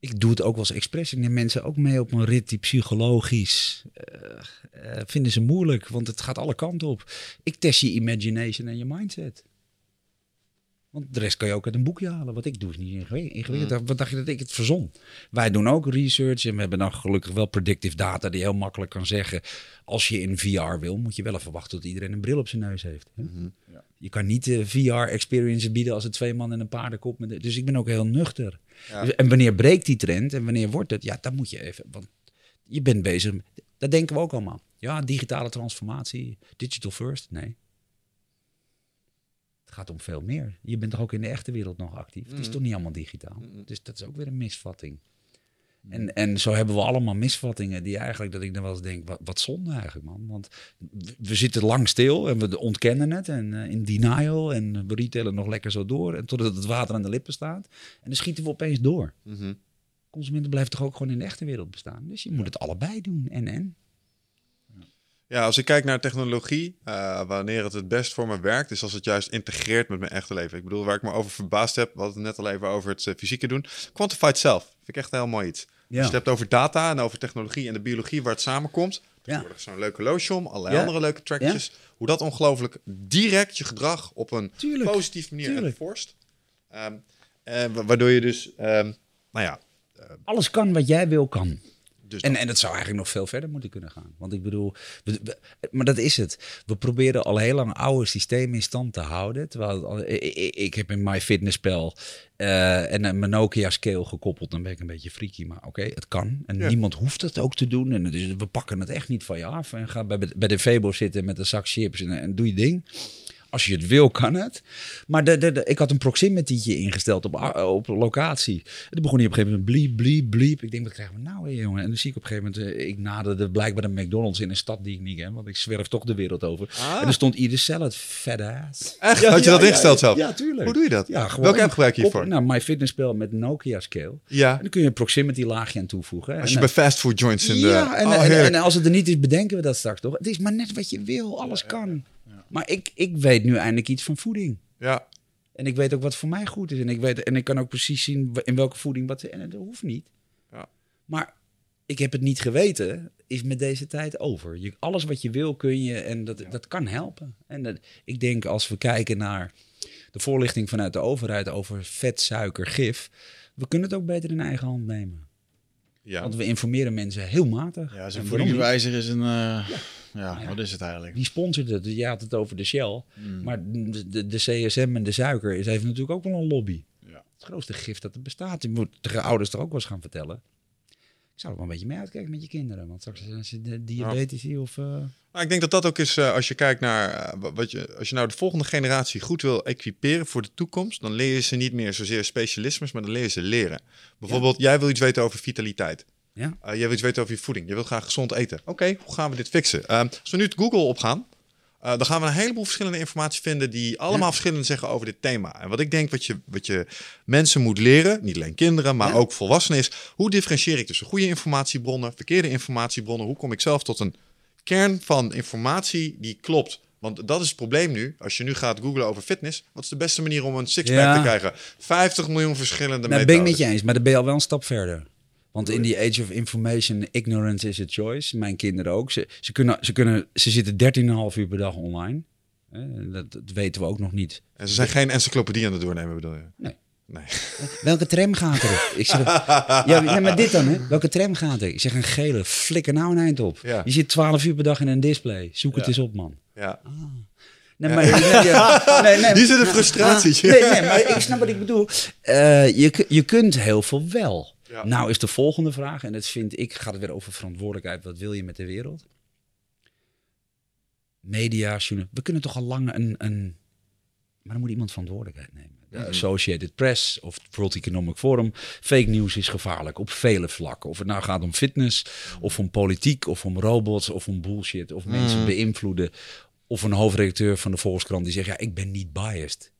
ik doe het ook wel als expres. Ik neem mensen ook mee op een rit die psychologisch eh, eh, vinden ze moeilijk, want het gaat alle kanten op. Ik test je imagination en je mindset. Want de rest kan je ook uit een boekje halen. Wat ik doe is niet ingewi- ingewikkeld. Wat dacht je dat ik het verzon? Wij doen ook research en we hebben dan gelukkig wel predictive data die heel makkelijk kan zeggen. Als je in VR wil, moet je wel even wachten tot iedereen een bril op zijn neus heeft. Hè? Ja. Je kan niet de VR-experience bieden als het twee man en een paardenkop. Met, dus ik ben ook heel nuchter. Ja. Dus- en wanneer breekt die trend en wanneer wordt het? Ja, dan moet je even. Want je bent bezig. Dat denken we ook allemaal. Ja, digitale transformatie, digital first. Nee. Het gaat om veel meer. Je bent toch ook in de echte wereld nog actief. Het is toch niet allemaal digitaal. Dus dat is ook weer een misvatting. En, en zo hebben we allemaal misvattingen die eigenlijk, dat ik dan wel eens denk, wat, wat zonde eigenlijk man. Want we- we zitten lang stil en we ontkennen het en eh, in denial en we retailen nog lekker zo door. En totdat het water aan de lippen staat. En dan schieten we opeens door. Mhm. Consumenten blijven toch ook gewoon in de echte wereld bestaan. Dus je moet het allebei doen. En en. Ja, als ik kijk naar technologie, eh, wanneer het het best voor me werkt, is als het juist integreert met mijn echte leven. Ik bedoel, waar ik me over verbaasd heb, we hadden het net al even over het eh, fysieke doen. Quantified self, vind ik echt een heel mooi iets. Als je het hebt over data en over technologie en de biologie waar het samenkomt. Tegenwoordig zo'n leuke lotion, allerlei andere leuke trackjes. Hoe dat ongelooflijk direct je gedrag op een Tuurlijk. positieve manier Tuurlijk. enforced. Ehm, wa- waardoor je dus, ehm, nou ja, Alles kan wat jij wil, kan. Dus En, en het zou eigenlijk nog veel verder moeten kunnen gaan. Want ik bedoel, we- we- maar dat is het. We proberen al heel lang oude systemen in stand te houden. Terwijl al- ik, heb in MyFitnessPal eh en een Nokia Scale gekoppeld. Dan ben ik een beetje freaky, maar oké, het kan. En Ja. niemand hoeft het ook te doen. En het is, we pakken het echt niet van je af. En ga bij, bij de Febo zitten met een zak chips en, en doe je ding. Als je het wil, kan het. Maar de, de, de- ik had een proximity'tje ingesteld op, op locatie. En toen begon hij op een gegeven moment bliep, bliep, bliep. Ik denk, wat krijgen we nou weer, jongen? En dan zie ik op een gegeven moment... eh, ik naderde blijkbaar een McDonald's in een stad die ik niet ken. Want ik zwerf toch de wereld over. Ah. En er stond Ieder Salad, fat ass. Echt? Ja, Had je ja, dat ja, ingesteld ja. zelf? Ja, tuurlijk. Hoe doe je dat? Ja, gewoon Welke app gebruik je hiervoor? Nou, MyFitnessPal met Nokia Scale. Ja, En dan kun je een proximity laagje aan toevoegen. als En je bij fastfood joints in de... ja, en, Oh, en als het er niet is, bedenken we dat straks toch? Het is maar net wat je wil, alles kan. Maar ik, ik weet nu eindelijk iets van voeding. ja. En ik weet ook wat voor mij goed is. En ik, weet, en ik kan ook precies zien in welke voeding wat... En dat hoeft niet. Ja. Maar ik heb het niet geweten, is met deze tijd over. Je, alles wat je wil kun je en dat, dat kan helpen. En dat, ik denk als we kijken naar de voorlichting vanuit de overheid over vet, suiker, gif... We kunnen het ook beter in eigen hand nemen. ja. Want we informeren mensen heel matig. Ja, zo'n voedingswijzer is een... eh, ja, Ja. wat is het eigenlijk? Die sponsort het. Je had het over de Shell. Mm. Maar de, de, de CSM en de suiker is, heeft natuurlijk ook wel een lobby. Ja. Het grootste gif dat er bestaat. Je moet de ouders er ook wel eens gaan vertellen. Ik zou er wel een beetje mee uitkijken met je kinderen. Want straks zijn ze diabetici of... Nou, ik denk dat dat ook is, eh, als je kijkt naar eh, wa- wat je, als je nou de volgende generatie goed wil equiperen voor de toekomst, dan leer je ze niet meer zozeer specialismes, maar dan leer je ze leren. Bijvoorbeeld, jij wil iets weten over vitaliteit. Ja. Eh, jij wil iets weten over je voeding. Je wilt graag gezond eten. Oké, hoe gaan we dit fixen? Ehm, als we nu het Google opgaan, eh, dan gaan we een heleboel verschillende informatie vinden die allemaal Ja. verschillend zeggen over dit thema. En wat ik denk wat je, wat je mensen moet leren, niet alleen kinderen, maar Ja. ook volwassenen, is hoe differentieer ik tussen goede informatiebronnen, verkeerde informatiebronnen? Hoe kom ik zelf tot een kern van informatie die klopt? Want dat is het probleem nu. Als je nu gaat googlen over fitness, wat is de beste manier om een sixpack Ja. te krijgen? 50 miljoen verschillende Nou, ben ik methodes. met je eens. Maar dan ben je al wel een stap verder. Want in die age of information, ignorance is a choice. Mijn kinderen ook. Ze, ze, kunnen, ze, kunnen, ze zitten 13,5 uur per dag online. Eh, Dat, dat weten we ook nog niet. En ze zijn geen encyclopedie aan het doornemen, bedoel je? Nee. Nee. Welke tram gaat er? Ik zeg, ja, nee, maar dit dan, hè? Welke tram gaat er? Ik zeg een gele, flikker nou een eind op. Ja. Je zit 12 uur per dag in een display. Zoek het eens op, man. Ja. Nee, maar, nee, ja, nee, nee, Hier zit een frustratie. Ah, nee, nee, maar ik snap wat ik bedoel. Eh, je, je kunt heel veel wel. Ja. Nou is de volgende vraag, en dat vind ik, gaat het weer over verantwoordelijkheid. Wat wil je met de wereld? Media, journal- we kunnen toch al lang een, een... Maar dan moet iemand verantwoordelijkheid nemen. De Associated Press of het World Economic Forum. Fake news is gevaarlijk op vele vlakken. Of het nou gaat om fitness, of om politiek, of om robots, of om bullshit. Of mensen beïnvloeden. Of een hoofdredacteur van de Volkskrant die zegt, ja, ik ben niet biased.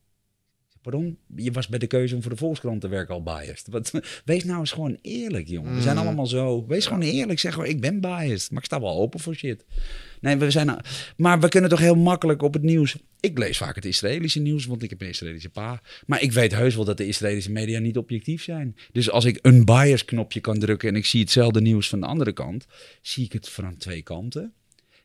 Pardon? Je was bij de keuze om voor de Volkskrant te werken al biased. Wat, wees nou eens gewoon eerlijk, jongen. We zijn allemaal zo. Wees gewoon eerlijk. Zeg gewoon, ik ben biased. Maar ik sta wel open voor shit. Nee, we zijn... Maar we kunnen toch heel makkelijk op het nieuws... Ik lees vaak het Israëlische nieuws, want ik heb een Israëlische pa. Maar ik weet heus wel dat de Israëlische media niet objectief zijn. Dus als ik een bias knopje kan drukken en ik zie hetzelfde nieuws van de andere kant, zie ik het van twee kanten.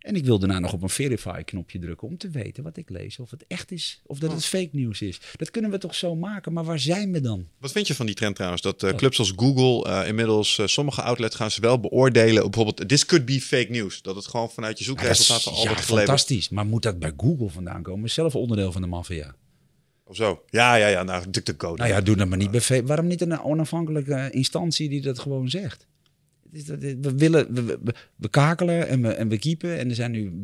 En ik wil daarna nog op een verify knopje drukken om te weten wat ik lees. Of het echt is, of dat het fake nieuws is. Dat kunnen we toch zo maken, maar waar zijn we dan? Wat vind je van die trend trouwens? Dat eh, clubs als Google eh, inmiddels eh, sommige outlets gaan ze wel beoordelen. Bijvoorbeeld, this could be fake news. Dat het gewoon vanuit je zoekresultaten al ja, wordt geleverd. fantastisch. Maar moet dat bij Google vandaan komen? Is zelf onderdeel van de maffia. Of zo. Ja, ja, ja. Nou, DuckDuckGo. Nou ja, doe dat maar niet bij Waarom niet een onafhankelijke instantie die dat gewoon zegt? We willen, we, we, we kakelen en we, en we kiepen en er zijn nu...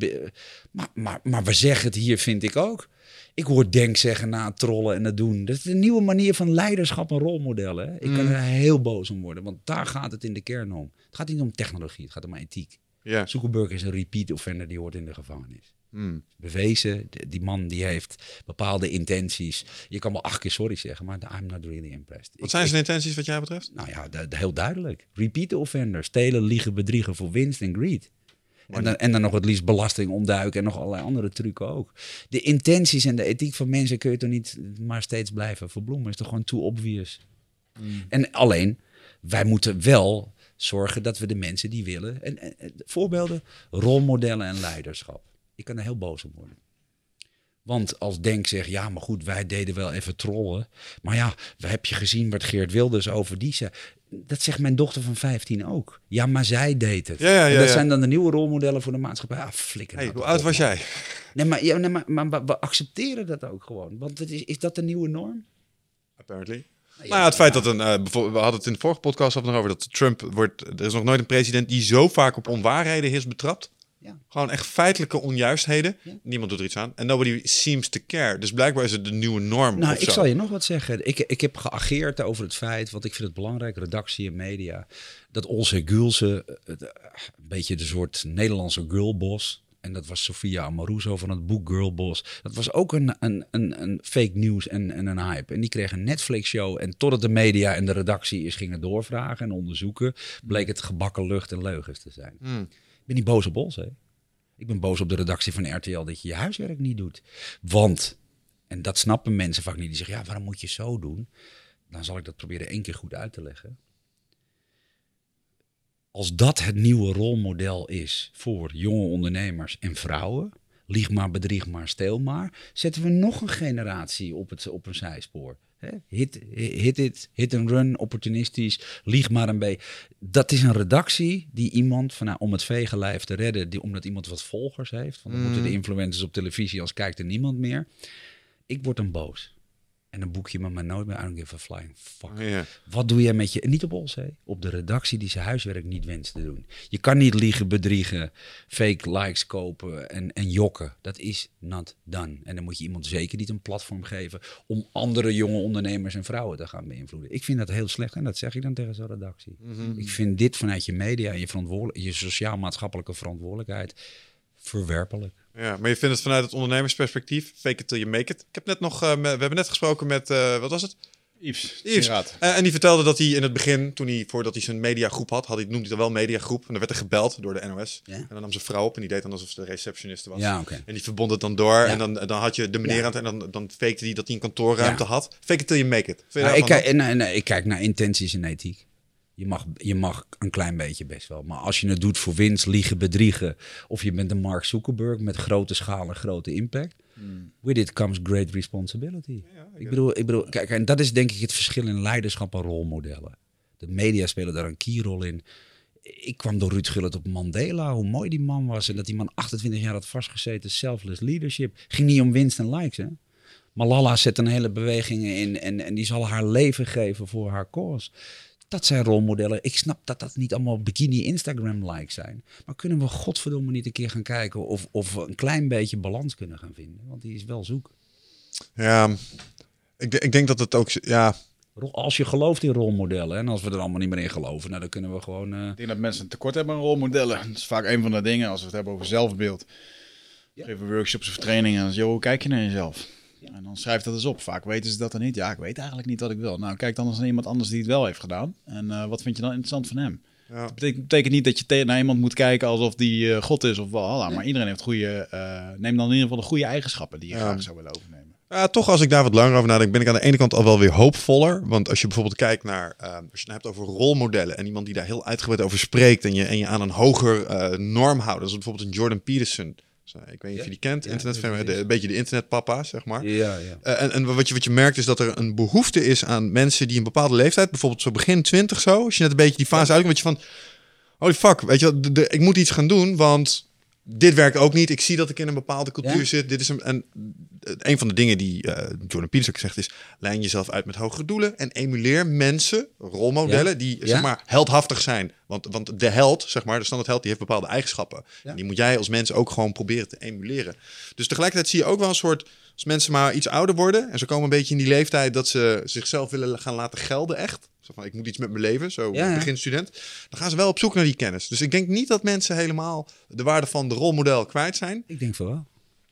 Maar, maar, maar we zeggen het hier, vind ik ook. Ik hoor denk zeggen na het trollen en het doen. Dat is een nieuwe manier van leiderschap en rolmodellen. Ik kan er heel boos om worden, want daar gaat het in de kern om. Het gaat niet om technologie, het gaat om ethiek. Ja. Zuckerberg is een repeat offender, die hoort in de gevangenis. Hmm. Bewezen, die man die heeft bepaalde intenties. Je kan wel acht keer sorry zeggen, maar I'm not really impressed. Wat Ik- zijn zijn intenties wat jij betreft? nou ja, de- de- heel duidelijk. Repeat offender. Stelen, liegen, bedriegen voor winst en greed. En dan, en dan nog het liefst belasting ontduiken en nog allerlei andere trucken ook. De intenties en de ethiek van mensen kun je toch niet maar steeds blijven verbloemen. Is toch gewoon too obvious. En alleen, wij moeten wel zorgen dat we de mensen die willen. En, en- en voorbeelden, rolmodellen en leiderschap. Ik kan er heel boos om worden. Want als Denk zegt, ja, maar goed, wij deden wel even trollen. Maar ja, we heb je gezien wat Geert Wilders over die zei. Dat zegt mijn dochter van 15 ook. Ja, maar zij deed het. Ja, ja, En ja, dat ja. zijn dan de nieuwe rolmodellen voor de maatschappij. Ah, flikker. Hey, nou hoe oud op, was man. jij? Nee, maar, ja, nee, maar, maar we- we accepteren dat ook gewoon. Want het is, is dat de nieuwe norm? Apparently. Nou ja, het feit dat een, eh, bijvoorbeeld, we hadden het in de vorige podcast nog over dat Trump wordt, er is nog nooit een president die zo vaak op onwaarheden is betrapt. Ja. Gewoon echt feitelijke onjuistheden. Ja. Niemand doet er iets aan. En nobody seems to care. Dus blijkbaar is het de nieuwe norm. Nou, ik zo. zal je nog wat zeggen. Ik, ik heb geageerd over het feit, want ik vind het belangrijk, redactie en media, dat Olse Gulse, een beetje de soort Nederlandse girlboss, en dat was Sofia Amoruso van het boek Girlboss. Dat was ook een, een, een, een fake news en, en een hype. En die kreeg een Netflix-show. En totdat de media en de redactie is gingen doorvragen en onderzoeken, bleek het gebakken lucht en leugens te zijn. Hmm. Ben niet boos op ons, hè. Ik ben boos op de redactie van RTL dat je je huiswerk niet doet. Want, en dat snappen mensen vaak niet, die zeggen, ja, waarom moet je zo doen? Dan zal ik dat proberen één keer goed uit te leggen. Als dat het nieuwe rolmodel is voor jonge ondernemers en vrouwen, lieg maar, bedrieg maar, steel maar, zetten we nog een generatie op, het, op een zijspoor. Hit, hit it, hit and run, opportunistisch, lieg maar een beetje. Dat is een redactie die iemand, van, nou, om het vegenlijf te redden, die, omdat iemand wat volgers heeft. Want dan moeten de influencers op televisie, als kijkt er niemand meer. Ik word dan boos. En dan boek je me maar nooit meer. I don't give a flying fuck. Wat doe jij met je, niet op ons, hè? op de redactie die zijn huiswerk niet wenst te doen. Je kan niet liegen, bedriegen, fake likes kopen en, en jokken. Dat is not done. En dan moet je iemand zeker niet een platform geven om andere jonge ondernemers en vrouwen te gaan beïnvloeden. Ik vind dat heel slecht en dat zeg ik dan tegen zo'n redactie. Ik vind dit vanuit je media en je, je sociaal-maatschappelijke verantwoordelijkheid verwerpelijk. Ja, maar je vindt het vanuit het ondernemersperspectief, fake it till you make it. Ik heb net nog, eh, me- we hebben net gesproken met, eh, wat was het? Yves, Yves. Eh, en die vertelde dat hij in het begin, toen hij, voordat hij zijn mediagroep had, had hij, noemde hij het wel mediagroep. En dan werd er gebeld door de NOS. En dan nam zijn vrouw op en die deed dan alsof ze de receptioniste was. Ja, oké. En die verbond het dan door. Ja. En dan, dan had je de meneer Ja. aan het, en dan, dan fakte hij dat hij een kantoorruimte Ja. had. Fake it till you make it. Nou, ik, kijk, nee, nee, ik kijk naar intenties en ethiek. Je mag, je mag een klein beetje best wel. Maar als je het doet voor winst, liegen, bedriegen. Of je bent een Mark Zuckerberg met grote schaal en grote impact. With it comes great responsibility. ik, bedoel, ik bedoel, kijk, en dat is denk ik het verschil in leiderschap en rolmodellen. De media spelen daar een keyrol in. Ik kwam door Ruud Gullit op Mandela, hoe mooi die man was. En dat die man 28 jaar had vastgezeten, selfless leadership. Ging niet om winst en likes, hè. Malala zet een hele beweging in en, en die zal haar leven geven voor haar cause. Dat zijn rolmodellen. Ik snap dat dat niet allemaal bikini Instagram-likes zijn. Maar kunnen we godverdomme niet een keer gaan kijken of, of we een klein beetje balans kunnen gaan vinden? Want die is wel zoek. Ja, ik, ik denk dat het ook... Ja, Als je gelooft in rolmodellen en als we er allemaal niet meer in geloven, nou, dan kunnen we gewoon... eh, Ik denk dat mensen een tekort hebben aan rolmodellen. Dat is vaak een van de dingen als we het hebben over zelfbeeld. Ja. Geven workshops of trainingen. Dan is, joh, hoe kijk je naar jezelf? En dan schrijf dat eens op. Vaak weten ze dat dan niet. Ja, ik weet eigenlijk niet wat ik wil. Nou, kijk dan eens naar iemand anders die het wel heeft gedaan. En eh, wat vind je dan interessant van hem? Ja. Dat betekent, betekent niet dat je naar iemand moet kijken alsof die eh, God is of wel. Maar iedereen heeft goede. eh, neem dan in ieder geval de goede eigenschappen die je Ja. graag zou willen overnemen. Ja, toch als ik daar wat langer over nadenk, ben ik aan de ene kant al wel weer hoopvoller. Want als je bijvoorbeeld kijkt naar, als je het hebt over rolmodellen en iemand die daar heel uitgebreid over spreekt en je, en je aan een hoger norm houdt. Is bijvoorbeeld een Jordan Peterson. Ik weet niet of je die kent, Ja, dat een beetje de internetpapa, zeg maar. ja, ja. Eh, en, en wat, je, wat je merkt is dat er een behoefte is aan mensen die een bepaalde leeftijd, bijvoorbeeld zo begin 20 zo, als je net een beetje die fase uitkomt, wat je van, holy fuck, weet je wel, de- de- ik moet iets gaan doen, want dit werkt ook niet. Ik zie dat ik in een bepaalde cultuur Ja. zit. Dit is een, en een van de dingen die eh, Jordan Peterson ook zegt is, lijn jezelf uit met hogere doelen en emuleer mensen, rolmodellen, Ja. die Ja. zeg maar heldhaftig zijn. Want, want de held, zeg maar, de standaard held, die heeft bepaalde eigenschappen. En die moet jij als mens ook gewoon proberen te emuleren. Dus tegelijkertijd zie je ook wel een soort, als mensen maar iets ouder worden en ze komen een beetje in die leeftijd dat ze zichzelf willen gaan laten gelden, echt. Zo van, ik moet iets met mijn leven, zo Ja, ja. begin student. Dan gaan ze wel op zoek naar die kennis. Dus ik denk niet dat mensen helemaal de waarde van de rolmodel kwijt zijn. Ik denk van wel.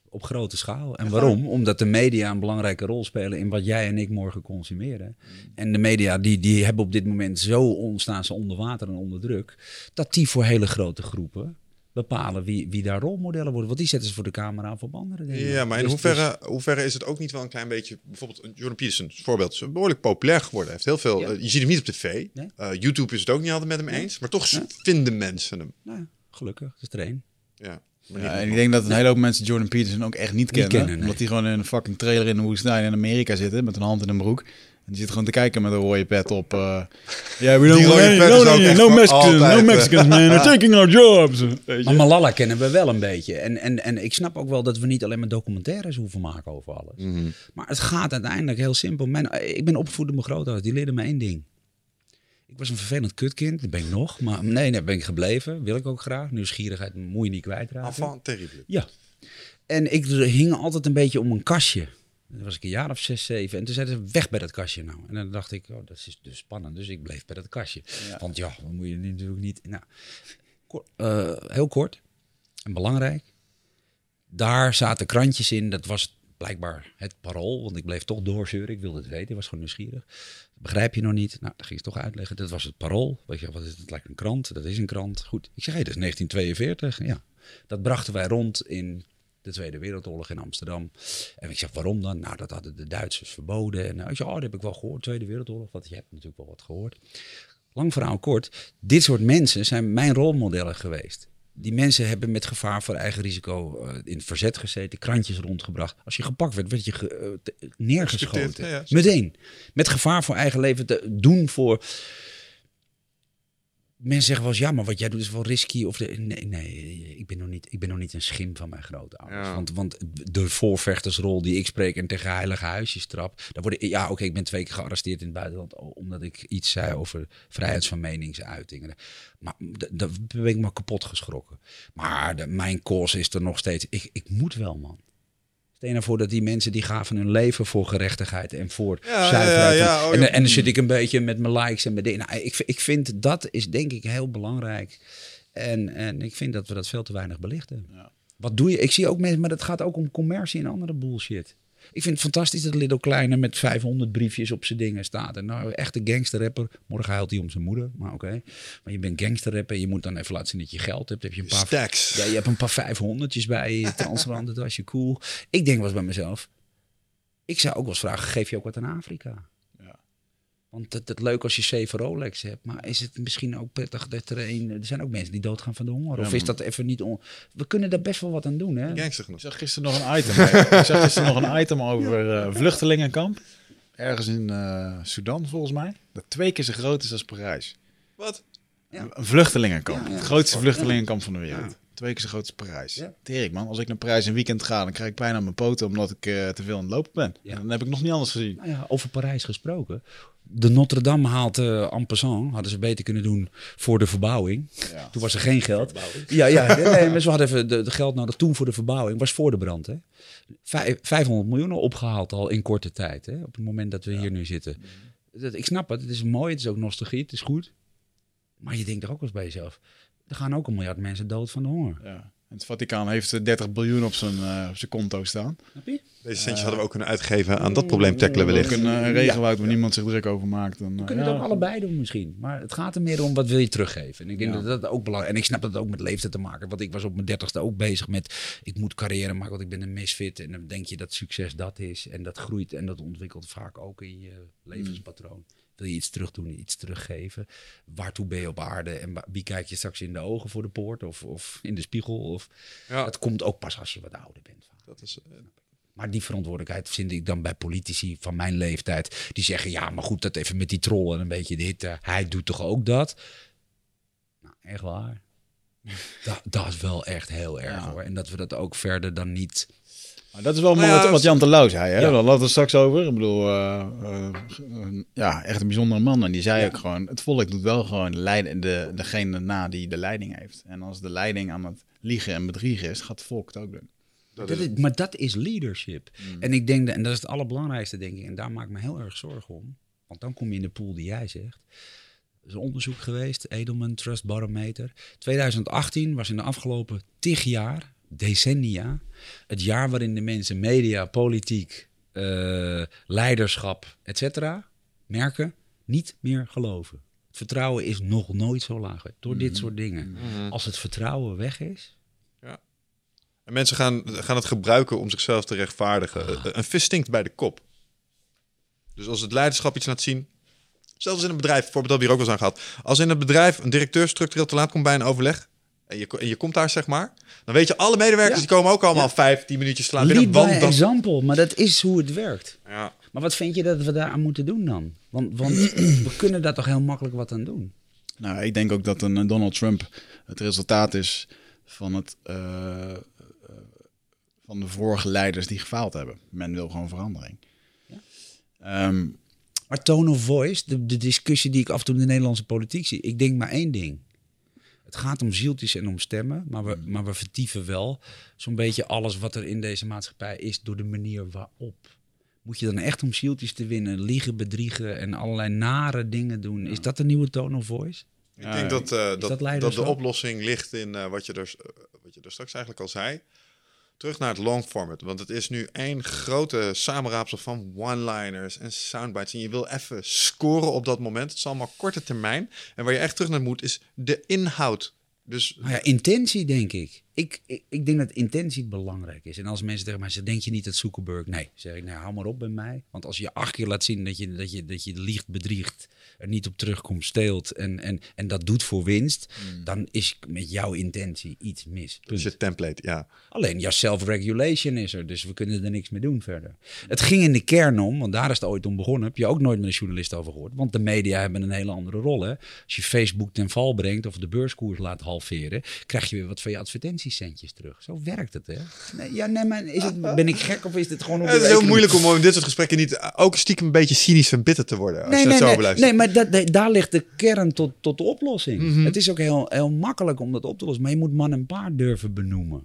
Op grote schaal. En waarom? Omdat de media een belangrijke rol spelen in wat jij en ik morgen consumeren. En de media die, die hebben op dit moment zo ontstaan ze onder water en onder druk. Dat die voor hele grote groepen bepalen wie, wie daar rolmodellen worden. Want die zetten ze voor de camera of op andere dingen. Ja, maar in Dus- hoeverre, hoeverre is het ook niet wel een klein beetje... Bijvoorbeeld een Jordan Peterson, voorbeeld, is behoorlijk populair geworden. Heeft heel veel... Ja. eh, je ziet hem niet op tv. Nee. Eh, YouTube is het ook niet altijd met hem eens. Maar toch Nee. vinden mensen hem. Dus, nou, gelukkig, dat is er één. Ja. Maar Ja, en ik denk dat een hele hoop mensen Jordan Peterson ook echt niet kennen. kennen, nee. Omdat die gewoon in een fucking trailer in de woestijn in Amerika zitten met een hand in een broek. En die zit gewoon te kijken met een rode pet op. eh ja, we Die rode pet no, is ook no, echt no Mexicans, no. Mexicans, man. They're taking our jobs. Maar Malala kennen we wel een beetje. En, en, en ik snap ook wel dat we niet alleen maar documentaires hoeven maken over alles. Mhm. Maar het gaat uiteindelijk heel simpel. Mijn, ik ben opgevoed door mijn grootouders. Die leerden me één ding. Ik was een vervelend kutkind. Dat ben ik nog. Maar nee, daar ben ik gebleven. Wil ik ook graag. Nieuwsgierigheid moet je niet kwijtraken. Enfant terrible. Ja. En ik hing altijd een beetje om een kastje. Dan was ik een jaar of zes, zeven. En toen zeiden ze, weg bij dat kastje nou. En dan dacht ik, oh, dat is dus spannend. Dus ik bleef bij dat kastje. Want ja, dan moet je natuurlijk niet... Nou, kort- eh, heel kort en belangrijk. Daar zaten krantjes in. Dat was blijkbaar het parool. Want ik bleef toch doorzeuren. Ik wilde het weten. Ik was gewoon nieuwsgierig. Begrijp je nog niet? Nou, dat ging ze toch uitleggen. Dat was het parool. Weet je, wat is het? Lijkt een krant. Dat is een krant. Goed. Ik zeg, hé, dat is 1942. Ja. Dat brachten wij rond in de Tweede Wereldoorlog in Amsterdam. En ik zeg, waarom dan? Nou, dat hadden de Duitsers verboden. En nou, ik zeg, oh, dat heb ik wel gehoord, Tweede Wereldoorlog. Want je hebt natuurlijk wel wat gehoord. Lang verhaal kort. Dit soort mensen zijn mijn rolmodellen geweest. Die mensen hebben met gevaar voor eigen risico eh, in het verzet gezeten, krantjes rondgebracht. Als je gepakt werd, werd je ge- eh, te- neergeschoten. Geaccepteerd, ja, ja. Meteen. Met gevaar voor eigen leven te doen voor... Mensen zeggen wel eens, ja, maar wat jij doet is wel risky. Of de, nee, nee ik, ben nog niet, ik ben nog niet een schim van mijn grootouders. Ja. Want, want de voorvechtersrol die ik spreek en tegen heilige huisjes trap. Daar word ik, ja, oké, ik ben twee keer gearresteerd in het buitenland. Omdat ik iets zei over vrijheid van meningsuitingen. Maar daar ben ik me kapot geschrokken. Maar de, mijn cause is er nog steeds. Ik, ik moet wel, man. Stel je nou voor dat die mensen die gaven hun leven voor gerechtigheid en voor Ja, zuiverheid. ja, ja, oh, en, en dan zit ik een beetje met mijn likes en met dingen. Nou, ik, ik vind dat is denk ik heel belangrijk. En, en ik vind dat we dat veel te weinig belichten. Ja. Wat doe je? Ik zie ook mensen, maar het gaat ook om commercie en andere bullshit. Ik vind het fantastisch dat Little Kleine met 500 briefjes op zijn dingen staat. En nou, echte gangsterrapper. Morgen huilt hij om zijn moeder, maar oké. Maar je bent gangsterrapper en je moet dan even laten zien dat je geld hebt. Heb je een paar Stacks. ja, je hebt een paar 500'tjes bij je, transparant, dat was je cool. Ik denk wel eens bij mezelf, ik zou ook wel eens vragen, geef je ook wat aan Afrika? Want het, het leuk als je zeven Rolex hebt, maar is het misschien ook prettig dat er een... Er zijn ook mensen die doodgaan van de honger. Of is dat even niet... On... We kunnen daar best wel wat aan doen, hè? Ik zag gisteren nog een item. ik zag gisteren nog een item over eh, vluchtelingenkamp. Ergens in eh Sudan, volgens mij. Dat twee keer zo groot is als Parijs. Wat? Ja. Een vluchtelingenkamp. Ja, ja. Het grootste vluchtelingenkamp van de wereld. Ja. Twee keer zo groot als Parijs. Ja. Terik man, als ik naar Parijs een weekend ga, dan krijg ik pijn aan mijn poten omdat ik eh, te veel aan het lopen ben. Ja. En dan heb ik nog niet anders gezien. Nou ja, over Parijs gesproken. De Notre Dame haalt eh en passant. Hadden ze beter kunnen doen voor de verbouwing. Ja. Toen was er geen geld. Ja, ja nee, maar ze hadden even de, de geld nodig toen voor de verbouwing. Was voor de brand. Hè? Vijf- 500 miljoen al opgehaald al in korte tijd. Hè? Op het moment dat we hier nu zitten. Dat, ik snap het. Het is mooi. Het is ook nostalgie. Het is goed. Maar je denkt er ook wel eens bij jezelf. Er gaan ook een miljard mensen dood van de honger. Ja. En het Vaticaan heeft eh, 30 biljoen op zijn, eh, op zijn konto staan. Snap je? Deze centjes hadden we ook kunnen uitgeven aan dat probleem tackelen Ook wellicht. een eh, regenwoud waar niemand zich druk over maakt. Dan, We eh, kunnen ja, het ook allebei doen misschien. Maar het gaat er meer om wat wil je teruggeven. En ik denk Ja. dat dat ook belangrijk En ik snap dat het ook met leeftijd te maken. heeft. Want ik was op mijn dertigste ook bezig met... ik moet carrière maken, want ik ben een misfit. En dan denk je dat succes dat is. En dat groeit en dat ontwikkelt vaak ook in je levenspatroon. Wil je iets terug doen, iets teruggeven? Waartoe ben je op aarde? En wie kijk je straks in de ogen voor de poort? Of, of in de spiegel? Of, Ja. Dat komt ook pas als je wat ouder bent. Dat is, eh, Maar die verantwoordelijkheid vind ik dan bij politici van mijn leeftijd. Die zeggen, ja, maar goed, dat even met die trollen en een beetje dit. hij doet toch ook dat? Nou, echt waar. dat, dat is wel echt heel erg Ja. hoor. En dat we dat ook verder dan niet... Maar dat is wel mooi Nou ja, wat, wat Jan Terlouw zei. Hè? Ja. Daar hadden we het straks over. Ik bedoel, eh, eh, ja, echt een bijzondere man. En die zei ook gewoon, het volk doet wel gewoon de leid- de, degene na die de leiding heeft. En als de leiding aan het liegen en bedriegen is, gaat het volk het ook doen. dat Dat is- is- maar dat is leadership. En ik denk, dat, en dat is het allerbelangrijkste denk ik. En daar maak ik me heel erg zorgen om. Want dan kom je in de pool die jij zegt. Er is een onderzoek geweest, Edelman Trust Barometer. 2018 was in de afgelopen tig jaar, decennia, het jaar waarin de mensen media, politiek, eh, leiderschap, etc. merken, niet meer geloven. Het vertrouwen is nog nooit zo laag door dit soort dingen. Als het vertrouwen weg is, En mensen gaan, gaan het gebruiken om zichzelf te rechtvaardigen. Eh, Een vis stinkt bij de kop. Dus als het leiderschap iets laat zien. Zelfs in een bedrijf, voorbeeld dat we hier ook wel eens aan gehad. Als in een bedrijf een directeur structureel te laat komt bij een overleg. En je, en je komt daar, zeg maar. Dan weet je, alle medewerkers Ja. die komen ook allemaal vijf, tien minuutjes te laat binnen. Lead by Want dat, example, maar dat is hoe het werkt. ja, Maar wat vind je dat we daar aan moeten doen dan? Want, want we kunnen daar toch heel makkelijk wat aan doen. Nou, ik denk ook dat een eh, Donald Trump het resultaat is van, het, eh, eh, van de vorige leiders die gefaald hebben. Men wil gewoon verandering. Ehm, Maar tone of voice, de, de discussie die ik af en toe in de Nederlandse politiek zie, ik denk maar één ding. Het gaat om zieltjes en om stemmen, maar we, maar we vertieven wel zo'n beetje alles wat er in deze maatschappij is door de manier waarop. Moet je dan echt om zieltjes te winnen, liegen, bedriegen en allerlei nare dingen doen? Is dat de nieuwe tone of voice? Ik denk dat, eh, dat, dat de oplossing ligt in eh, wat, je er, eh, wat je er straks eigenlijk al zei. Terug naar het long format. Want het is nu één grote samenraapsel van one-liners en soundbites. En je wil even scoren op dat moment. Het is allemaal korte termijn. En waar je echt terug naar moet is de inhoud. Dus Nou ja, intentie denk ik. Ik, ik. denk dat intentie belangrijk is. En als mensen tegen mij zeggen, denk je niet dat Zuckerberg... Nee, zeg ik, nou hou maar op bij mij. Want als je acht keer laat zien dat je, dat je, dat je liegt, bedriegt... er niet op terugkomt, steelt en, en, en dat doet voor winst... dan is met jouw intentie iets mis. Punt. je template, ja. Alleen jouw self-regulation is er, dus we kunnen er niks mee doen verder. Het ging in de kern om, want daar is het ooit om begonnen. Heb je ook nooit met een journalist over gehoord. Want de media hebben een hele andere rol. Hè? Als je Facebook ten val brengt of de beurskoers laat halveren, krijg je weer wat van je advertentiecentjes terug. Zo werkt het, hè? Nee, ja, nee, maar is het, ben ik gek of is dit gewoon... op Het is heel moeilijk om in dit soort gesprekken niet eh, ook stiekem een beetje cynisch en bitter te worden. Als Nee, je nee, het zo nee, nee, maar dat, dat- daar ligt de kern tot, tot de oplossing. Mhm. Het is ook heel, heel makkelijk om dat op te lossen, maar je moet man en paard durven benoemen.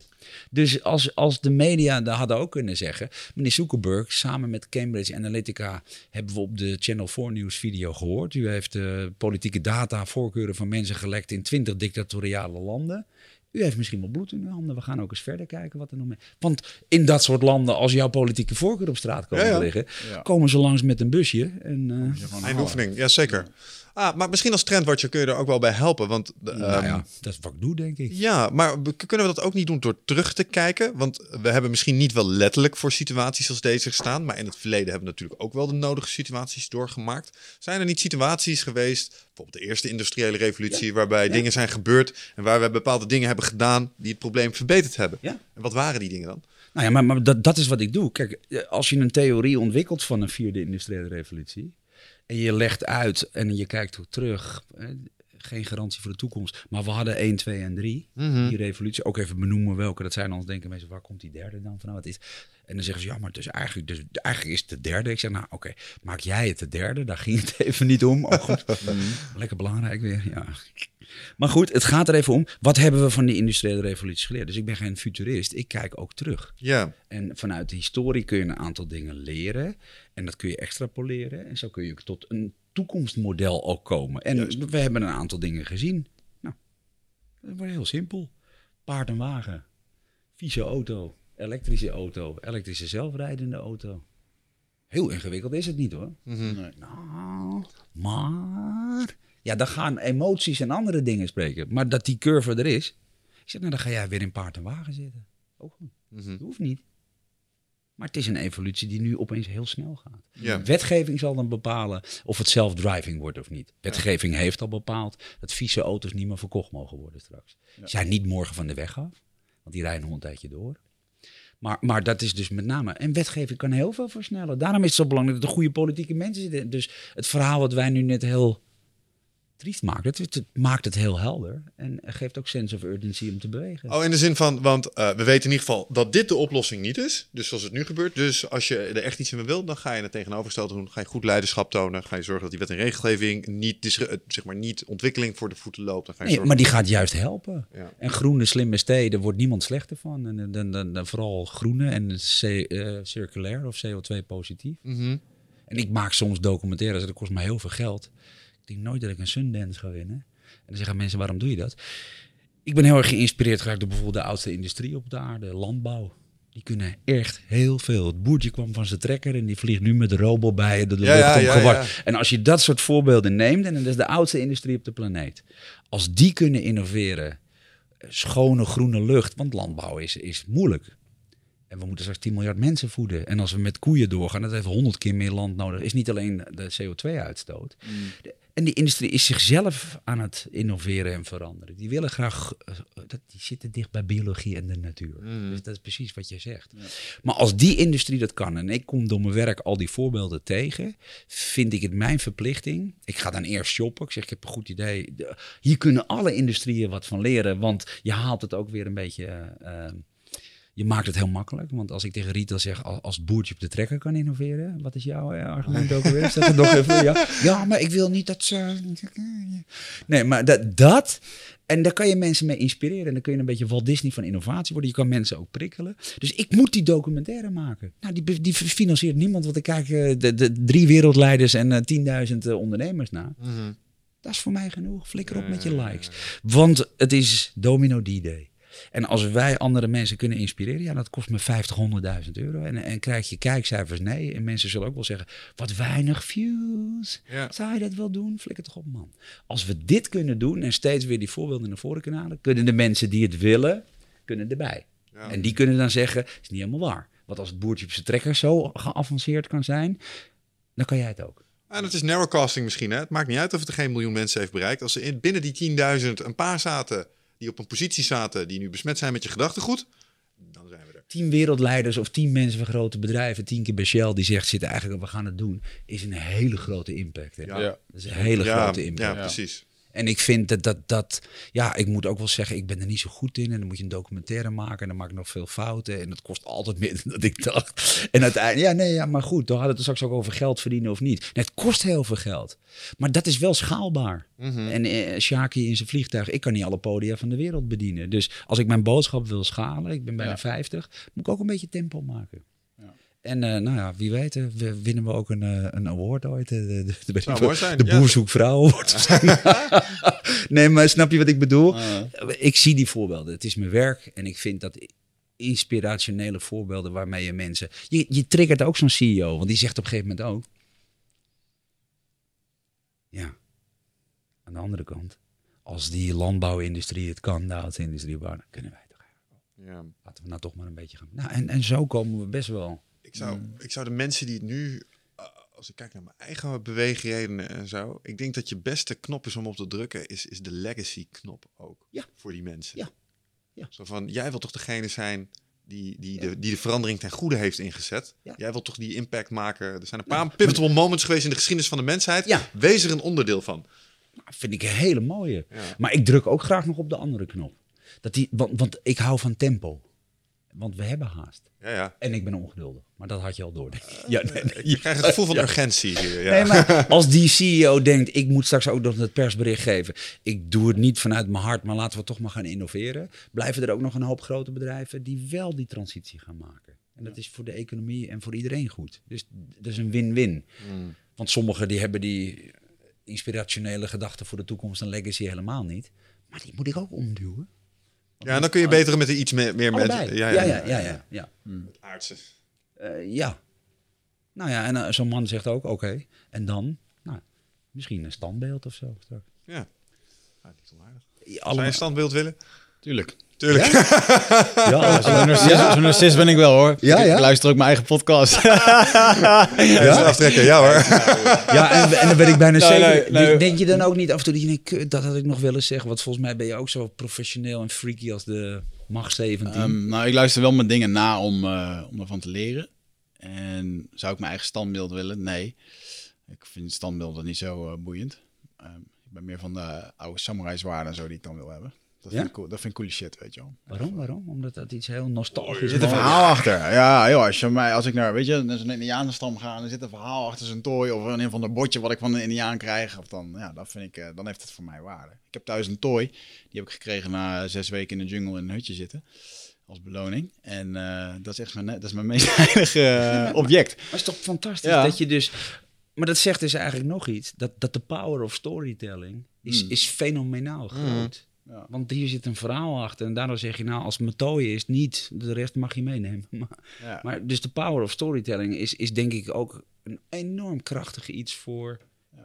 Dus als, als de media daar hadden ook kunnen zeggen, meneer Zuckerberg, samen met Cambridge Analytica hebben we op de Channel 4 News video gehoord. U heeft uh, politieke data, voorkeuren van mensen gelekt in 20 dictatoriale landen. U heeft misschien wel bloed in uw handen. We gaan ook eens verder kijken wat er nog mee. Want in dat soort landen, als jouw politieke voorkeur op straat komen Ja, ja. te liggen, Ja. komen ze langs met een busje. En, uh, Einde oefening, ja zeker. Ah, maar misschien als trendwatcher kun je er ook wel bij helpen. Want nou ehm, ja, dat is wat ik doe, denk ik. Ja, maar we- kunnen we dat ook niet doen door terug te kijken? Want we hebben misschien niet wel letterlijk voor situaties als deze gestaan. Maar in het verleden hebben we natuurlijk ook wel de nodige situaties doorgemaakt. Zijn er niet situaties geweest, bijvoorbeeld de eerste industriële revolutie, waarbij dingen zijn gebeurd en waar we bepaalde dingen hebben gedaan die het probleem verbeterd hebben? Ja. En wat waren die dingen dan? Nou ja, maar, maar dat, dat is wat ik doe. Kijk, eh, als je een theorie ontwikkelt van een vierde industriële revolutie. En je legt uit en je kijkt ook terug. geen garantie voor de toekomst. Maar we hadden 1, 2 en 3. Die revolutie. Ook even benoemen welke dat zijn. Anders denken mensen, waar komt die derde dan van? Wat is? En dan zeggen ze, ja, maar het is eigenlijk, dus, eigenlijk is het de derde. Ik zeg, nou oké, maak jij het de derde? Daar ging het even niet om. Oh goed, lekker belangrijk weer. Ja. Maar goed, het gaat er even om. Wat hebben we van die industriële revolutie geleerd? Dus ik ben geen futurist. Ik kijk ook terug. Ja, En vanuit de historie kun je een aantal dingen leren. En dat kun je extrapoleren. En zo kun je tot een toekomstmodel ook komen. En we hebben een aantal dingen gezien. Nou, dat wordt heel simpel. Paard en wagen. Vieze auto. Elektrische auto. Elektrische zelfrijdende auto. Heel ingewikkeld is het niet hoor. Nee. Nou, maar... Ja, dan gaan emoties en andere dingen spreken. Maar dat die curve er is... Ik zeg, nou dan ga jij weer in paard en wagen zitten. Ook goed. Dat hoeft niet. Maar het is een evolutie die nu opeens heel snel gaat. Ja. Wetgeving zal dan bepalen of het self-driving wordt of niet. Wetgeving heeft al bepaald dat vieze auto's niet meer verkocht mogen worden straks. Ze zijn niet morgen van de weg af, want die rijden nog een tijdje door. Maar, maar dat is dus met name. En wetgeving kan heel veel versnellen. Daarom is het zo belangrijk dat er goede politieke mensen zitten. Dus het verhaal wat wij nu net heel triest maken, het, het maakt het heel helder. En geeft ook sense of urgency om te bewegen. Oh, in de zin van, want eh, we weten in ieder geval dat dit de oplossing niet is. Dus zoals het nu gebeurt. Dus als je er echt iets in wil, dan ga je het tegenovergestelde doen. Ga je goed leiderschap tonen. Ga je zorgen dat die wet en regelgeving niet, eh, zeg maar, niet ontwikkeling voor de voeten loopt. Dan ga je Nee, maar die gaat juist helpen. Ja. En groene, slimme steden wordt niemand slechter van. En dan, dan, dan vooral groene en C, eh, circulair of CO2 positief. Mhm. En ik maak soms documentaires, dat kost me heel veel geld. Ik denk nooit dat ik een Sundance ga winnen. En dan zeggen mensen, waarom doe je dat? Ik ben heel erg geïnspireerd geraakt door bijvoorbeeld de oudste industrie op de aarde, landbouw. Die kunnen echt heel veel. Het boertje kwam van zijn trekker en die vliegt nu met de robot bij je de lucht ja, ja. En als je dat soort voorbeelden neemt, en dat is de oudste industrie op de planeet. Als die kunnen innoveren, eh, schone groene lucht, want landbouw is, is moeilijk. En we moeten straks 10 miljard mensen voeden. En als we met koeien doorgaan, dat heeft 100 keer meer land nodig. Is niet alleen de CO2-uitstoot. En die industrie is zichzelf aan het innoveren en veranderen. Die willen graag, eh, dat, die zitten dicht bij biologie en de natuur. Dus dat is precies wat je zegt. Maar als die industrie dat kan, en ik kom door mijn werk al die voorbeelden tegen, vind ik het mijn verplichting. Ik ga dan eerst shoppen. Ik zeg, ik heb een goed idee. De- Hier kunnen alle industrieën wat van leren, want je haalt het ook weer een beetje. eh, eh, je maakt het heel makkelijk. Want als ik tegen Rita zeg, al- als het boertje op de trekker kan innoveren, wat is jouw eh, argument ook weer? Zeg het nog even. Ja. ja, maar ik wil niet dat ze. Nee, maar dat, dat. En daar kan je mensen mee inspireren. En dan kun je een beetje Walt Disney van innovatie worden. Je kan mensen ook prikkelen. Dus ik moet die documentaire maken. Nou, die, die financiert niemand. Want ik kijk eh, de, de drie wereldleiders en eh, 10.000 eh, ondernemers na. Dat is voor mij genoeg. Flikker op met je likes. Want het is Domino D-Day. En als wij andere mensen kunnen inspireren, ja, dat kost me 50, 100.000 euro. En, en krijg je kijkcijfers? Nee. En mensen zullen ook wel zeggen, wat weinig views. Ja. Zou je dat wel doen? Flikker toch op, man. Als we dit kunnen doen en steeds weer die voorbeelden naar voren kunnen halen, kunnen de mensen die het willen, kunnen erbij. Ja. En die kunnen dan zeggen, is niet helemaal waar. Want als het boertje op zijn trekker zo geavanceerd kan zijn, dan kan jij het ook. En het is narrowcasting misschien. Hè? Het maakt niet uit of het er geen miljoen mensen heeft bereikt. Als in, binnen die 10.000 een paar zaten die op een positie zaten die nu besmet zijn met je gedachtegoed, dan zijn we er. tien wereldleiders of tien mensen van grote bedrijven, tien keer bij Shell, die zegt, zit eigenlijk, we gaan het doen, is een hele grote impact. Hè? Ja. Ja. Dat is een hele ja, grote impact. ja, precies. En ik vind dat, dat, dat, ja, ik moet ook wel zeggen, ik ben er niet zo goed in. En dan moet je een documentaire maken en dan maak ik nog veel fouten. En dat kost altijd meer dan dat ik dacht. En uiteindelijk, ja, nee, ja, maar goed, dan hadden we het straks ook over geld verdienen of niet. Nee, het kost heel veel geld. Maar dat is wel schaalbaar. En eh, Shaki in zijn vliegtuig, ik kan niet alle podia van de wereld bedienen. Dus als ik mijn boodschap wil schalen, ik ben bijna Ja. 50, moet ik ook een beetje tempo maken. En eh, nou ja, wie weet, we winnen we ook een, eh, een award ooit. eh, De, de, de, de, mooi zijn, de ja. Boer zoekt vrouw award. nee, maar snap je wat ik bedoel? Ah. Ik zie die voorbeelden. Het is mijn werk en ik vind dat inspirationele voorbeelden waarmee je mensen... Je, je triggert ook zo'n CEO, want die zegt op een gegeven moment ook... Ja, Aan de andere kant, als die landbouwindustrie het kan, de houtindustrie bouwen, dan kunnen wij toch Ja. Laten we nou toch maar een beetje gaan. Nou, en, en zo komen we best wel. Ik zou, ik zou de mensen die het nu, eh, als ik kijk naar mijn eigen beweegredenen en zo, ik denk dat je beste knop is om op te drukken, is, is de legacy knop ook. Ja. Voor die mensen. Ja. Ja. Zo van, jij wil toch degene zijn die, die, de, die de verandering ten goede heeft ingezet. Ja. Jij wil toch die impact maken. Er zijn een paar pivotal moments geweest in de geschiedenis van de mensheid. Ja. Wees er een onderdeel van. Nou, vind ik een hele mooie. Maar ik druk ook graag nog op de andere knop. Dat die, want, want ik hou van tempo. Want we hebben haast. Ja, ja. En ik ben ongeduldig. Maar dat had je al door. denk ik. Ja, nee, nee. Je krijgt het gevoel van urgentie hier. Ja. Nee, maar als die CEO denkt, ik moet straks ook nog het persbericht geven. Ik doe het niet vanuit mijn hart, maar laten we toch maar gaan innoveren. Blijven er ook nog een hoop grote bedrijven die wel die transitie gaan maken. En dat is voor de economie en voor iedereen goed. Dus dat is een win-win. Mm. Want sommigen die hebben die inspirationele gedachten voor de toekomst en legacy helemaal niet. Maar die moet ik ook omduwen. ja, dan kun je beter met iets meer, meer mensen. Ja, ja, ja. ja, ja, Aardse. Eh, ja. Nou ja, en eh, zo'n man zegt ook, oké. En dan, nou, misschien een standbeeld of zo. straks. Ja. Ah, niet onaardig. Zou je een standbeeld willen? Tuurlijk. Tuurlijk. ja, Zo'n narcist, ben ik wel hoor. Ja, ik, ja? ik luister ook mijn eigen podcast. Ja? Aftrekken, ja hoor. Ja, en, en dan ben ik bijna Nee, zeker. nee, nee. Denk- je dan ook niet af en toe dat je denkt, "Kut, dat had ik nog willen zeggen. Want volgens mij ben je ook zo professioneel en freaky als de Mag 17. Ehm, nou, ik luister wel mijn dingen na om, eh, om ervan te leren. En zou ik mijn eigen standbeeld willen? Nee. Ik vind standbeelden niet zo eh, boeiend. Ehm, ik ben meer van de oude samurai zwaarden en zo die ik dan wil hebben. Dat, Ja? vind, ik cool, dat vind ik coole shit, weet je wel. Waarom? Waarom? Omdat dat iets heel nostalgisch Er is. zit een verhaal achter. Ja, joh, als, je mij, als ik naar, weet je, naar zo'n Indianenstam ga, dan zit een verhaal achter zijn tooi of een van de bordje wat ik van een Indiaan krijg. Of dan, ja, dat vind ik, eh, dan heeft het voor mij waarde. Ik heb thuis een tooi, die heb ik gekregen na zes weken in de jungle in een hutje zitten. Als beloning. En eh, dat is echt mijn, dat is mijn meest heilige eh, object. Maar het is toch fantastisch Ja. dat je dus... Maar dat zegt dus eigenlijk nog iets. Dat, dat de power of storytelling is, Mm. is fenomenaal groot. Ja. Want hier zit een verhaal achter. En daardoor zeg je, nou, als het metooie is, niet. De rest mag je meenemen. Maar, Ja. maar dus de power of storytelling is, is denk ik ook een enorm krachtig iets voor.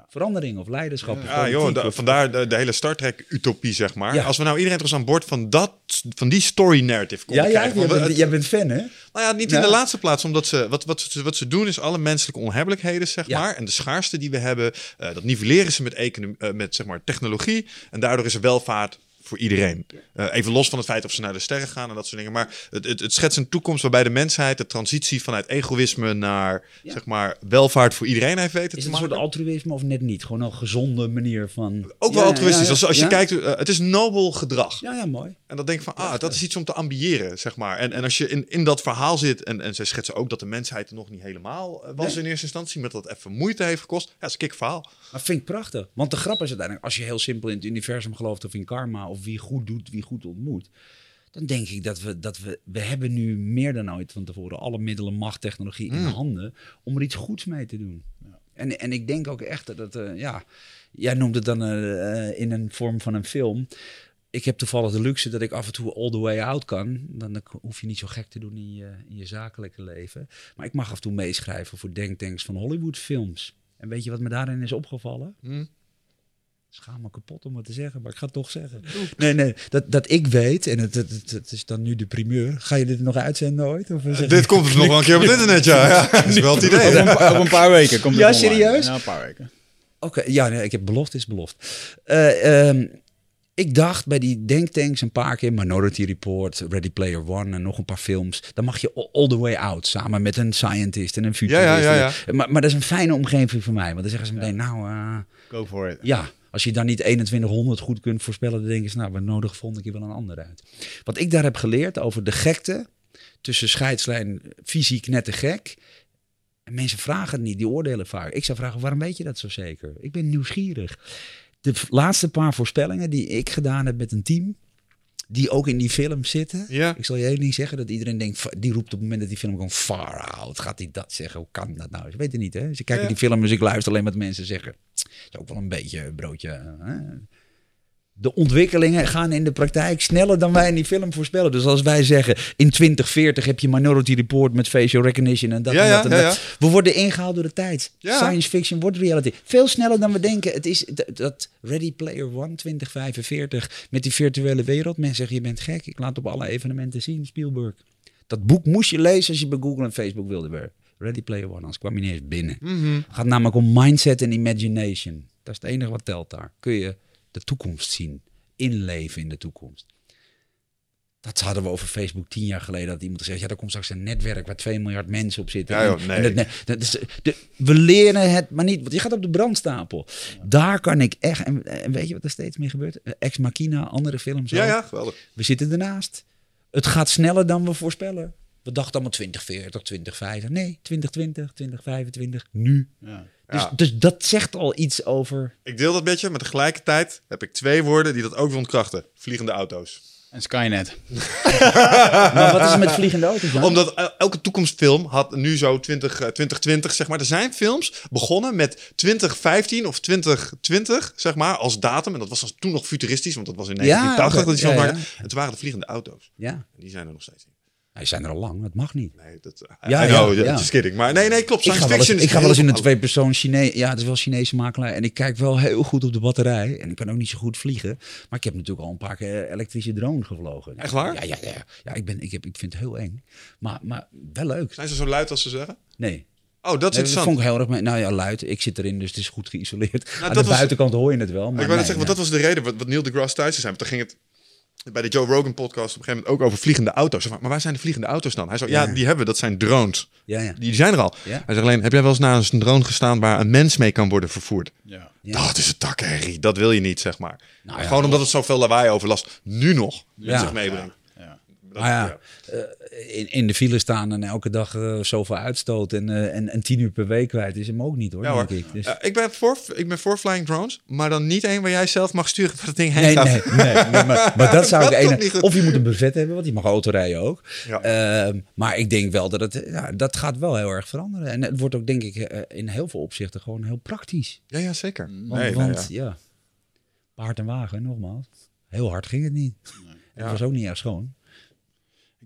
Verandering of leiderschap. of Ja, joh, vandaar de, de hele Star Trek-utopie, zeg maar. Ja. Als we nou iedereen terug aan boord van, dat, van die story narrative konden Ja, jij bent, het- jij bent fan, hè? Nou ja, niet in de laatste plaats, omdat ze wat, wat, ze, wat ze doen is alle menselijke onhebbelijkheden, zeg maar. En de schaarste die we hebben, eh, dat nivelleren ze met, economie, eh, met zeg maar, technologie. En daardoor is er welvaart voor iedereen. Eh, even los van het feit of ze naar de sterren gaan en dat soort dingen. Maar het, het, het schetst een toekomst waarbij de mensheid de transitie vanuit egoïsme naar Ja. zeg maar, welvaart voor iedereen heeft weten Is het een soort altruïsme of net niet? Gewoon een gezonde manier van... Ook wel Ja, altruïstisch. ja. Als, als je kijkt, eh, het is nobel gedrag. Ja, ja, mooi. En dan denk ik van, ah, dat is iets om te ambiëren, zeg maar. En, en als je in, in dat verhaal zit, en, en zij schetsen ook dat de mensheid er nog niet helemaal eh, was Nee. in eerste instantie, met dat het even moeite heeft gekost. Ja, dat is een kik verhaal. Maar vind ik prachtig. Want de grap is uiteindelijk, als je heel simpel in het universum gelooft of in karma of wie goed doet, wie goed ontmoet. Dan denk ik dat we, dat we, we hebben nu meer dan ooit van tevoren alle middelen, macht, technologie in Mm. handen om er iets goeds mee te doen. En, en ik denk ook echt dat, eh, ja, jij noemt het dan eh, in een vorm van een film. Ik heb toevallig de luxe dat ik af en toe all the way out kan. Dan hoef je niet zo gek te doen in je, in je zakelijke leven. Maar ik mag af en toe meeschrijven voor denktanks van Hollywood films. En weet je wat me daarin is opgevallen? Hm? Schaam me kapot om het te zeggen, maar ik ga het toch zeggen. Nee, nee, dat, dat ik weet, en het, het, het, het is dan nu de primeur. Ga je dit nog uitzenden ooit? Of je- Dit komt dus nog wel een keer op het internet, ja. ja dat is wel het idee. Over, een, pa- over een paar weken komt het Ja, online. serieus? Ja, een paar weken. Oké, ja, nee, ik heb beloft is beloft. Eh, ehm, ik dacht bij die denktanks een paar keer, Minority Report, Ready Player One en nog een paar films. Dan mag je all, all the way out samen met een scientist en een futurist. Ja, ja, ja, Maar, maar dat is een fijne omgeving voor mij. Want dan zeggen ze meteen, nou, eh, Go for it. ja, als je dan niet 2100 goed kunt voorspellen, dan denken ze, nou, we nodigen volgende keer wel een ander uit. Wat ik daar heb geleerd over de gekte tussen scheidslijn fysiek net te gek. En mensen vragen het niet, die oordelen vaak. Ik zou vragen, waarom weet je dat zo zeker? Ik ben nieuwsgierig. De laatste paar voorspellingen die ik gedaan heb met een team, die ook in die film zitten. Ja. Ik zal je ding zeggen, dat iedereen denkt, die roept op het moment dat die film gewoon far out. Gaat hij dat zeggen? Hoe kan dat nou? Ze weten niet, hè? Ze kijken Ja. die film, dus ik luister alleen wat mensen zeggen. Dat is ook wel een beetje een broodje. Hè? De ontwikkelingen gaan in de praktijk sneller dan wij in die film voorspellen. Dus als wij zeggen in 2040 heb je Minority Report met facial recognition en dat Ja, en ja, dat en ja, dat. We worden ingehaald door de tijd. Science fiction wordt reality. Veel sneller dan we denken. Het is dat Ready Player One 2045 met die virtuele wereld. Mensen zeggen je bent gek. Ik laat op alle evenementen zien. Spielberg. Dat boek moest je lezen als je bij Google en Facebook wilde werken. Ready Player One, anders kwam je niet eens binnen. Mhm. Het gaat namelijk om mindset en imagination. Dat is het enige wat telt daar. Kun je de toekomst zien, inleven in de toekomst. Dat hadden we over Facebook tien jaar geleden. Dat iemand zegt, ja, er komt straks een netwerk waar 2 miljard mensen op zitten. Ja, joh, nee. en dat, nee, dat is, de, we leren het maar niet, want je gaat op de brandstapel. Daar kan ik echt, en, en weet je wat er steeds meer gebeurt? Ex Machina, andere films Ja, ook. ja, geweldig. We zitten ernaast. Het gaat sneller dan we voorspellen. We dachten allemaal 2040, 2050. Nee, 2020, 2025, nu. Ja. Dus, Ja. dus dat zegt al iets over. Ik deel dat met je, maar tegelijkertijd heb ik twee woorden die dat ook wil ontkrachten. Vliegende auto's. En Skynet. Maar wat is er met vliegende auto's dan? Omdat el- elke toekomstfilm had nu zo 20, eh, 2020, zeg maar. Er zijn films begonnen met 2015 of 2020, zeg maar, als datum. En dat was toen nog futuristisch, want dat was in Ja, 1980 oké. dat die film Ja, maakte. En toen waren de vliegende auto's. Ja, En die zijn er nog steeds niet. Die zijn er al lang. Het mag niet. Nee, dat, uh, Ja, I know, ja, ja. just kidding. Maar nee, nee, klopt. Ik Science ga wel eens, ik ga wel eens in een twee persoon Chinees. Ja, het is wel Chinese makelaar. En ik kijk wel heel goed op de batterij. En ik kan ook niet zo goed vliegen. Maar ik heb natuurlijk al een paar keer elektrische drone gevlogen. Echt waar? Ja, ja, ja. ja ik, ben, ik, heb, ik vind het heel eng. Maar, maar wel leuk. Zijn ze zo luid als ze zeggen? Nee. Oh, dat is Nee, dat vond ik heel erg. mee- Nou ja, luid. Ik zit erin, dus het is goed geïsoleerd. Aan dat de was- buitenkant hoor je het wel. Maar ik wou net zeggen, want dat was de reden wat, wat Neil deGrasse Tyson zei. Want toen ging het bij de Joe Rogan podcast op een gegeven moment ook over vliegende auto's. Maar waar zijn de vliegende auto's dan? Hij zei, ja, Ja. die hebben we, dat zijn drones. Ja, ja. Die zijn er al. Ja. Hij zegt alleen, heb jij wel eens naar een drone gestaan waar een mens mee kan worden vervoerd? Ja. Ja. Dat is een takkenherrie. Dat wil je niet, zeg maar. Nou ja. Gewoon omdat het zoveel lawaai overlast nu nog met Ja. zich meebrengt. Ja. Dat- Maar ja, eh, in, in de file staan en elke dag eh, zoveel uitstoot en, eh, en, en tien uur per week kwijt is hem ook niet hoor, Ja, hoor. denk ik. Dus... Ik, ben voor, ik ben voor flying drones, maar dan niet één waar jij zelf mag sturen waar het ding heen Nee, gaat. nee, nee, nee, maar, maar dat zou ik Dat ene-. Of je moet een buffet hebben, want die mag autorijden ook. Ja. Ehm, maar ik denk wel dat het, ja, dat gaat wel heel erg veranderen. En het wordt ook denk ik in heel veel opzichten gewoon heel praktisch. Ja, ja, zeker. Want, Nee, nee, want ja. ja. paard en wagen, nogmaals. Heel hard ging het niet. Het Ja. was ook niet erg schoon.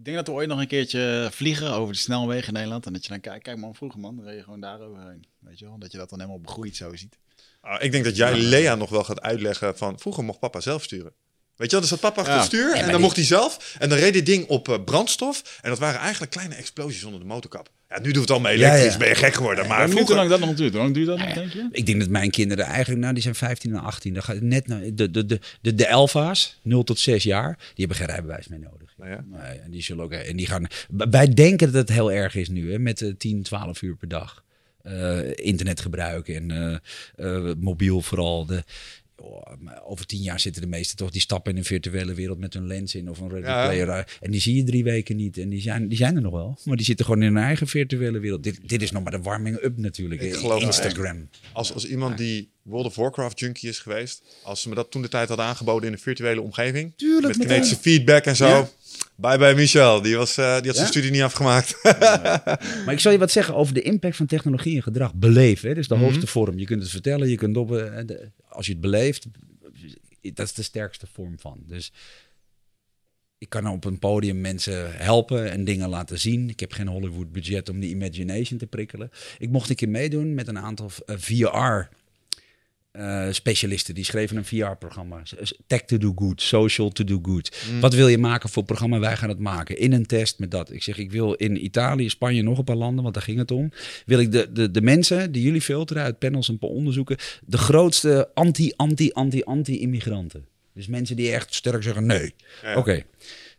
Ik denk dat we ooit nog een keertje vliegen over de snelwegen in Nederland. En dat je dan kijkt, kijk man, vroeger man, dan reed je gewoon daar overheen. Weet je wel, dat je dat dan helemaal begroeid zo ziet. Ah, ik denk dat jij Lea nog wel gaat uitleggen van... Vroeger mocht papa zelf sturen. Weet je wel, dus zat papa achter Ja. het stuur en dan die- mocht hij zelf. En dan reed dit ding op eh, brandstof. En dat waren eigenlijk kleine explosies onder de motorkap. Ja, nu doen we het allemaal Ja, elektrisch. ja. Ben je gek geworden. Maar Maar hoe vroeger... lang dat nog duurt? Hoe lang duurt dat nog, denk je? Ik denk dat mijn kinderen eigenlijk, nou die zijn 15 en 18. Dan gaat net naar de, de, de, de, de Elfa's, 0 tot 6 jaar, die hebben geen rijbewijs meer nodig. Nou ja. Nee, en die zullen ook, en die gaan, wij denken dat het heel erg is nu, hè, met eh, 10, 12 uur per dag. Eh, internet gebruiken en eh, eh, mobiel vooral. De, over tien jaar zitten de meesten toch, die stappen in een virtuele wereld met een lens in of een ready Ja. player. En die zie je drie weken niet. En die zijn, die zijn er nog wel. Maar die zitten gewoon in hun eigen virtuele wereld. Dit, dit is nog maar de warming-up natuurlijk. Ik geloof Instagram. Als, als iemand die World of Warcraft junkie is geweest... Als ze me dat toen de tijd hadden aangeboden in een virtuele omgeving... Tuurlijk, met kinetische feedback en zo... Ja. Bye bye Michel. Die, was, eh, die had zijn studie niet afgemaakt. Maar ik zal je wat zeggen over de impact van technologie en gedrag. Beleven, hè? dat is de Mhm. hoogste vorm. Je kunt het vertellen, je kunt op, eh, als je het beleeft, dat is de sterkste vorm van. Dus ik kan op een podium mensen helpen en dingen laten zien. Ik heb geen Hollywood budget om die imagination te prikkelen. Ik mocht een keer meedoen met een aantal eh, VR eh, specialisten. Die schreven een VR-programma. Tech to do good, social to do good. Wat wil je maken voor programma? Wij gaan het maken. In een test met dat. Ik zeg, ik wil in Italië, Spanje, nog een paar landen, want daar ging het om. Wil ik de, de, de mensen die jullie filteren uit panels en paar onderzoeken. De grootste anti, anti, anti, anti-immigranten. Dus mensen die echt sterk zeggen nee. Ja. Oké.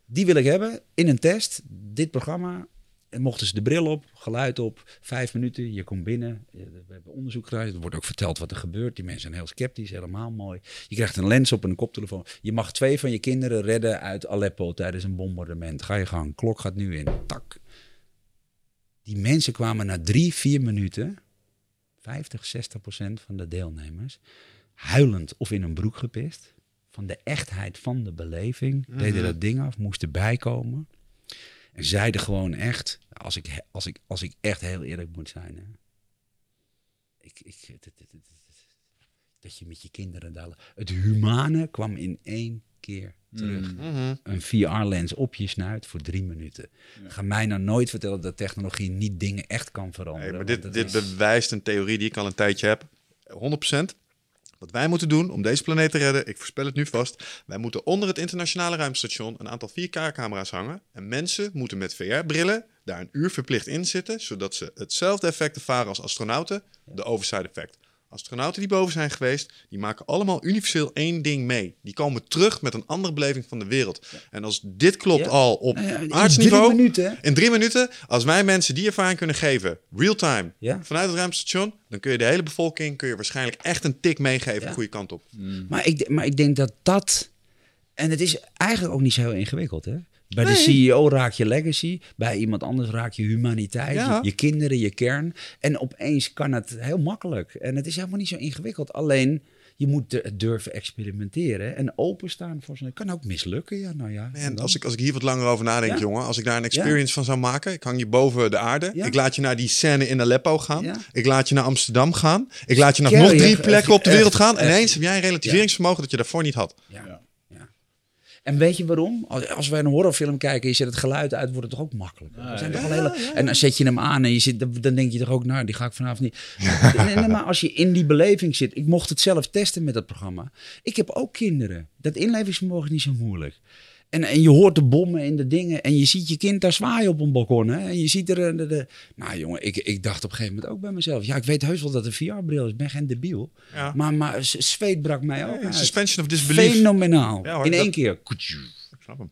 Die wil ik hebben in een test. Dit programma. En mochten ze de bril op, geluid op, vijf minuten, je komt binnen. We hebben onderzoek gedaan, er wordt ook verteld wat er gebeurt. Die mensen zijn heel sceptisch, helemaal mooi. Je krijgt een lens op en een koptelefoon. Je mag twee van je kinderen redden uit Aleppo tijdens een bombardement. Ga je gang, klok gaat nu in, tak. Die mensen kwamen na drie, vier minuten, 50, 60 procent van de deelnemers, huilend of in een broek gepist. Van de echtheid van de beleving. Deden dat ding af, moesten bijkomen. En zeiden gewoon echt, als ik, als ik, als ik echt heel eerlijk moet zijn. Hè, ik, ik, dat je met je kinderen daar... Het humane kwam in één keer terug. Mhm. Een VR-lens op je snuit voor drie minuten. Ga mij nou nooit vertellen dat technologie niet dingen echt kan veranderen. Nee, maar dit, dit is- bewijst een theorie die ik al een tijdje heb. 100%. Wat wij moeten doen om deze planeet te redden, ik voorspel het nu vast. Wij moeten onder het internationale ruimtestation een aantal 4K-camera's hangen. En mensen moeten met VR-brillen daar een uur verplicht in zitten, zodat ze hetzelfde effect ervaren als astronauten, de overside effect. Astronauten die boven zijn geweest, die maken allemaal universeel één ding mee. Die komen terug met een andere beleving van de wereld. En als dit klopt Ja. al op Nou ja, in aardsniveau... drie minuten. In drie minuten, als wij mensen die ervaring kunnen geven, real-time, Ja. vanuit het ruimtestation, dan kun je de hele bevolking kun je waarschijnlijk echt een tik meegeven Ja. de goede kant op. Maar ik, maar ik denk dat dat... En het is eigenlijk ook niet zo heel ingewikkeld, hè? Bij de CEO raak je legacy, bij iemand anders raak je humaniteit, Ja. je, je kinderen, je kern. En opeens kan het heel makkelijk. En het is helemaal niet zo ingewikkeld. Alleen, je moet durven experimenteren en openstaan voor zo'n... Het kan ook mislukken, ja, nou ja. En dan? als ik, als ik hier wat langer over nadenk, Ja. jongen, als ik daar een experience van zou maken, ik hang je boven de aarde, Ja. ik laat je naar die scène in Aleppo gaan, Ja. ik laat je naar Amsterdam gaan, ik laat je naar nog drie plekken op de wereld gaan, en ineens heb jij een relativeringsvermogen dat je daarvoor niet had. Ja. Ja. ja. En weet je waarom? Als, wij een horrorfilm kijken en je zet het geluid uit, wordt het toch ook makkelijk. We zijn toch al hele, En dan zet je hem aan en je zit, dan, dan denk je toch ook, nou, die ga ik vanavond niet. Nee, nee, maar als je in die beleving zit, ik mocht het zelf testen met dat programma. Ik heb ook kinderen. Dat inlevingsvermogen is niet zo moeilijk. En, en je hoort de bommen en de dingen. En je ziet je kind daar zwaaien op een balkon. Hè? En je ziet er... eh, De, de, nou jongen, ik, ik dacht op een gegeven moment ook bij mezelf. Ja, ik weet heus wel dat een VR-bril is. Ik ben geen debiel. Ja. Maar, maar zweet brak mij ook uit. Suspension of disbelief. Fenomenaal. Ja, hoor, in dat- één keer. Ik snap hem.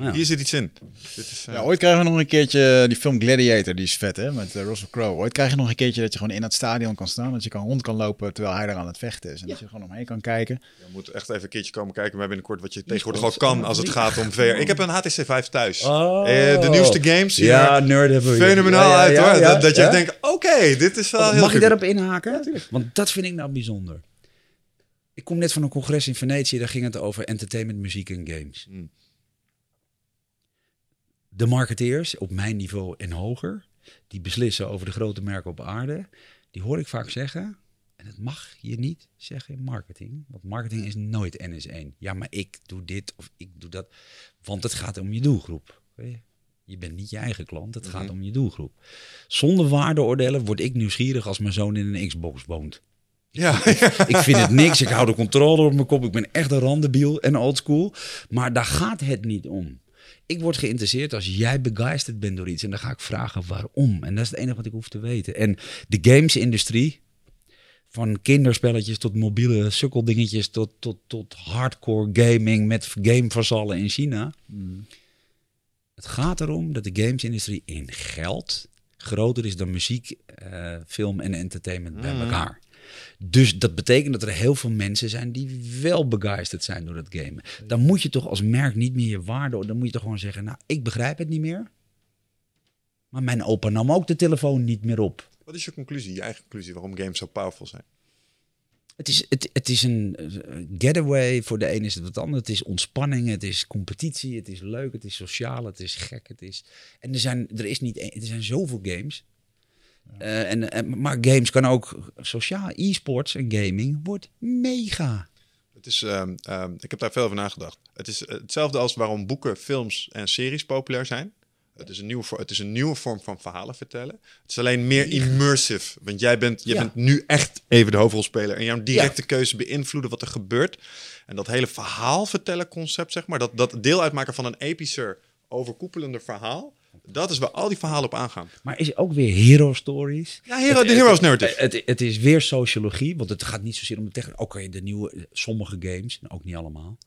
Ja. Hier zit iets in. Dit is, eh, Ja, ooit krijgen we nog een keertje die film Gladiator, die is vet hè, met eh, Russell Crowe. Ooit krijg je nog een keertje dat je gewoon in het stadion kan staan, dat je kan rond kan lopen terwijl hij daar aan het vechten is. En dat je gewoon omheen kan kijken. Je moet echt even een keertje komen kijken. We hebben binnenkort wat je tegenwoordig al kan als het gaat om VR. Ik heb een HTC 5 thuis. Oh. Eh, de nieuwste games. Ja, er nerd hebben we. Fenomenaal Ja, ja, uit ja, hoor. ja, dat dat je denkt, oké, dit is wel heel Mag ik goed. daarop inhaken? Want dat vind ik nou bijzonder. Ik kom net van een congres in Venetië, daar ging het over entertainment, muziek en games. Hmm. De marketeers, op mijn niveau en hoger, die beslissen over de grote merken op aarde, die hoor ik vaak zeggen, en dat mag je niet zeggen in marketing, want marketing is nooit N is 1. Ja, maar ik doe dit of ik doe dat, want het gaat om je doelgroep. Je? Je bent niet je eigen klant, het gaat om je doelgroep. Zonder waardeoordelen word ik nieuwsgierig als mijn zoon in een Xbox woont. Ja, Ik vind het niks. Ik hou de controle op mijn kop. Ik ben echt een randebiel en oldschool. Maar daar gaat het niet om. Ik word geïnteresseerd als jij begeisterd bent door iets. En dan ga ik vragen waarom. En dat is het enige wat ik hoef te weten. En de gamesindustrie, van kinderspelletjes tot mobiele sukkeldingetjes... tot, tot, tot hardcore gaming met gamevazallen in China. Het gaat erom dat de gamesindustrie in geld groter is dan muziek, eh, film en entertainment bij elkaar. Dus dat betekent dat er heel veel mensen zijn die wel begeisterd zijn door dat gamen. Dan moet je toch als merk niet meer je waarde... Dan moet je toch gewoon zeggen, nou, ik begrijp het niet meer. Maar mijn opa nam ook de telefoon niet meer op. Wat is je conclusie, je eigen conclusie, waarom games zo powerful zijn? Het is, het, het is een eh, getaway. Voor de een is het wat anders. Het is ontspanning, het is competitie, het is leuk, het is sociaal, het is gek. Het is... En er zijn, er, is niet, er zijn zoveel games. Eh, en, en, maar games kan ook sociaal. E-sports en gaming wordt mega. Het is, ehm, ehm, ik heb daar veel over nagedacht. Het is eh, hetzelfde als waarom boeken, films en series populair zijn. Het is, een nieuwe, het is een nieuwe vorm van verhalen vertellen. Het is alleen meer immersive. Want jij bent, je Ja. bent nu echt even de hoofdrolspeler. En jouw directe keuze beïnvloeden wat er gebeurt. En dat hele verhaal vertellen concept, zeg maar. Dat, dat deel uitmaken van een epischer, overkoepelender verhaal. Dat is waar al die verhalen op aangaan. Maar is ook weer hero stories. Ja, hero, de hero's narrative. Het, het, het is weer sociologie, want het gaat niet zozeer om de techniek. Oké, de nieuwe, sommige games, ook niet allemaal.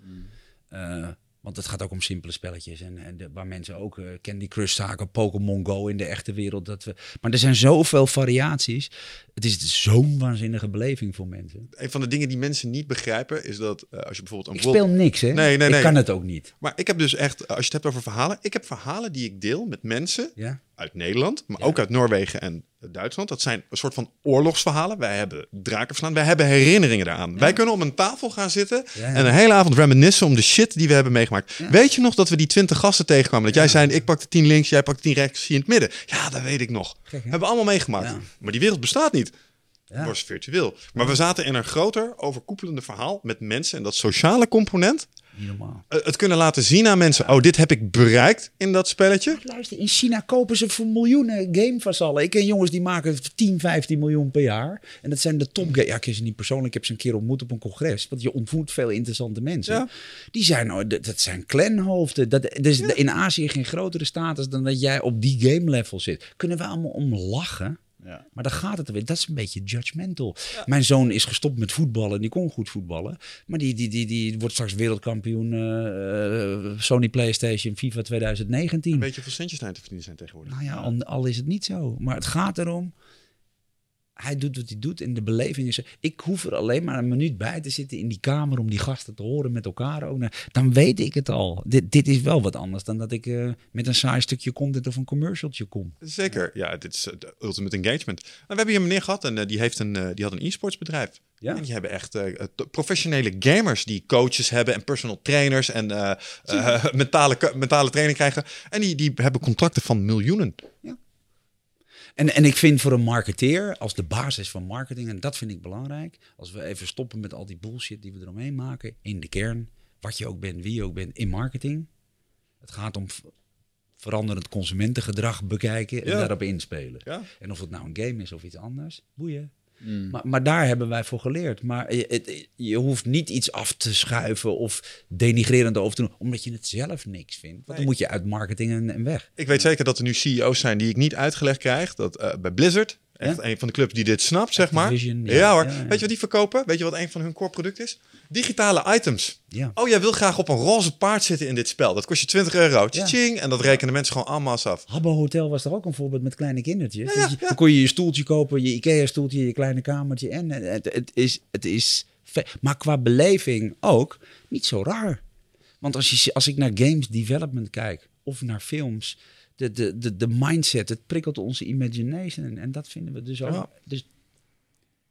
Eh, want het gaat ook om simpele spelletjes. En, en de, waar mensen ook eh, Candy Crush zaken, Pokémon Go in de echte wereld. Dat we, maar er zijn zoveel variaties. Het is zo'n waanzinnige beleving voor mensen. Een van de dingen die mensen niet begrijpen is dat eh, als je bijvoorbeeld een Ik speel niks, hè? Nee, nee, nee. Ik kan het ook niet. Maar ik heb dus echt, als je het hebt over verhalen, ik heb verhalen die ik deel met mensen Ja? Uit Nederland, maar ook uit Noorwegen en Duitsland. Dat zijn een soort van oorlogsverhalen. Wij hebben draken verslaan, wij hebben herinneringen daaraan. Wij kunnen om een tafel gaan zitten Ja, en een hele avond reminiscen om de shit die we hebben meegemaakt. Weet je nog dat we die twintig gasten tegenkwamen? Dat jij zei, ik pakte tien links, jij pakte tien rechts, zie je in het midden. Ja, dat weet ik nog. Hè? hebben we allemaal meegemaakt. Maar die wereld bestaat niet. Was virtueel. Maar we zaten in een groter, overkoepelende verhaal met mensen. En dat sociale component, Niet normaal. eh, het kunnen laten zien aan mensen. Oh, dit heb ik bereikt in dat spelletje. Luister, in China kopen ze voor miljoenen gamevasallen. Ik ken jongens die maken 10, 15 miljoen per jaar. En dat zijn de top Ja, ik ken ze niet persoonlijk. Ik heb ze een keer ontmoet op een congres. Want je ontmoet veel interessante mensen. Ja. Die zijn, oh, dat dat zijn clanhoofden. Dat, er is in Azië geen grotere status dan dat jij op die game level zit. Kunnen we allemaal om lachen? Ja. Maar dan gaat het er weer. Dat is een beetje judgmental. Mijn zoon is gestopt met voetballen. Die kon goed voetballen. Maar die, die, die, die wordt straks wereldkampioen eh, eh, Sony PlayStation FIFA 2019. Weet je hoeveel centjes te verdienen zijn tegenwoordig? Nou ja, al, al is het niet zo. Maar het gaat erom. Hij doet wat hij doet en de beleving is. Ik hoef er alleen maar een minuut bij te zitten in die kamer om die gasten te horen met elkaar. Ook. Nou, Dan weet ik het al. Dit, dit is wel wat anders dan dat ik eh, met een saai stukje content of een commercialtje kom. Zeker, ja, dit is eh, de ultimate engagement. Nou, we hebben hier een meneer gehad en eh, die, heeft een, die had een e-sports bedrijf. Ja. En die hebben echt professionele gamers die coaches hebben en personal trainers en mentale, mentale training krijgen. En die, die hebben contracten van miljoenen. En, en ik vind voor een marketeer, als de basis van marketing, en dat vind ik belangrijk, als we even stoppen met al die bullshit die we eromheen maken, in de kern, wat je ook bent, wie je ook bent, in marketing. Het gaat om veranderend consumentengedrag bekijken en Ja. daarop inspelen. Ja. En of het nou een game is of iets anders, boeien. Maar, maar daar hebben wij voor geleerd. Maar je, het- je hoeft niet iets af te schuiven of denigrerend over te doen, omdat je het zelf niks vindt. Want dan moet je uit marketing en, en weg. Ik weet zeker dat er nu CEO's zijn die ik niet uitgelegd krijg. Dat eh, bij Blizzard, echt Ja? een van de clubs die dit snapt, zeg maar. Ja, ja. hoor. Ja. Weet je wat die verkopen? Weet je wat een van hun core product is? Digitale items. Ja. Oh, jij wil graag op een roze paard zitten in dit spel. Dat kost je 20 euro. Tjing, En dat rekenen mensen gewoon allemaal af. Habbo Hotel was er ook een voorbeeld met kleine kindertjes. Dus je-. Dan kon je je stoeltje kopen, je Ikea-stoeltje, je kleine kamertje. En eh, het, het is, het is maar qua beleving ook niet zo raar. Want als, je, als ik naar games development kijk of naar films, de, de, de, de mindset, het prikkelt onze imagination. En, en dat vinden we dus ook. Ja. Dus,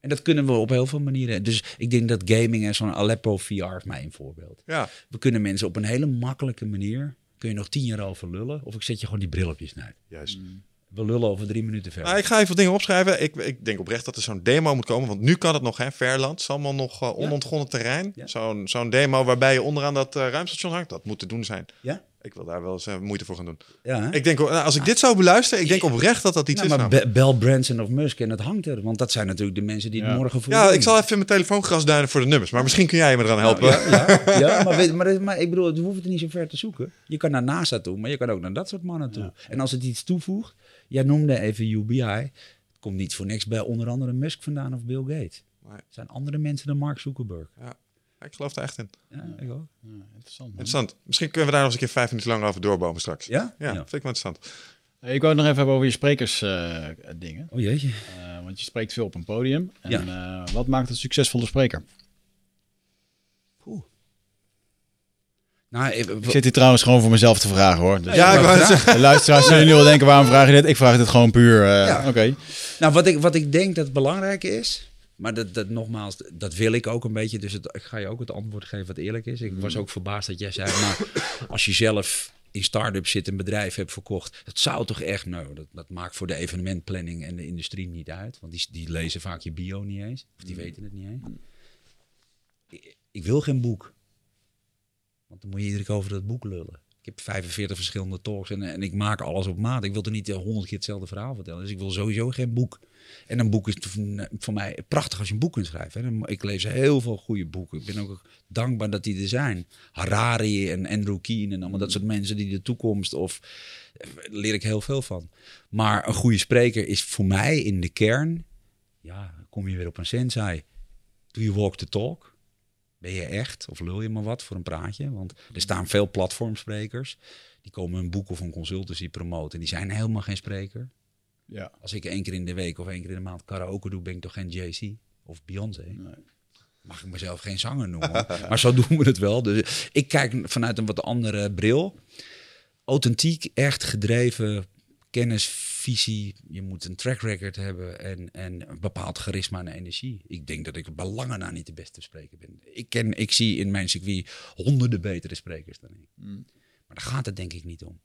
en dat kunnen we op heel veel manieren. Dus ik denk dat gaming en zo'n Aleppo VR is mij een voorbeeld. Ja, We kunnen mensen op een hele makkelijke manier, kun je nog tien jaar over lullen. Of ik zet je gewoon die bril op je snijdt. juist. We lullen over drie minuten verder. Nou, ik ga even wat dingen opschrijven. Ik, ik denk oprecht dat er zo'n demo moet komen. Want nu kan het nog, hè. Verland. Het is allemaal nog eh, onontgonnen terrein. Ja. Zo'n zo'n demo waarbij je onderaan dat eh, ruimstation hangt. Dat moet te doen zijn. Ja? Ik wil daar wel eens eh, moeite voor gaan doen. Ja, hè? Ik denk, nou, als ik dit zou beluisteren, ik denk oprecht dat dat iets Nou, is. maar nou. be- bel Branson of Musk en het hangt er. Want dat zijn natuurlijk de mensen die het morgen voor Ja, doen. ik zal even mijn telefoon grasduinen voor de nummers. Maar misschien kun jij me eraan helpen. Ja, ja maar, weet, maar, maar ik bedoel, het hoeft het niet zo ver te zoeken. Je kan naar NASA toe, maar je kan ook naar dat soort mannen toe. En als het iets toevoegt, jij noemde even UBI. Het komt niet voor niks bij onder andere Musk vandaan of Bill Gates. Nee. Het zijn andere mensen dan Mark Zuckerberg. Ja, ik geloof er echt in. Ja, ik ook. Ja, interessant. man. Interessant. Misschien kunnen we daar nog eens een keer vijf minuten lang over doorbomen straks. Ja? Ja, vind ik wel interessant. Ik wou het nog even hebben over je sprekersdingen. Oh jeetje. Eh, want je spreekt veel op een podium. En Ja. eh, wat maakt een succesvolle spreker? Oeh. Nou, Ik zit hier trouwens gewoon voor mezelf te vragen hoor. Dus Ja, ik wou het luisteraars zullen nu wel denken, waarom vraag je dit? Ik vraag dit gewoon puur. eh, Ja. Oké. Nou, wat ik, wat ik denk dat belangrijk is, maar dat, dat nogmaals, dat wil ik ook een beetje. Dus het, ik ga je ook het antwoord geven wat eerlijk is. Ik was ook verbaasd dat jij zei, maar als je zelf in start-ups zit, een bedrijf hebt verkocht, dat zou toch echt, nou, dat, dat maakt voor de evenementplanning en de industrie niet uit. Want die, die lezen vaak je bio niet eens, of die weten het niet eens. Ik, ik wil geen boek. Want dan moet je iedere keer over dat boek lullen. Ik heb 45 verschillende talks en, en ik maak alles op maat. Ik wil er niet eh, honderd keer hetzelfde verhaal vertellen. Dus ik wil sowieso geen boek. En een boek is voor- mij prachtig als je een boek kunt schrijven. Ik lees heel veel goede boeken. Ik ben ook dankbaar dat die er zijn. Harari en Andrew Keen en allemaal dat soort mensen die de toekomst of eh, leer ik heel veel van. Maar een goede spreker is voor mij in de kern, ja, kom je weer op een sensei. Doe je walk the talk? Ben je echt of lul je maar wat voor een praatje? Want er staan veel platformsprekers. Die komen een boek of een consultancy promoten. Die zijn helemaal geen spreker. Ja. Als ik één keer in de week of één keer in de maand karaoke doe, ben ik toch geen JC of Beyoncé. Mag ik mezelf geen zanger noemen. maar zo doen we het wel. Dus ik kijk vanuit een wat andere bril. Authentiek, echt gedreven, kennis, visie. Je moet een track record hebben en, en een bepaald charisma en energie. Ik denk dat ik belangen na niet de beste spreker ben. Ik, ken, ik zie in mijn circuit honderden betere sprekers dan ik. Maar daar gaat het denk ik niet om.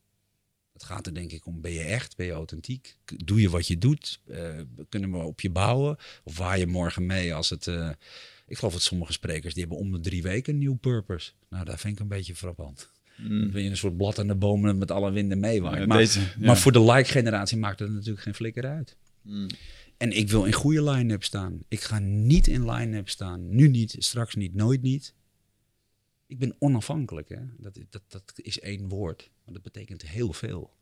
Het gaat er denk ik om, ben je echt, ben je authentiek? Doe je wat je doet? Eh, kunnen we op je bouwen? Of waar je morgen mee als het... eh, ik geloof dat sommige sprekers, die hebben om de drie weken een nieuw purpose. Nou, dat vind ik een beetje frappant. Dan ben je een soort blad aan de bomen met alle winden meewaait. Ja, maar, deze, ja. maar voor de like-generatie maakt het natuurlijk geen flikker uit. En ik wil in goede line-up staan. Ik ga niet in line-up staan. Nu niet, straks niet, nooit niet. Ik ben onafhankelijk. Hè? Dat, dat, dat is één woord, maar dat betekent heel veel.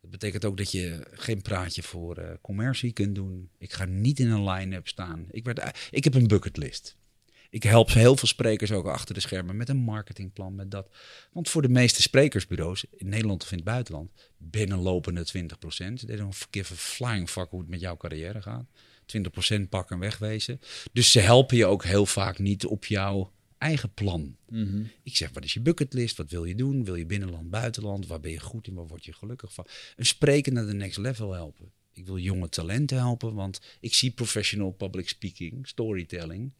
Dat betekent ook dat je geen praatje voor eh, commercie kunt doen. Ik ga niet in een line-up staan. Ik, werd, ik heb een bucketlist. Ik help heel veel sprekers ook achter de schermen met een marketingplan, met dat. Want voor de meeste sprekersbureaus, in Nederland of in het buitenland, binnenlopende 20%. They don't give a flying fuck hoe het met jouw carrière gaat. 20% pakken en wegwezen. Dus ze helpen je ook heel vaak niet op jouw eigen plan. Ik zeg, wat is je bucketlist? Wat wil je doen? Wil je binnenland, buitenland? Waar ben je goed in? Waar word je gelukkig van? Een spreker naar de next level helpen. Ik wil jonge talenten helpen, want ik zie professional public speaking, storytelling.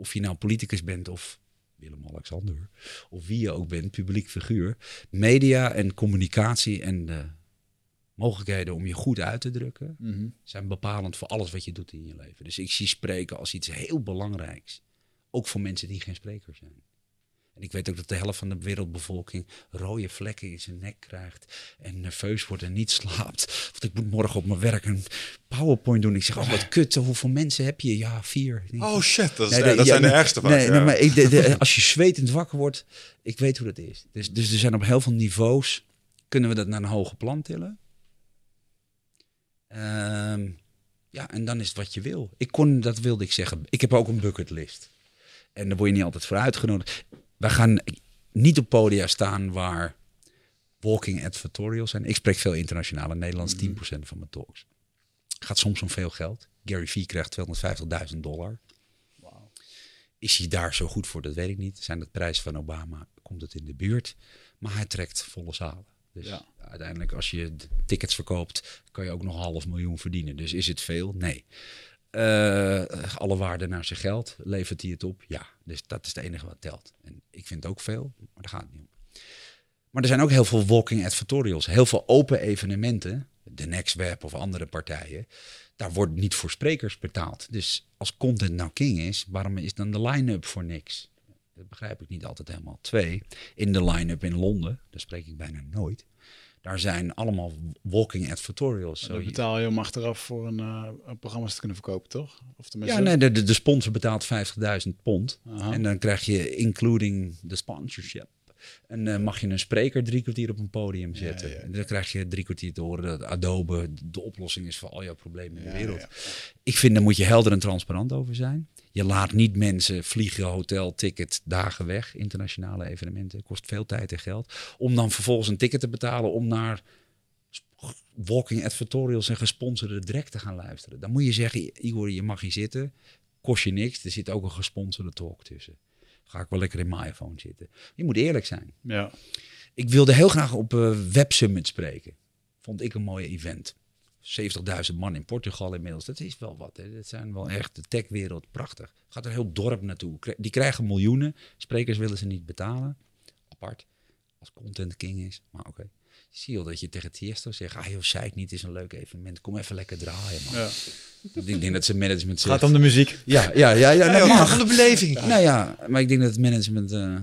Of je nou politicus bent of Willem-Alexander, of wie je ook bent, publiek figuur. Media en communicatie en de mogelijkheden om je goed uit te drukken zijn bepalend voor alles wat je doet in je leven. Dus ik zie spreken als iets heel belangrijks. Ook voor mensen die geen spreker zijn. En ik weet ook dat de helft van de wereldbevolking rode vlekken in zijn nek krijgt. En nerveus wordt en niet slaapt. Want ik moet morgen op mijn werk een PowerPoint doen. Ik zeg, oh wat kut, hoeveel mensen heb je? Ja, vier. Denk, Oh shit, dat, is, Nee, dat zijn de ergste vaak. Nee, ja. nee, maar ik, de, de- als je zwetend wakker wordt, ik weet hoe dat is. Dus, dus er zijn op heel veel niveaus, kunnen we dat naar een hoger plan tillen. Ehm, ja, en dan is het wat je wil. Ik kon, dat wilde ik zeggen. Ik heb ook een bucketlist. En daar word je niet altijd voor uitgenodigd. Wij gaan niet op podia staan waar walking advertorials zijn. Ik spreek veel internationale Nederlands, 10% van mijn talks. Gaat soms om veel geld. Gary Vee krijgt 250.000 dollar. Is hij daar zo goed voor? Dat weet ik niet. Zijn het prijzen van Obama? Komt het in de buurt? Maar hij trekt volle zalen. Dus Ja. uiteindelijk, als je tickets verkoopt, kan je ook nog half miljoen verdienen. Dus is het veel? Nee. Eh, alle waarde naar zijn geld. Levert hij het op? Ja. Dus dat is het enige wat telt. En ik vind het ook veel, maar daar gaat het niet om. Maar er zijn ook heel veel walking advertorials. Heel veel open evenementen. De Next Web of andere partijen. Daar wordt niet voor sprekers betaald. Dus als content nou king is, waarom is dan de line-up voor niks? Dat begrijp ik niet altijd helemaal. Twee, in de line-up in Londen, daar spreek ik bijna nooit. Daar zijn allemaal walking advertorials. Je- betaal je om achteraf voor een, eh, een programma's te kunnen verkopen, toch? Of tenminste, ja, nee, de, de, de sponsor betaalt 50.000 pond. Aha. En dan krijg je including de sponsorship. En dan mag je een spreker drie kwartier op een podium zetten. ja. En dan krijg je drie kwartier te horen dat Adobe de oplossing is voor al jouw problemen in de wereld. Ik vind, daar moet je helder en transparant over zijn. Je laat niet mensen vliegen, hotel, ticket, dagen weg. Internationale evenementen. Kost veel tijd en geld. Om dan vervolgens een ticket te betalen om naar walking advertorials en gesponsorde drek te gaan luisteren. Dan moet je zeggen, Igor, je mag hier zitten. Kost je niks. Er zit ook een gesponsorde talk tussen. Ga ik wel lekker in mijn iPhone zitten. Je moet eerlijk zijn. Ja. Ik wilde heel graag op eh Web Summit spreken. Vond ik een mooi event. 70.000 man in Portugal inmiddels. Dat is wel wat. Hè. Dat zijn wel echt de techwereld. Prachtig. Gaat er een heel dorp naartoe. Die krijgen miljoenen. Sprekers willen ze niet betalen. Apart. Als content king is. Maar oké. Zie je al dat je tegen Tiesto zegt... Ah joh, zei ik niet, het is een leuk evenement. Kom even lekker draaien, man. Ja. Ik denk dat ze management Het zegt... gaat om de muziek. Ja, ja, ja, ja, mag. van de beleving. Nou ja, maar ik denk dat het management. eh,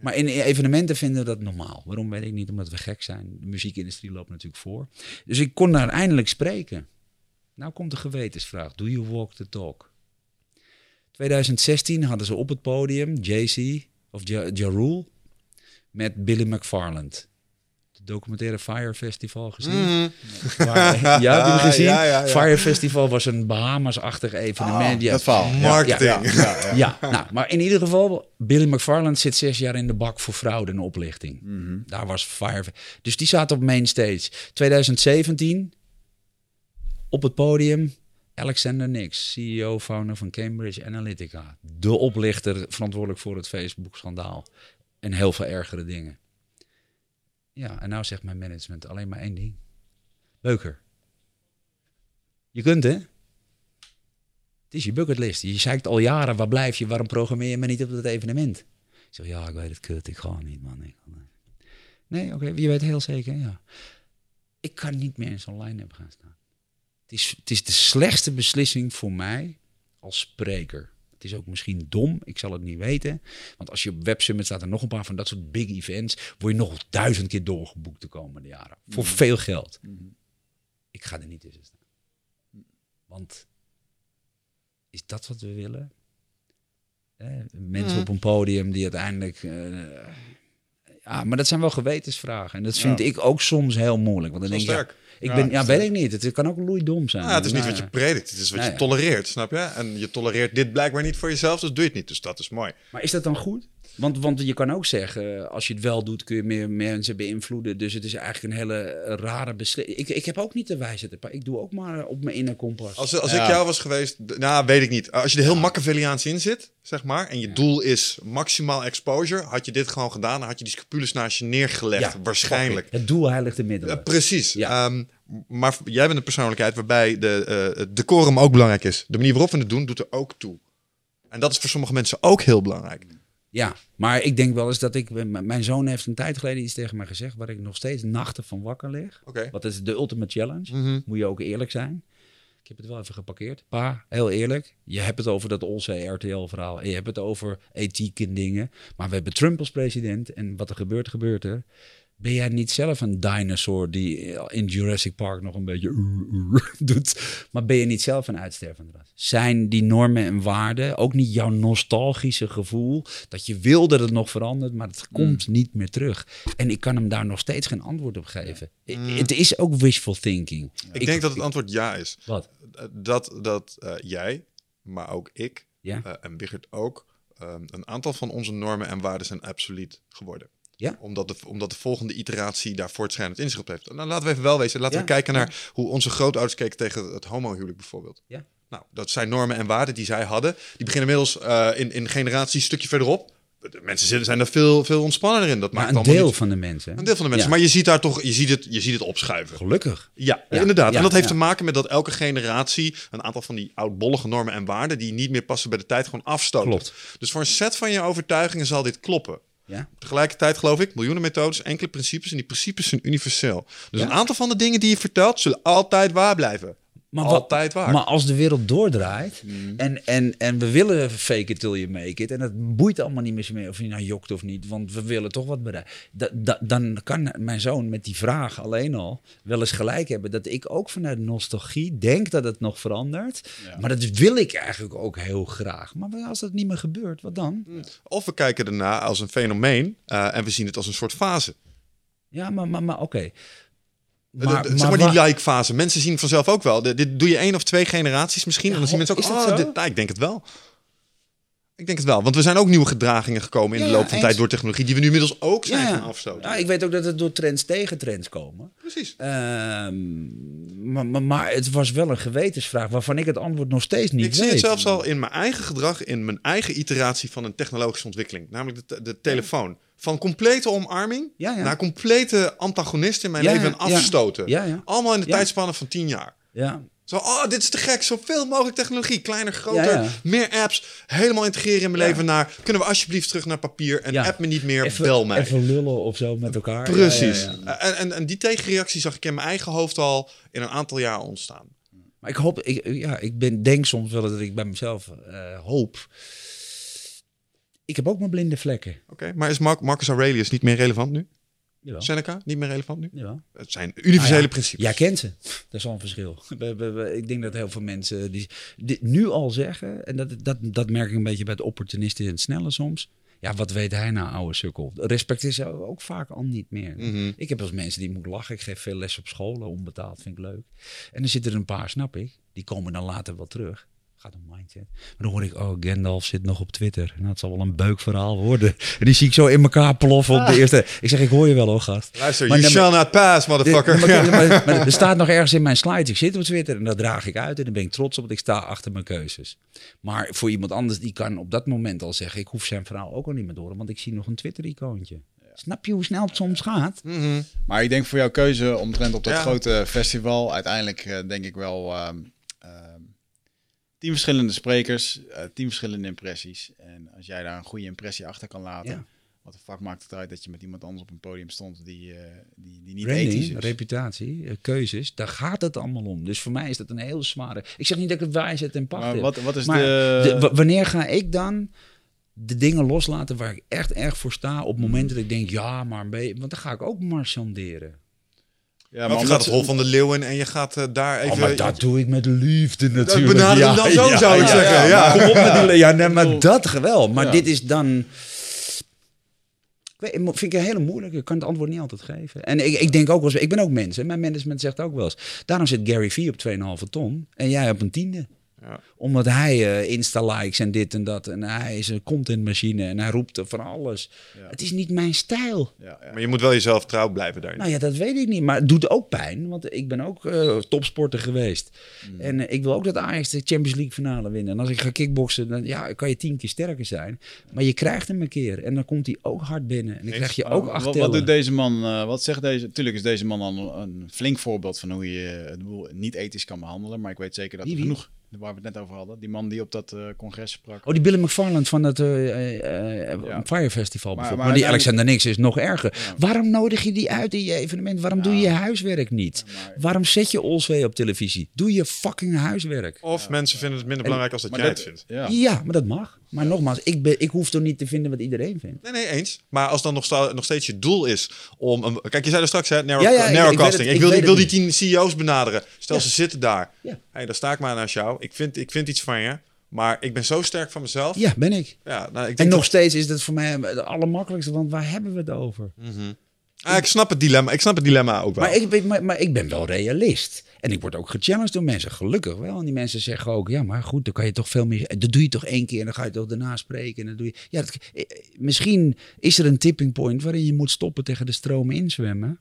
Maar in evenementen vinden we dat normaal. Waarom weet ik niet? Omdat we gek zijn. De muziekindustrie loopt natuurlijk voor. Dus ik kon daar eindelijk spreken. Nou komt de gewetensvraag. Do you walk the talk? 2016 hadden ze op het podium JC of Ja met Billy McFarland. Documentaire Fire Festival gezien. Mhm. Waar- ja, heb je hem gezien? Ja, ja, ja. Fire Festival was een Bahamas-achtig evenement. Ah, ja. dat verhaal. Marketing. Nou, maar in ieder geval, Billy McFarland zit zes jaar in de bak voor fraude en oplichting. Daar was Fire. Dus die zaten op main stage. 2017, op het podium, Alexander Nix, CEO, founder van Cambridge Analytica. De oplichter, verantwoordelijk voor het Facebook-schandaal. En heel veel ergere dingen. Ja, en nou zegt mijn management alleen maar één ding. Beuker. Je kunt, hè? Het is je bucketlist. Je zeikt al jaren, waar blijf je? Waarom programmeer je me niet op dat evenement? Ik zeg, ja, ik weet het, kut. Ik ga niet, man. Nee, oké, je weet heel zeker, ja. Ik kan niet meer in zo'n line-up gaan staan. Het is, het is de slechtste beslissing voor mij als spreker. Het is ook misschien dom, ik zal het niet weten. Want als je op WebSummit staat er nog een paar van dat soort big events, word je nog duizend keer doorgeboekt de komende jaren. Voor veel geld. Ik ga er niet tussen staan. Want is dat wat we willen? Eh, mensen op een podium die uiteindelijk. eh, ja, maar dat zijn wel gewetensvragen. En dat vind Ja. ik ook soms heel moeilijk. Want dan denk je, ja, sterk. ik Ja, ben, ja, weet ik niet. Het kan ook loeidom zijn. Ja, het is niet wat je predikt, het is wat je tolereert, snap je? En je tolereert dit blijkbaar niet voor jezelf, dus doe je het niet. Dus dat is mooi. Maar is dat dan goed? Want, want je kan ook zeggen, als je het wel doet, kun je meer mensen beïnvloeden. Dus het is eigenlijk een hele rare beslissing. Ik, ik heb ook niet de wijsheid. Ik doe ook maar op mijn inner kompas. Als, als Ja. ik jou was geweest, nou weet ik niet. Als je er heel Machiavelliaans in zit, zeg maar, en je doel is maximaal exposure, had je dit gewoon gedaan, dan had je die scapules naast je neergelegd, Ja, waarschijnlijk. Het doel heiligt de middelen. Eh, precies. Ja. Ehm, maar jij bent een persoonlijkheid waarbij de, eh, het decorum ook belangrijk is. De manier waarop we het doen, doet er ook toe. En dat is voor sommige mensen ook heel belangrijk. Ja, maar ik denk wel eens dat ik... Mijn zoon heeft een tijd geleden iets tegen mij gezegd... waar ik nog steeds nachten van wakker lig. Oké. Wat is de ultimate challenge? Mhm. Moet je ook eerlijk zijn. Ik heb het wel even geparkeerd. Pa, heel eerlijk. Je hebt het over dat Olse RTL-verhaal. En je hebt het over ethiek en dingen. Maar we hebben Trump als president. En wat er gebeurt, gebeurt er. Ben jij niet zelf een dinosaur die in Jurassic Park nog een beetje doet? Maar ben je niet zelf een uitstervende ras? Zijn die normen en waarden ook niet jouw nostalgische gevoel dat je wil dat het nog verandert, maar het komt niet meer terug? En ik kan hem daar nog steeds geen antwoord op geven. I- Het is ook wishful thinking. Ik, denk dat het antwoord ja is. Wat? Eh, Dat, dat eh, jij, maar ook ik, Ja. eh, en Wigert ook, ehm, een aantal van onze normen en waarden zijn absoluut geworden. Ja. Omdat, de, omdat de volgende iteratie daar voortschrijdend inzicht op heeft. Nou, laten we even wel wezen. Laten Ja, we kijken naar hoe onze grootouders keken tegen het homohuwelijk bijvoorbeeld. Ja. Nou, dat zijn normen en waarden die zij hadden. Die beginnen inmiddels eh, in, in generaties een stukje verderop. De mensen zijn er veel, veel ontspannender in. Dat Maar maakt een deel niet- van de mensen. Een deel van de mensen. Ja. Maar je ziet daar toch, je ziet het, je ziet het opschuiven. Gelukkig. Ja, Ja, inderdaad. ja, en dat heeft te maken met dat elke generatie een aantal van die oudbollige normen en waarden die niet meer passen bij de tijd gewoon afstoten. Klopt. Dus voor een set van je overtuigingen zal dit kloppen. Ja. Tegelijkertijd geloof ik, miljoenen methodes, enkele principes en die principes zijn universeel. Dus Ja. een aantal van de dingen die je vertelt zullen altijd waar blijven. Maar wat- altijd waar. Maar als de wereld doordraait en, en, en we willen fake it till you make it... en het boeit allemaal niet meer zo meer of je nou jokt of niet... want we willen toch wat bereiken. Da, da- dan kan mijn zoon met die vraag alleen al wel eens gelijk hebben... dat ik ook vanuit nostalgie denk dat het nog verandert. Maar dat wil ik eigenlijk ook heel graag. Maar als dat niet meer gebeurt, wat dan? Of we kijken ernaar als een fenomeen eh, en we zien het als een soort fase. Ja, maar, maar, maar oké. De- zeg maar die like-fase. Mensen zien vanzelf ook wel. De- dit doe je één of twee generaties misschien. Ja, en dan zien mensen ook, oh, zo? dit, nou, ik denk het wel. Ik denk het wel. Want er zijn ook nieuwe gedragingen gekomen in Ja, de loop van eens. tijd door technologie. Die we nu inmiddels ook zijn ja, gaan afstoten. Ja, ik weet ook dat het door trends tegen trends komen. Precies. Ehm, maar, maar, maar het was wel een gewetensvraag waarvan ik het antwoord nog steeds niet Ik weet. zie het zelfs al in mijn eigen gedrag, in mijn eigen iteratie van een technologische ontwikkeling. Namelijk de, de telefoon. Van complete omarming Ja, ja. naar complete antagonist in mijn Ja, leven en afstoten. Allemaal in de tijdspannen van tien jaar. Ja, Zo, oh, dit is te gek. Zoveel mogelijk technologie. Kleiner, groter, meer apps. Helemaal integreren in mijn leven naar... Kunnen we alsjeblieft terug naar papier en app me niet meer, even, bel mij. even lullen of zo met elkaar. Precies. En, en die tegenreactie zag ik in mijn eigen hoofd al in een aantal jaar ontstaan. Maar ik hoop, ik, ja, ik ben, denk soms wel dat ik bij mezelf eh, hoop. Ik heb ook mijn blinde vlekken. Oké, maar is Mar- Marcus Aurelius niet meer relevant nu? Jawel. Seneca niet meer relevant nu? Jawel. Het zijn universele Ah, ja. principes. Jij kent ze. Dat is al een verschil. We- we- we- ik denk dat heel veel mensen die dit nu al zeggen, en dat, dat, dat merk ik een beetje bij de opportunisten en het snelle soms. Ja, wat weet hij nou, oude sukkel? Respect is ook vaak al niet meer. Mhm. Ik heb als mensen die moet lachen. Ik geef veel les op scholen, onbetaald, vind ik leuk. En er zitten er een paar, snap ik. Die komen dan later wel terug. Gaat om mindset. Maar dan hoor ik, oh, Gandalf zit nog op Twitter. Nou, het zal wel een beukverhaal worden. En die zie ik zo in elkaar ploffen op de eerste. Ik zeg, ik hoor je wel hoor, gast. Luister, Maar you dan- shall not pass, motherfucker. Dit- maar, maar- maar er staat nog ergens in mijn slides. Ik zit op Twitter en dat draag ik uit. En daar ben ik trots op, want ik sta achter mijn keuzes. Maar voor iemand anders, die kan op dat moment al zeggen... ik hoef zijn verhaal ook al niet meer te horen, want ik zie nog een Twitter-icoontje. Snap je hoe snel het soms gaat? Mhm. Maar ik denk voor jouw keuze omtrent op dat Ja. grote festival, uiteindelijk eh, denk ik wel ehm ehm, tien verschillende sprekers, eh, tien verschillende impressies. En als jij daar een goede impressie achter kan laten, Ja. wat de fuck maakt het uit dat je met iemand anders op een podium stond die, eh, die, die niet ethisch Branding, is. reputatie, eh, keuzes, daar gaat het allemaal om. Dus voor mij is dat een heel zware... Ik zeg niet dat ik het wijsheid en pacht Maar heb. wat, wat is Maar de... de- wa- wanneer ga ik dan de dingen loslaten waar ik echt erg voor sta... op momenten dat ik denk, ja, maar een beetje... Want dan ga ik ook marchanderen. Ja, Maar je gaat het Hol van de Leeuwen en je gaat eh, daar even... oh, maar dat doe ik met liefde natuurlijk. benader hem dan zo, zou ik zeggen, ja. Kom op met die... Ja, nee, maar dat wel. Maar Ja. dit is dan... Ik vind ik een hele moeilijke. Ik kan het antwoord niet altijd geven. En ik, ik denk ook wel eens... Ik ben ook mens. hè. Mijn management zegt ook wel eens... Daarom zit Gary Vee op 2,5 ton. En jij op een tiende. Ja. Omdat hij eh, Insta-likes en dit en dat. En hij is een contentmachine. En hij roept er van alles. Ja. Het is niet mijn stijl. Ja, ja. Maar je moet wel jezelf trouw blijven daarin. Nou ja, dat weet ik niet. Maar het doet ook pijn. Want ik ben ook eh, topsporter geweest. En eh, ik wil ook dat Ajax de Champions League finale winnen. En als ik ga kickboksen, dan ja, kan je tien keer sterker zijn. Maar je krijgt hem een keer. En dan komt hij ook hard binnen. En dan krijg je ook Maar acht wat, doet deze man? eh, wat zegt deze? Tuurlijk is deze man al een, een flink voorbeeld van hoe je het niet ethisch kan behandelen. Maar ik weet zeker dat er wie? genoeg, waar we het net over hadden, die man die op dat eh, congres sprak. Oh, die Billy McFarland van het eh, eh, eh, Ja. Fire Festival Maar- bijvoorbeeld. maar Maar, die Alexander Nix is nog erger. Ja. Waarom nodig je die uit in je evenement? Waarom doe je je huiswerk niet? maar- Waarom zet je Olswee op televisie? Doe je fucking huiswerk. Of mensen vinden het minder belangrijk als dat jij dat- het vindt. Ja. Ja, maar dat mag. Maar nogmaals, ik, ben, ik hoef toch niet te vinden wat iedereen vindt. Nee, nee, eens. Maar als dan nog, sta- nog steeds je doel is om... Een, kijk, je zei er straks, hè, narrow, Ja, narrowcasting. Ik, wil, wil die tien CEO's benaderen. Stel, ze zitten daar. Ja. Hey, dan sta ik maar naast jou. Ik vind, ik vind iets van je. Maar ik ben zo sterk van mezelf. Ja, ben ik. Ja, nou, ik En denk nog dat- steeds is dat voor mij het allermakkelijkste, want waar hebben we het over? Ah, ik snap het dilemma. Ik snap het dilemma ook wel. Maar ik, maar, maar ik ben wel realist. En ik word ook gechallenged door mensen, gelukkig wel. En die mensen zeggen ook, ja, maar goed, dan kan je toch veel meer... Dat doe je toch één keer en dan ga je toch daarna spreken. En dan doe je... Ja, dat, eh, misschien is er een tipping point waarin je moet stoppen tegen de stroom inzwemmen.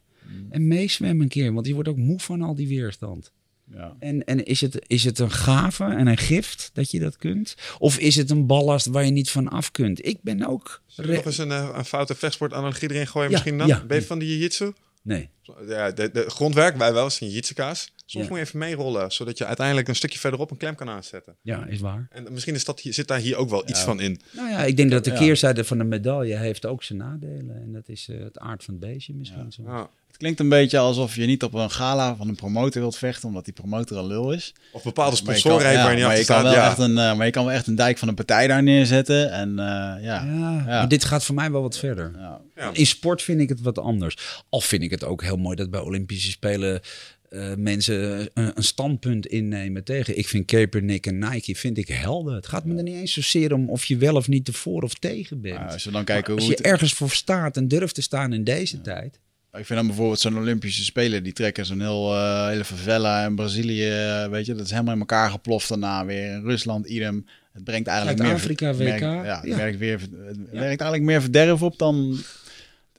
En meezwemmen een keer, want je wordt ook moe van al die weerstand. Ja. En, en is, het, is het een gave en een gift dat je dat kunt? Of is het een ballast waar je niet van af kunt? Ik ben ook... Nog eens een, eh, een foute vechtsportanalogie erin gooien Ja, misschien dan? ja. Ben je van die jiu-jitsu? Nee. Ja, de, de grondwerk, wij wel, is een jiu-jitsu-kaas. Soms Ja. moet je even meerollen, zodat je uiteindelijk een stukje verderop een klem kan aanzetten. Ja, is waar. En misschien is dat, hier- zit daar hier ook wel iets van in. Nou ja, ik denk dat de Ja. keerzijde van de medaille heeft ook zijn nadelen. En dat is eh, het aard van het beestje misschien. Zo. Ja. Het klinkt een beetje alsof je niet op een gala van een promotor wilt vechten, omdat die promotor een lul is. Of bepaalde Maar je sponsoren kan- heeft ja, waar je niet maar je kan wel Ja. echt een, eh, Maar je kan wel echt een dijk van een partij daar neerzetten. En eh, ja. Ja, Ja. maar dit gaat voor mij wel wat verder. Ja. Ja. In sport vind ik het wat anders. Al vind ik het ook heel mooi dat bij Olympische Spelen eh, mensen een, een standpunt innemen tegen. Ik vind Kaepernick en Nike vind ik helder. Het gaat me er niet eens zozeer om of je wel of niet ervoor of tegen bent. Maar als we dan kijken Als hoe je het, ergens voor staat en durft te staan in deze tijd. Ik vind dan bijvoorbeeld zo'n Olympische Spelen, die trekken zo'n heel, eh, hele favela in Brazilië, eh, weet je, dat is helemaal in elkaar geploft daarna weer. In Rusland, idem. Het brengt eigenlijk meer... Merkt- WK, Ja, het ja. werkt, weer, het werkt eigenlijk meer verderf op dan...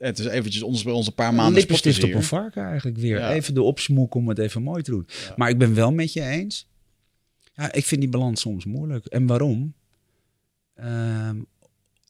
Het is eventjes ons bij ons een paar maanden Lippenstift op een varken eigenlijk weer. Ja. Even de opsmoek om het even mooi te doen. Maar ik ben wel met je eens. Ja, ik vind die balans soms moeilijk. En waarom? Ehm,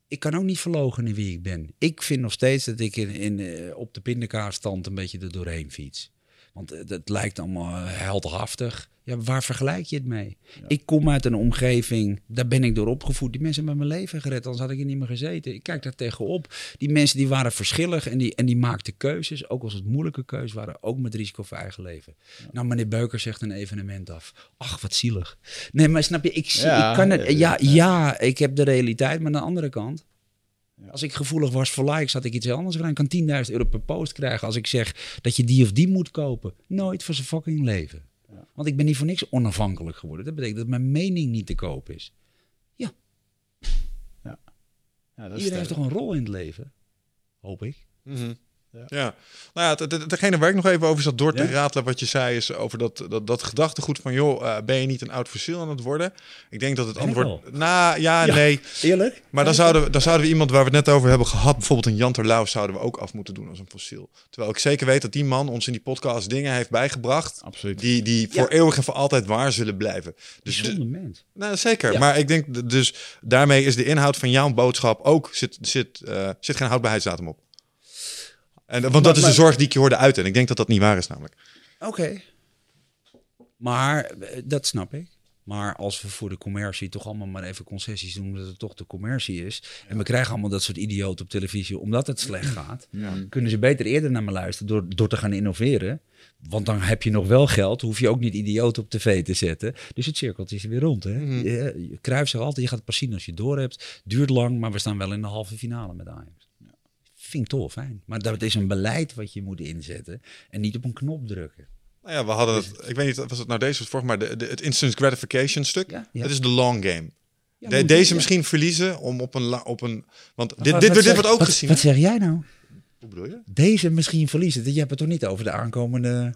ik kan ook niet verlogen in wie ik ben. Ik vind nog steeds dat ik in, in, eh, op de pindakaarstand een beetje er doorheen fiets. Want het, het lijkt allemaal eh, heldhaftig. Ja, waar vergelijk je het mee? Ik kom uit een omgeving, daar ben ik door opgevoed. Die mensen hebben mijn leven gered, anders had ik er niet meer gezeten. Ik kijk daar tegenop. Die mensen die waren verschillig en die, en die maakten keuzes. Ook als het moeilijke keuzes waren, ook met risico voor eigen leven. Nou, meneer Beuker zegt een evenement af. Ach, wat zielig. Nee, maar snap je, ik, zie, Ja, ik kan het. eh, Ja, ja, ik heb de realiteit, maar aan de andere kant. Als ik gevoelig was voor likes, had ik iets anders gedaan. Ik kan 10.000 euro per post krijgen als ik zeg dat je die of die moet kopen. Nooit voor zijn fucking leven. Want ik ben niet voor niks onafhankelijk geworden. Dat betekent dat mijn mening niet te koop is. Ja, dat is Iedereen heeft toch een rol in het leven? Hoop ik. Mhm. Ja. Ja. nou ja, degene waar ik nog even over zat door te Ja? ratelen wat je zei, is over dat, dat, dat gedachtegoed van, joh, eh, ben je niet een oud fossiel aan het worden? Ik denk dat het antwoord, nou ja, Ja. nee. Eerlijk? Maar dan zouden, we, dan zouden we iemand waar we het net over hebben gehad, bijvoorbeeld een Jan Terlouw, zouden we ook af moeten doen als een fossiel. Terwijl ik zeker weet dat die man ons in die podcast dingen heeft bijgebracht, Absoluut. die, die voor eeuwig en voor altijd waar zullen blijven. Dus de- mens. nou, zeker. Maar ik denk dus daarmee is de inhoud van jouw boodschap ook zit, zit, eh, zit geen houdbaarheidsdatum op. En, want dat is de zorg die ik je hoorde uiten. En ik denk dat dat niet waar is namelijk. Oké. Maar eh, dat snap ik. Maar als we voor de commercie toch allemaal maar even concessies doen, omdat het toch de commercie is. En we krijgen allemaal dat soort idioten op televisie, omdat het slecht gaat. Kunnen ze beter eerder naar me luisteren door, door te gaan innoveren. Want dan heb je nog wel geld, hoef je ook niet idioten op tv te zetten. Dus het cirkeltje is weer rond. Hè? Je, je Cruijff zegt altijd, je gaat pas zien als je door hebt. Duurt lang, maar we staan wel in de halve finale met Ajax. Vind ik toch fijn. Maar dat is een beleid wat je moet inzetten en niet op een knop drukken. Nou ja, we hadden het, ik weet niet, was het nou deze of vorig, maar de, de- het instant gratification stuk. Ja, ja. Dat is de long game. Ja, De- moet- deze misschien verliezen om op een, op een want Wat- dit, wat dit, dit zeg- wordt ook wat- gezien. Wat zeg jij nou? Hoe bedoel je? Deze misschien verliezen. Je hebt het toch niet over de aankomende...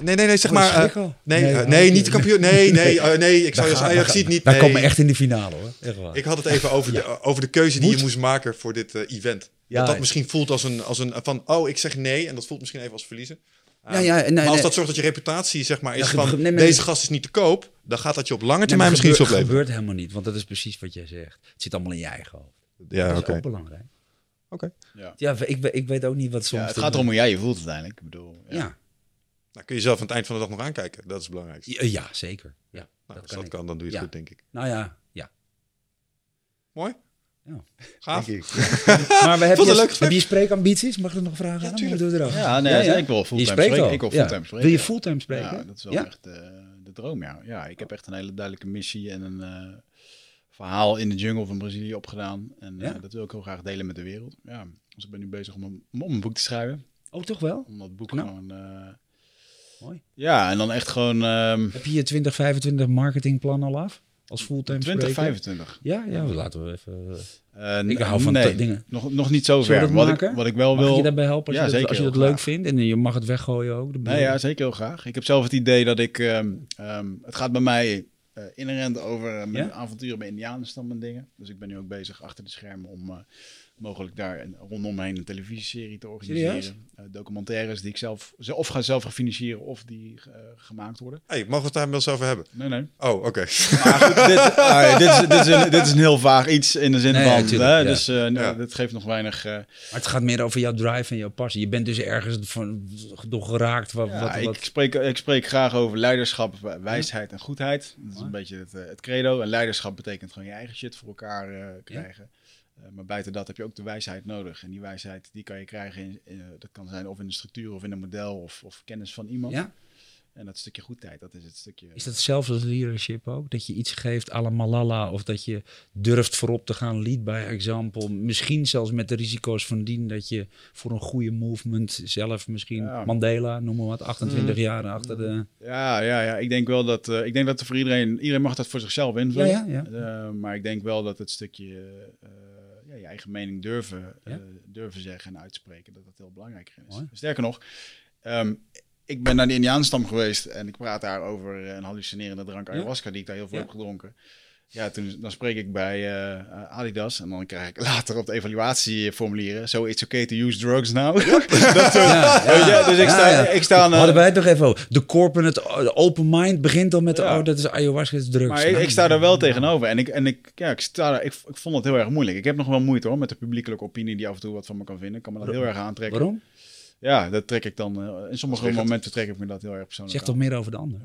Nee, nee, nee, zeg Oh, maar. eh, nee, Nee, eh, oh, nee, niet de kampioen. Nee, nee, eh, nee. Ik zou je als Ajax ziet niet. Wij nee. komen echt in de finale hoor. Echt waar. Ik had het even over, de, over de keuze die je moest maken voor dit event. Ja, dat dat misschien voelt als een, als een van, oh, ik zeg nee. En dat voelt misschien even als verliezen. Ja, ja, nee, maar als nee. dat zorgt dat je reputatie zeg maar, is van, ge- nee, maar- deze gast is niet te koop. Dan gaat dat je op lange Nee, termijn misschien iets gebeur- opleveren. gebeurt helemaal niet, want dat is precies wat jij zegt. Het zit allemaal in je eigen hoofd. Ja, dat is ook belangrijk. Oké. Ja. Ja, ik, ik weet ook niet wat soms... Ja, het gaat erom hoe jij je voelt uiteindelijk. Ik bedoel, ja. Ja. Nou, kun je zelf aan het eind van de dag nog aankijken. Dat is het belangrijkste. Ja, ja, zeker. Ja, Nou, dat als kan dat ik. kan, dan doe je het Ja. goed, denk ik. Nou ja, ja. Mooi? Ja. Gaaf. Maar we hebben je, heb je spreekambities? Mag ik dat nog vragen? Ja, aan? tuurlijk. Doe er ook. Ja, nee, ik wil fulltime spreken. al. Ik wil Ja. fulltime spreken. Wil je fulltime spreken? Ja, dat is wel Ja? echt eh, de droom, ja. Ja, ik heb echt een hele duidelijke missie en een eh, verhaal in de jungle van Brazilië opgedaan. En eh, Ja? dat wil ik heel graag delen met de wereld. Ja, dus ik ben nu bezig om een, om een boek te schrijven. Oh, toch wel? Om dat boek Knap. gewoon... eh, Mooi. ja, en dan echt gewoon ehm Heb je je 2025 marketingplan al af? Als fulltime 2025. Ja, ja, laten we even... Eh, Ik hou van nee, dingen. Nog, nog niet zo ver. Wat ik, wat ik wel Mag wil... je daarbij helpen als, Ja, je, dat, zeker, als je dat leuk graag. vindt? En je mag het weggooien ook. Nee, boel. ja, zeker heel graag. Ik heb zelf het idee dat ik... ehm, ehm, het gaat bij mij eh inherent over uh, mijn Ja? avonturen bij Indianenstam en dingen. Dus ik ben nu ook bezig achter de schermen om eh, mogelijk daar een, rondom heen een televisieserie te organiseren. Eh, documentaires die ik zelf... ze- of ga zelf ga financieren of die eh, gemaakt worden. Hey, mogen we het daar inmiddels over hebben? Nee, nee. Oh, oké. Maar goed, dit, ah, dit, is, dit, is een, dit is een heel vaag iets in de zin Nee, van... hè, ja. Dus eh, Ja. dit geeft nog weinig... eh, Maar het gaat meer over jouw drive en jouw passie. Je bent dus ergens van, door geraakt. Wat, Ja, wat, wat- Ik, spreek, ik spreek graag over leiderschap, wijsheid en goedheid. Dat is een beetje het, het credo. En leiderschap betekent gewoon je eigen shit voor elkaar eh, krijgen. Eh, maar buiten dat heb je ook de wijsheid nodig. En die wijsheid die kan je krijgen, in, in, eh, dat kan zijn of in de structuur of in een model of, of kennis van iemand. ja? En dat stukje goedheid, dat is het stukje... Is dat hetzelfde als leadership ook? Dat je iets geeft à la Malala of dat je durft voorop te gaan, lead by example. Misschien zelfs met de risico's van dien dat je voor een goede movement zelf misschien Ja. Mandela, noem maar wat, 28 jaar achter de... Ja, ja, ja. Ik denk wel dat, eh, ik denk dat er voor iedereen, iedereen mag dat voor zichzelf Ja, invullen. ja, ja. Eh, maar ik denk wel dat het stukje eh, ja, je eigen mening durven, eh, durven zeggen en uitspreken, dat dat heel belangrijk is. Mooi. Sterker nog, ehm, ik ben naar de Indiaanstam geweest en ik praat daar over een hallucinerende drank ayahuasca die ik daar heel veel Ja. heb gedronken. Ja, toen, dan spreek ik bij eh, Adidas en dan krijg ik later op de evaluatieformulieren, so it's okay to use drugs now. dat soort, Ja, weet je, dus ik sta, ik sta aan, eh, Hadden wij het nog even over. De corporate, de open mind begint al met, Ja. oh, dat is ayahuasca, dat is drugs. Maar ik, Nou, ik sta daar wel tegenover. En ik, en ik, ja, ik, sta daar, ik, ik vond het heel erg moeilijk. Ik heb nog wel moeite hoor met de publiekelijke opinie die af en toe wat van me kan vinden. Ik kan me dat heel erg aantrekken. Waarom? Ja, dat trek ik dan. eh, in sommige momenten trek ik me dat heel erg persoonlijk Zeg toch meer over de ander.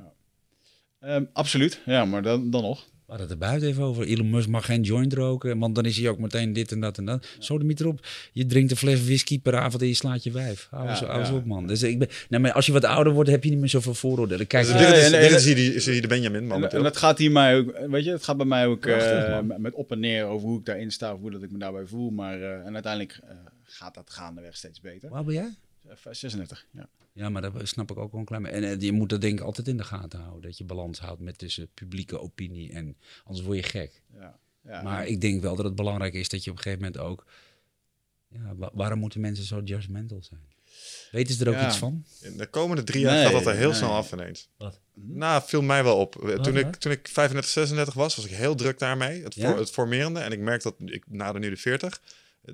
Ehm, absoluut, ja, maar dan, dan nog. We hadden het er buiten even over. Elon Musk mag geen joint roken, want dan is hij ook meteen dit en dat en dat. Zo de erop. Je drinkt een fles whisky per avond en je slaat je wijf. Hou eens, eens ja. op, man. Dus ik ben, nou, maar als je wat ouder wordt, heb je niet meer zoveel vooroordelen. Kijk, Dus dit is, en- en- dit is hier, die- is hier de Benjamin En, momenteel. en dat gaat hier mij ook, weet je, het gaat bij mij ook Prachtig, eh, man. met- op en neer over hoe ik daarin sta, of hoe dat ik me daarbij voel. Maar eh, en uiteindelijk eh, gaat dat gaandeweg steeds beter. waar ben jij? Eh, 36, ja. Ja, maar dat snap ik ook wel een klein beetje. En eh, je moet dat denk ik altijd in de gaten houden. Dat je balans houdt met tussen publieke opinie en anders word je gek. ja. ja. Maar ik denk wel dat het belangrijk is dat je op een gegeven moment ook... Ja, wa- waarom moeten mensen zo judgmental zijn? Weten ze er ook Ja. iets van? In de komende drie jaar Nee, gaat dat er heel nee. snel af ineens. Wat? Nou, viel mij wel op. Toen, wat? ik, toen ik 35, 36 was, was ik heel druk daarmee. Het, Ja? voor, het formerende. En ik merk dat, ik nader nu de 40,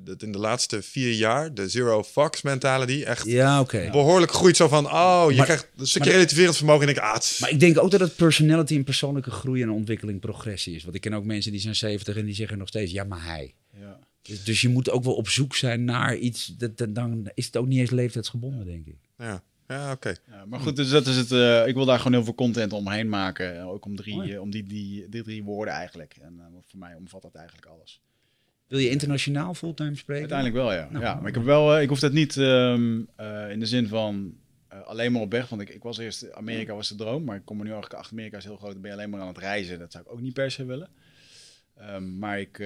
dat in de laatste vier jaar de zero fucks mentality echt Ja, behoorlijk groeit. Zo van, oh, je Maar- krijgt een stukje relativerend vermogen. En ik, ah, Maar ik denk ook dat het personality en persoonlijke groei en ontwikkeling progressie is. Want ik ken ook mensen die zijn 70 en die zeggen nog steeds, ja, maar hij. ja. Dus, dus je moet ook wel op zoek zijn naar iets. Dat, dat- dan is het ook niet eens leeftijdsgebonden, denk ik. ja. Ja, oké. Ja, maar goed, dus dat is het. eh, ik wil daar gewoon heel veel content omheen maken. eh, Ook om, drie, eh, om die, die, die drie woorden eigenlijk. En voor mij omvat dat eigenlijk alles. Wil je internationaal fulltime spreken? Uiteindelijk wel, ja. Nou, ja maar ik heb wel, eh, ik hoef dat niet ehm, eh, in de zin van eh, alleen maar op weg. Want ik, ik was eerst, Amerika was de droom, maar ik kom er nu eigenlijk achter. Amerika is heel groot, dan ben je alleen maar aan het reizen. Dat zou ik ook niet per se willen. Ehm, maar ik,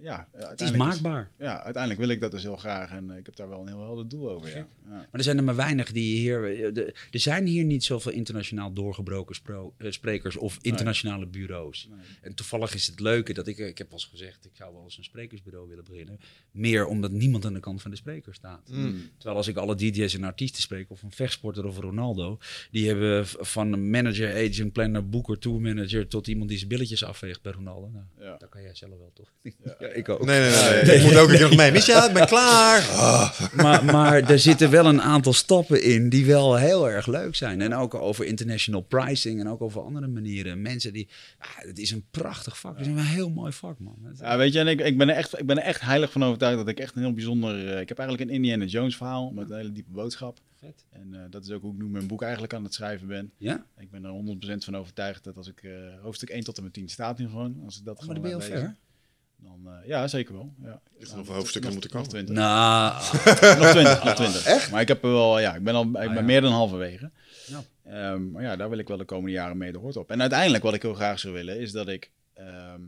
ja, Het is maakbaar. ja, uiteindelijk wil ik dat dus heel graag. En eh, ik heb daar wel een heel helder doel over, ja. ja. Maar er zijn er maar weinig die hier. de- er zijn hier niet zoveel internationaal doorgebroken spro- eh, sprekers of internationale bureaus. Nee. En toevallig is het leuke dat ik. Ik heb wel eens gezegd, ik zou wel eens een sprekersbureau willen beginnen. Meer omdat niemand aan de kant van de spreker staat. Mm. Terwijl als ik alle DJ's en artiesten spreek, of een vechtsporter of Ronaldo, die hebben van een manager, agent, planner, boeker, tourmanager tot iemand die zijn billetjes afveegt bij Ronaldo. Nou, Ja. Dat kan jij zelf wel toch? Ja, ik ook. Nee, nee, nee. nee. Ik moet ook een keer nog mee. Misha, ik ben klaar. maar, maar er zitten wel een aantal stappen in die wel heel erg leuk zijn. En ook over international pricing en ook over andere manieren. Mensen die, ah, het is een prachtig vak. Het is een heel mooi vak, man. Ja, weet je, en ik, ik, ben er echt, ik ben er echt heilig van overtuigd dat ik echt een heel bijzonder... eh, ik heb eigenlijk een Indiana Jones verhaal met een hele diepe boodschap. Vet. En eh, dat is ook hoe ik nu mijn boek eigenlijk aan het schrijven ben. Ja? Ik ben er 100% van overtuigd dat als ik eh, hoofdstuk 1 tot en met 10 staat nu gewoon, als ik dat Oh, maar gewoon dan ben je al ver. Dan, eh, ja, zeker wel. Ja. Is er nog hoofdstukken moeten nog komen? 20. Nou, nog 20, nog 20. Echt? Maar ik heb er wel, ja, ik ben al ik ben ja. meer dan halverwege. Ja. Ehm, maar ja, daar wil ik wel de komende jaren mee de hoort op. En uiteindelijk wat ik heel graag zou willen is dat ik, ehm,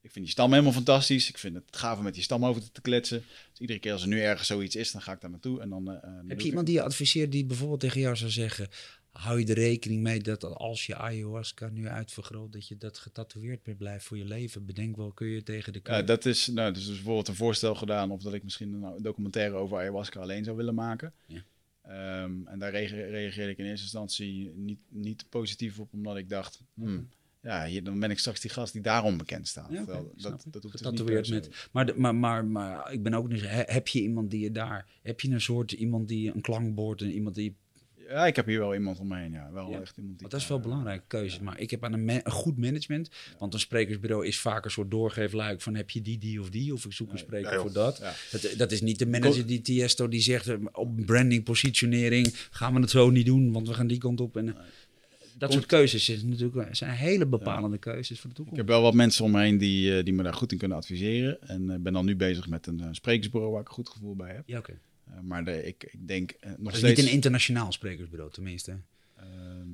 ik vind die stam helemaal fantastisch. Ik vind het gaaf om met die stam over te, kletsen. Dus iedere keer als er nu ergens zoiets is, dan ga ik daar naartoe. En dan, eh, doe heb je iemand die je adviseert die bijvoorbeeld tegen jou zou zeggen... Hou je er rekening mee dat als je ayahuasca nu uitvergroot... dat je dat getatoeëerd meer blijft voor je leven? Bedenk wel, kun je tegen de Ja, dat is, nou, dus bijvoorbeeld een voorstel gedaan of dat ik misschien een nou, documentaire over ayahuasca alleen zou willen maken. Ja. Ehm, en daar reage- reageerde ik in eerste instantie niet, niet positief op, omdat ik dacht, hmm, ja, hier, dan ben ik straks die gast die daarom bekend staat. Ja, dat, dat hoeft dus niet met. Maar, de- maar, maar, maar ik ben ook dus. Heb je iemand die je daar. Heb je een soort iemand die een klankbord en iemand die. Ja, ik heb hier wel iemand om me heen, ja. Wel Ja. echt iemand die... Want dat is wel eh, belangrijke keuze. Maar ik heb aan een, goed management. Want een sprekersbureau is vaak een soort doorgeefluik van heb je die, die of die. Of ik zoek een spreker voor dat. Dat. Dat is niet de manager die Tiesto die zegt eh, op branding, positionering gaan we het zo niet doen, want we gaan die kant op. En, eh, dat soort keuzes is natuurlijk, zijn hele bepalende keuzes voor de Ik toekomst. heb wel wat mensen om me heen die, die me daar goed in kunnen adviseren. En ben dan nu bezig met een sprekersbureau waar ik een goed gevoel bij heb. Ja, oké. Maar de, ik, ik denk eh, nog Dat is steeds... niet een internationaal sprekersbureau, tenminste. ehm,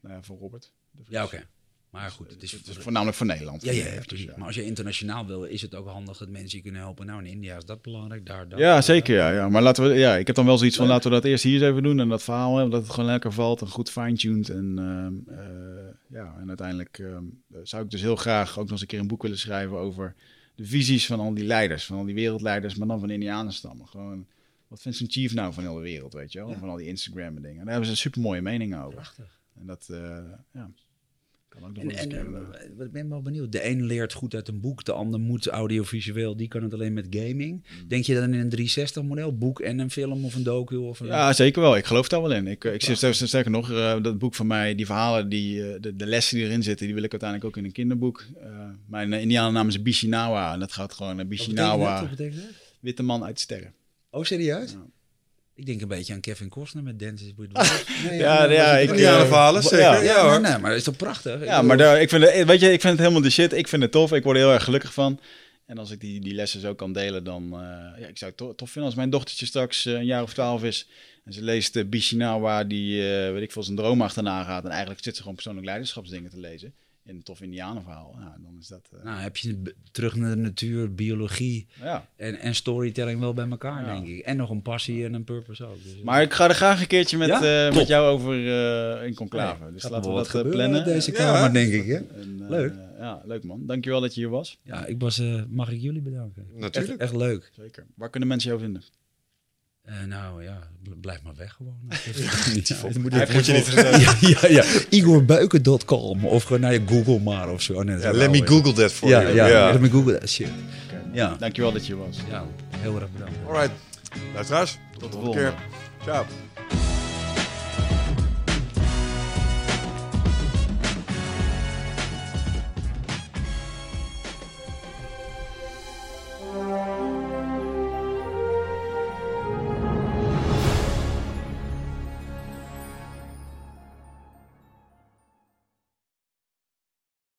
nou ja, voor Robert. Ja, oké. Maar goed, het is, Het is voornamelijk voor Nederland. Ja, ja, Dus, ja. Maar als je internationaal wil, is het ook handig dat mensen je kunnen helpen. Nou, in India is dat belangrijk, daar, daar. Ja, zeker. Ja, ja. Maar laten we, ja, ik heb dan wel zoiets van laten we dat eerst hier eens even doen en dat verhaal, hè, dat het gewoon lekker valt en goed fine-tuned. En, ehm, eh, ja, en uiteindelijk ehm, zou ik dus heel graag ook nog eens een keer een boek willen schrijven over de visies van al die leiders, van al die wereldleiders, maar dan van Indianenstammen. Gewoon, wat vindt zo'n chief nou van heel de wereld, weet je wel? Ja. Van al die Instagram en dingen. Daar hebben ze super mooie meningen over. Prachtig. En dat, eh, ja, kan ook nog En, een eh, eh, ik ben wel benieuwd. De een leert goed uit een boek, de ander moet audiovisueel. Die kan het alleen met gaming. Denk je dan in een 360-model, boek en een film of een docu? Of een... Ja, zeker wel. Ik geloof daar wel in. Ik, ik zit sterker nog, dat boek van mij, die verhalen, die, de, de lessen die erin zitten, die wil ik uiteindelijk ook in een kinderboek. Mijn uh, Indianennaam is Bishinawa en dat gaat gewoon naar Wat betekent dat? Bishinawa, Wat betekent dat? witte man uit sterren. Oh, serieus? Ja. Ik denk een beetje aan Kevin Costner met Dances with Wolves. Nee, Ja, ja, ik- Indianenverhalen, Ja, zeker. ja, Ja, hoor. nee, nee, maar dat is toch prachtig? Ja, maar daar, ik, vind het, weet je, ik vind het helemaal de shit. Ik vind het tof. Ik word er heel erg gelukkig van. En als ik die, die lessen zo kan delen, dan... eh, ja, ik zou het to- tof vinden als mijn dochtertje straks eh, een jaar of twaalf is. En ze leest uh, Bishinawa, die, eh, weet ik veel, zijn droom achterna gaat. En eigenlijk zit ze gewoon persoonlijk leiderschapsdingen te lezen. In een tof Indianenverhaal. Ja, dan is dat... eh, Nou, heb je terug naar de natuur, biologie ja. en, en storytelling wel bij elkaar, Ja. denk ik. En nog een passie en een purpose ook. Dus, Maar ik ga er graag een keertje met, Ja? eh, met jou over eh, in conclave. dus laten we wat dat gebeuren plannen. deze Ja. kamer, denk ik. Hè? En, Leuk. ja, leuk man. Dankjewel dat je hier was. Ja, ik was, eh, mag ik jullie bedanken. Natuurlijk. Echt, echt leuk. Zeker. Waar kunnen mensen jou vinden? Eh, nou ja, bl- blijf maar weg gewoon. niet Hij moet moet je niet ja, ja, ja. Igorbuiken.com of gewoon naar je Google maar of zo. Nee, dat Ja, is let me Google that for Ja, you. ja, let me Google that shit. Ja. Dankjewel dat je was. Ja, heel erg bedankt. Alright. Luisteraars, tot de de volgende keer. Ciao.